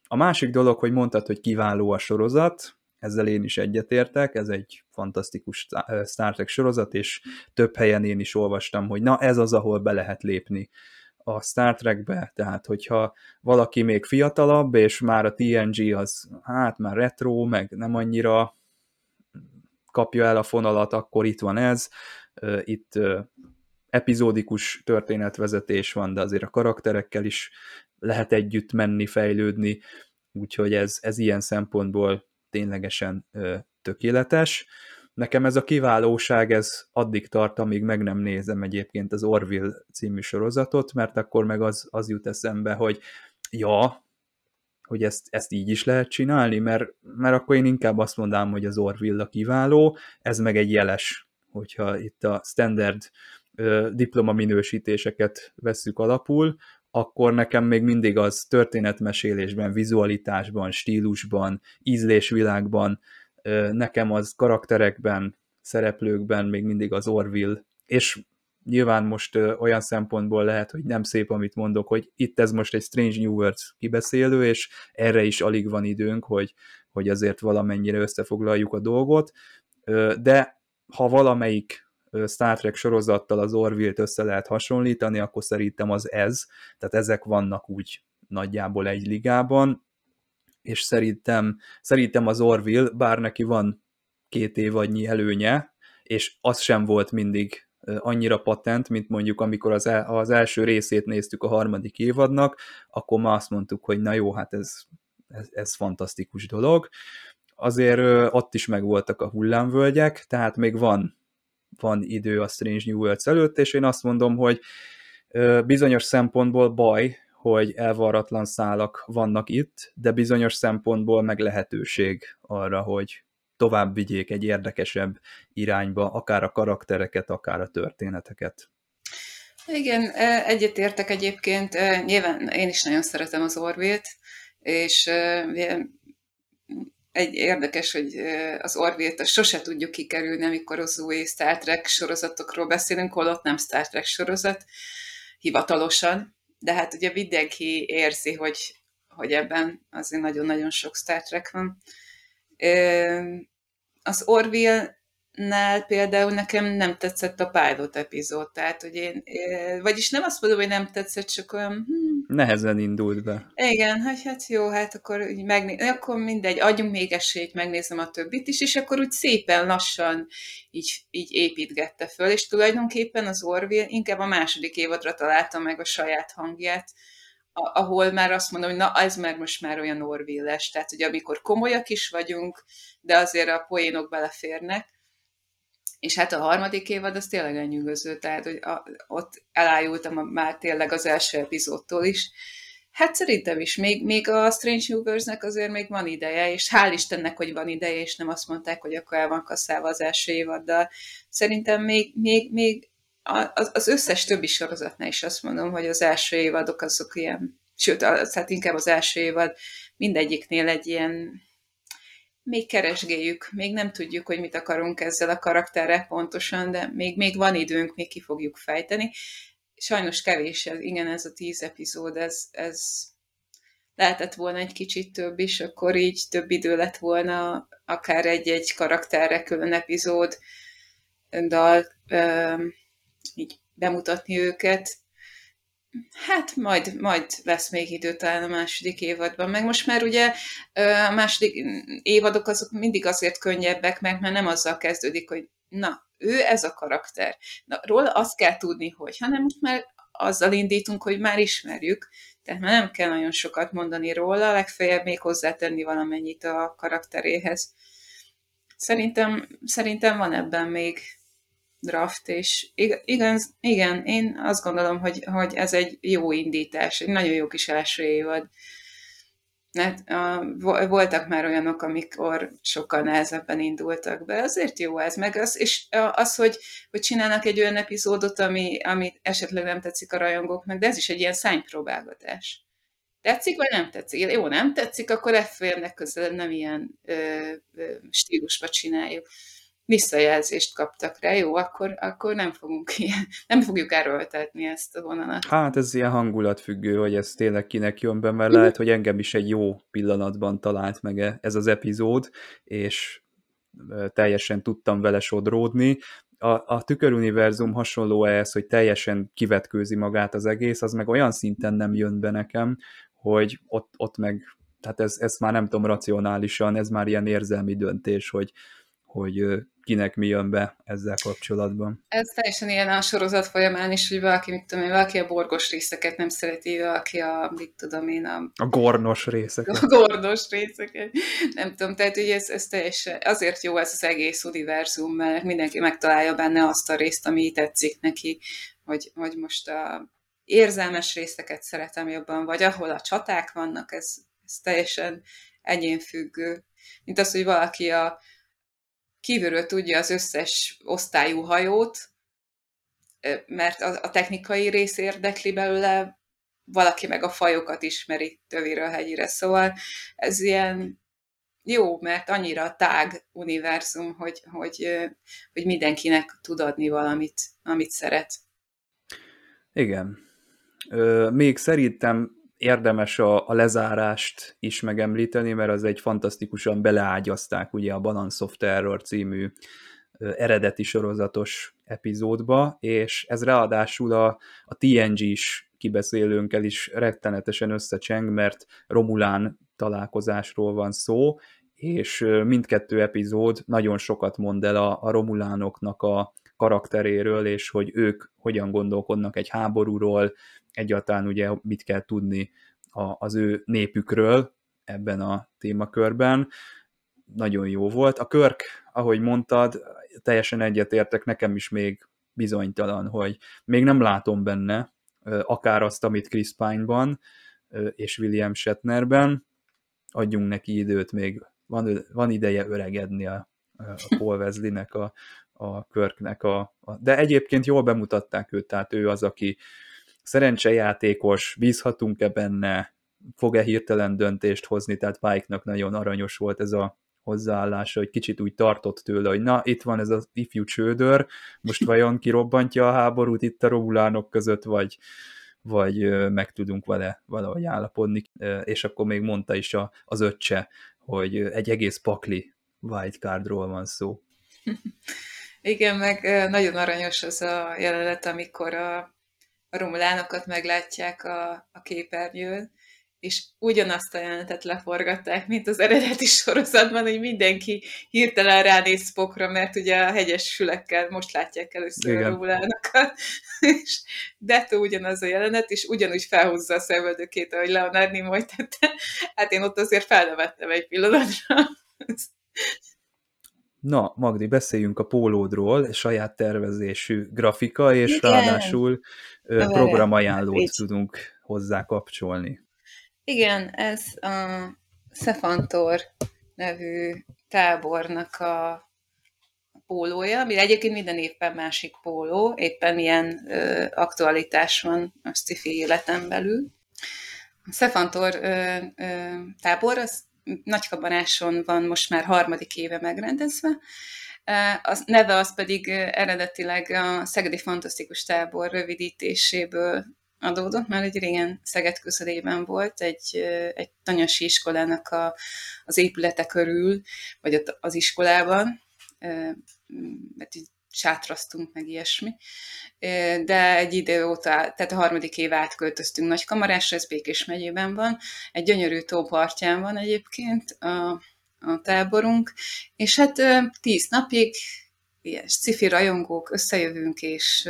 A másik dolog, hogy mondtad, hogy kiváló a sorozat, ezzel én is egyetértek, ez egy fantasztikus Star Trek sorozat, és több helyen én is olvastam, hogy na ez az, ahol be lehet lépni a Star Trekbe, tehát hogyha valaki még fiatalabb, és már a TNG az hát már retro, meg nem annyira kapja el a fonalat, akkor itt van ez, itt epizódikus történetvezetés van, de azért a karakterekkel is lehet együtt menni, fejlődni, úgyhogy ez, ez ilyen szempontból ténylegesen tökéletes. Nekem ez a kiválóság, ez addig tart, amíg meg nem nézem egyébként az Orville című sorozatot, mert akkor meg az, az jut eszembe, hogy ja, hogy ezt, ezt így is lehet csinálni, mert, mert akkor én inkább azt mondám, hogy az Orville a kiváló, ez meg egy jeles, hogyha itt a standard ö, diplomaminősítéseket vesszük alapul, akkor nekem még mindig az történetmesélésben, vizualitásban, stílusban, ízlésvilágban, nekem az karakterekben, szereplőkben még mindig az Orville, és nyilván most olyan szempontból lehet, hogy nem szép, amit mondok, hogy itt ez most egy Strange New Worlds kibeszélő, és erre is alig van időnk, hogy, hogy azért valamennyire összefoglaljuk a dolgot, de ha valamelyik Star Trek sorozattal az Orville-t össze lehet hasonlítani, akkor szerintem az ez, tehát ezek vannak úgy nagyjából egy ligában, és szerintem, szerintem az Orville, bár neki van két évadnyi előnye, és az sem volt mindig annyira patent, mint mondjuk amikor az, el, az első részét néztük a harmadik évadnak, akkor ma azt mondtuk, hogy na jó, hát ez, ez, ez fantasztikus dolog. Azért ott is megvoltak a hullámvölgyek, tehát még van van idő a Strange New Worlds előtt, és én azt mondom, hogy bizonyos szempontból baj, hogy elvarratlan szálak vannak itt, de bizonyos szempontból meg lehetőség arra, hogy tovább vigyék egy érdekesebb irányba, akár a karaktereket, akár a történeteket. Igen, egyetértek egyébként. Nyilván én is nagyon szeretem az Orvét, és egy érdekes, hogy az Orville-t sose tudjuk kikerülni, amikor az új Star Trek sorozatokról beszélünk, holott nem Star Trek sorozat, hivatalosan, de hát ugye mindenki érzi, hogy, hogy ebben azért nagyon-nagyon sok Star Trek van. Az Orville nál például nekem nem tetszett a pilot epizód, tehát hogy én, vagyis nem azt mondom, hogy nem tetszett, csak olyan... Hmm. Nehezen indult be. Igen, hogy hát jó, hát akkor, így megné... akkor mindegy, adjunk még esélyt, megnézem a többit is, és akkor úgy szépen lassan így, így építgette föl, és tulajdonképpen az Orville inkább a második évadra találta meg a saját hangját, ahol már azt mondom, hogy na, ez már most már olyan orvilles, tehát hogy amikor komolyak is vagyunk, de azért a poénok beleférnek, és hát a harmadik évad az tényleg elnyűgöző, tehát hogy a, ott elájultam a, már tényleg az első epizódtól is. Hát szerintem is, még, még a Strange Universe-nek azért még van ideje, és hál' Istennek, hogy van ideje, és nem azt mondták, hogy akkor el van kasszálva az első évaddal. Szerintem még, még, még az, az összes többi sorozatnál is azt mondom, hogy az első évadok azok ilyen, sőt, az, hát inkább az első évad mindegyiknél egy ilyen még keresgéljük, még nem tudjuk, hogy mit akarunk ezzel a karakterre pontosan, de még, még van időnk, még ki fogjuk fejteni. Sajnos kevés, igen, ez a tíz epizód, ez, ez lehetett volna egy kicsit több is, akkor így több idő lett volna akár egy-egy karakterre külön epizód, dal, így bemutatni őket, Hát majd, majd lesz még idő talán a második évadban, meg most már ugye a második évadok azok mindig azért könnyebbek, mert nem azzal kezdődik, hogy na, ő ez a karakter. Na, róla azt kell tudni, hogy, hanem most már azzal indítunk, hogy már ismerjük, tehát már nem kell nagyon sokat mondani róla, legfeljebb még hozzátenni valamennyit a karakteréhez. Szerintem, szerintem van ebben még, draft, és igen, igen, én azt gondolom, hogy, hogy ez egy jó indítás, egy nagyon jó kis első évad. Hát, uh, voltak már olyanok, amikor sokkal nehezebben indultak be, azért jó ez, meg az, és az, hogy, hogy csinálnak egy olyan epizódot, ami, ami esetleg nem tetszik a rajongóknak, de ez is egy ilyen szánypróbálgatás. Tetszik, vagy nem tetszik? Jó, nem tetszik, akkor legfeljebb közel nem ilyen ö, ö, stílusba csináljuk visszajelzést kaptak rá, jó, akkor, akkor nem fogunk [LAUGHS] ilyen, nem fogjuk erőltetni ezt a vonalat. Hát ez ilyen hangulatfüggő, hogy ez tényleg kinek jön be, mert lehet, hogy engem is egy jó pillanatban talált meg e- ez az epizód, és teljesen tudtam vele sodródni. A, a tüköruniverzum hasonló ehhez, hogy teljesen kivetkőzi magát az egész, az meg olyan szinten nem jön be nekem, hogy ott, ott meg, tehát ez, ez már nem tudom racionálisan, ez már ilyen érzelmi döntés, hogy, hogy kinek mi jön be ezzel kapcsolatban. Ez teljesen ilyen a sorozat folyamán is, hogy valaki, mit tudom én, valaki a borgos részeket nem szereti, valaki a, mit tudom én, a... A gornos részeket. [LAUGHS] A gornos részeket. Nem tudom, tehát ugye ez, ez teljesen, azért jó ez az egész univerzum, mert mindenki megtalálja benne azt a részt, ami tetszik neki, hogy, hogy most a érzelmes részeket szeretem jobban, vagy ahol a csaták vannak, ez, ez teljesen egyénfüggő. Mint az, hogy valaki a, kívülről tudja az összes osztályú hajót, mert a, technikai rész érdekli belőle, valaki meg a fajokat ismeri töviről hegyire. Szóval ez ilyen jó, mert annyira tág univerzum, hogy, hogy, hogy mindenkinek tud adni valamit, amit szeret. Igen. Még szerintem érdemes a, a lezárást is megemlíteni, mert az egy fantasztikusan beleágyazták ugye a Balance of Terror című eredeti sorozatos epizódba, és ez ráadásul a, a TNG-s kibeszélőnkkel is rettenetesen összecseng, mert Romulán találkozásról van szó, és mindkettő epizód nagyon sokat mond el a, a Romulánoknak a karakteréről, és hogy ők hogyan gondolkodnak egy háborúról, egyáltalán ugye mit kell tudni a, az ő népükről ebben a témakörben. Nagyon jó volt. A Körk, ahogy mondtad, teljesen egyetértek, nekem is még bizonytalan, hogy még nem látom benne akár azt, amit Chris Pine-ban és William Shatnerben, adjunk neki időt, még van, van ideje öregedni a, a Paul Wesley-nek, a, a Körknek, a, a, de egyébként jól bemutatták őt, tehát ő az, aki szerencsejátékos, bízhatunk-e benne, fog-e hirtelen döntést hozni, tehát Pike-nak nagyon aranyos volt ez a hozzáállása, hogy kicsit úgy tartott tőle, hogy na, itt van ez az ifjú csődör, most [LAUGHS] vajon kirobbantja a háborút itt a romulánok között, vagy, vagy meg tudunk vele valahogy állapodni, és akkor még mondta is a, az öccse, hogy egy egész pakli wildcardról van szó. [LAUGHS] Igen, meg nagyon aranyos az a jelenet, amikor a, a romulánokat meglátják a, a képernyőn, és ugyanazt a jelenetet leforgatták, mint az eredeti sorozatban, hogy mindenki hirtelen ránéz Spockra, mert ugye a hegyes fülekkel most látják először Igen. a romulánokat, [LAUGHS] és Detto ugyanaz a jelenet, és ugyanúgy felhúzza a szemöldökét, ahogy Leonard Nimoy tette. Hát én ott azért felnevettem egy pillanatra. Na, Magdi, beszéljünk a pólódról, saját tervezésű grafika, és Igen. ráadásul programajánlót tudunk hozzá kapcsolni. Igen, ez a Szefantor nevű tábornak a pólója, ami egyébként minden évben másik póló, éppen milyen ö, aktualitás van a sci életen belül. A Szefantor ö, ö, tábor az Nagykabaráson van most már harmadik éve megrendezve, a neve az pedig eredetileg a Szegedi Fantasztikus Tábor rövidítéséből adódott, mert egy régen Szeged közelében volt egy, egy tanyasi iskolának a, az épülete körül, vagy az iskolában, mert így sátraztunk, meg ilyesmi. De egy idő óta, tehát a harmadik év átköltöztünk Nagykamarásra, ez Békés megyében van, egy gyönyörű tópartján van egyébként a, a táborunk, és hát tíz napig ilyen sci rajongók összejövünk, és,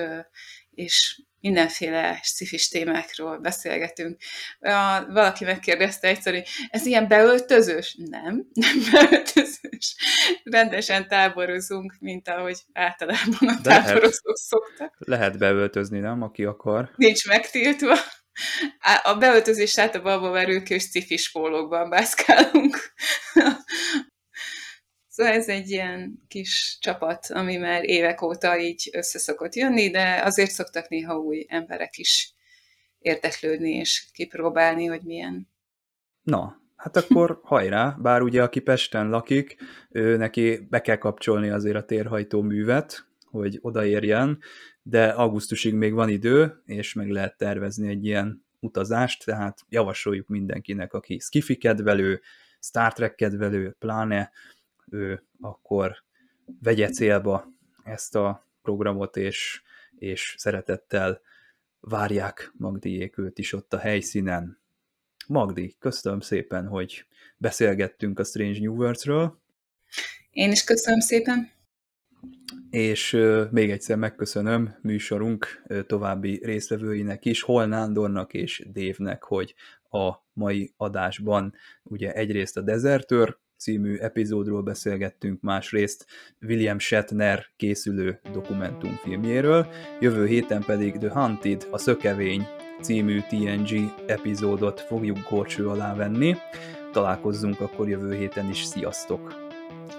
és mindenféle szifis témákról beszélgetünk. A, valaki megkérdezte egyszer, hogy ez ilyen beöltözős? Nem, [LAUGHS] nem beöltözős. Rendesen táborozunk, mint ahogy általában a táborozók szoktak. Lehet beöltözni, nem, aki akar? Nincs megtiltva. A beöltözés általában abban verők és cifis pólókban bászkálunk. Szóval ez egy ilyen kis csapat, ami már évek óta így össze szokott jönni, de azért szoktak néha új emberek is érteklődni és kipróbálni, hogy milyen. Na, hát akkor [LAUGHS] hajrá, bár ugye aki Pesten lakik, ő neki be kell kapcsolni azért a térhajtó művet, hogy odaérjen, de augusztusig még van idő, és meg lehet tervezni egy ilyen utazást, tehát javasoljuk mindenkinek, aki skifi kedvelő, Star Trek kedvelő, pláne ő akkor vegye célba ezt a programot, és, és szeretettel várják Magdiék őt is ott a helyszínen. Magdi, köszönöm szépen, hogy beszélgettünk a Strange New Worlds-ről. Én is köszönöm szépen. És még egyszer megköszönöm műsorunk további résztvevőinek is, Hol Nándornak és Dévnek, hogy a mai adásban ugye egyrészt a Desertör című epizódról beszélgettünk, másrészt William Shatner készülő dokumentumfilmjéről, jövő héten pedig The Hunted, a Szökevény című TNG epizódot fogjuk górcső alá venni. Találkozzunk akkor jövő héten is, sziasztok!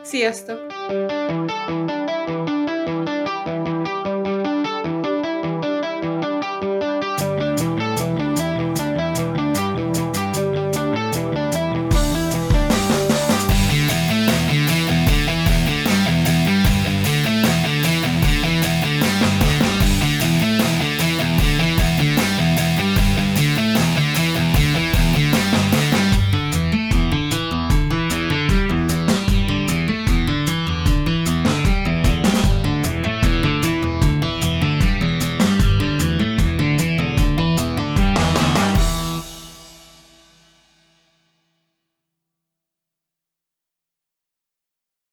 Sziasztok!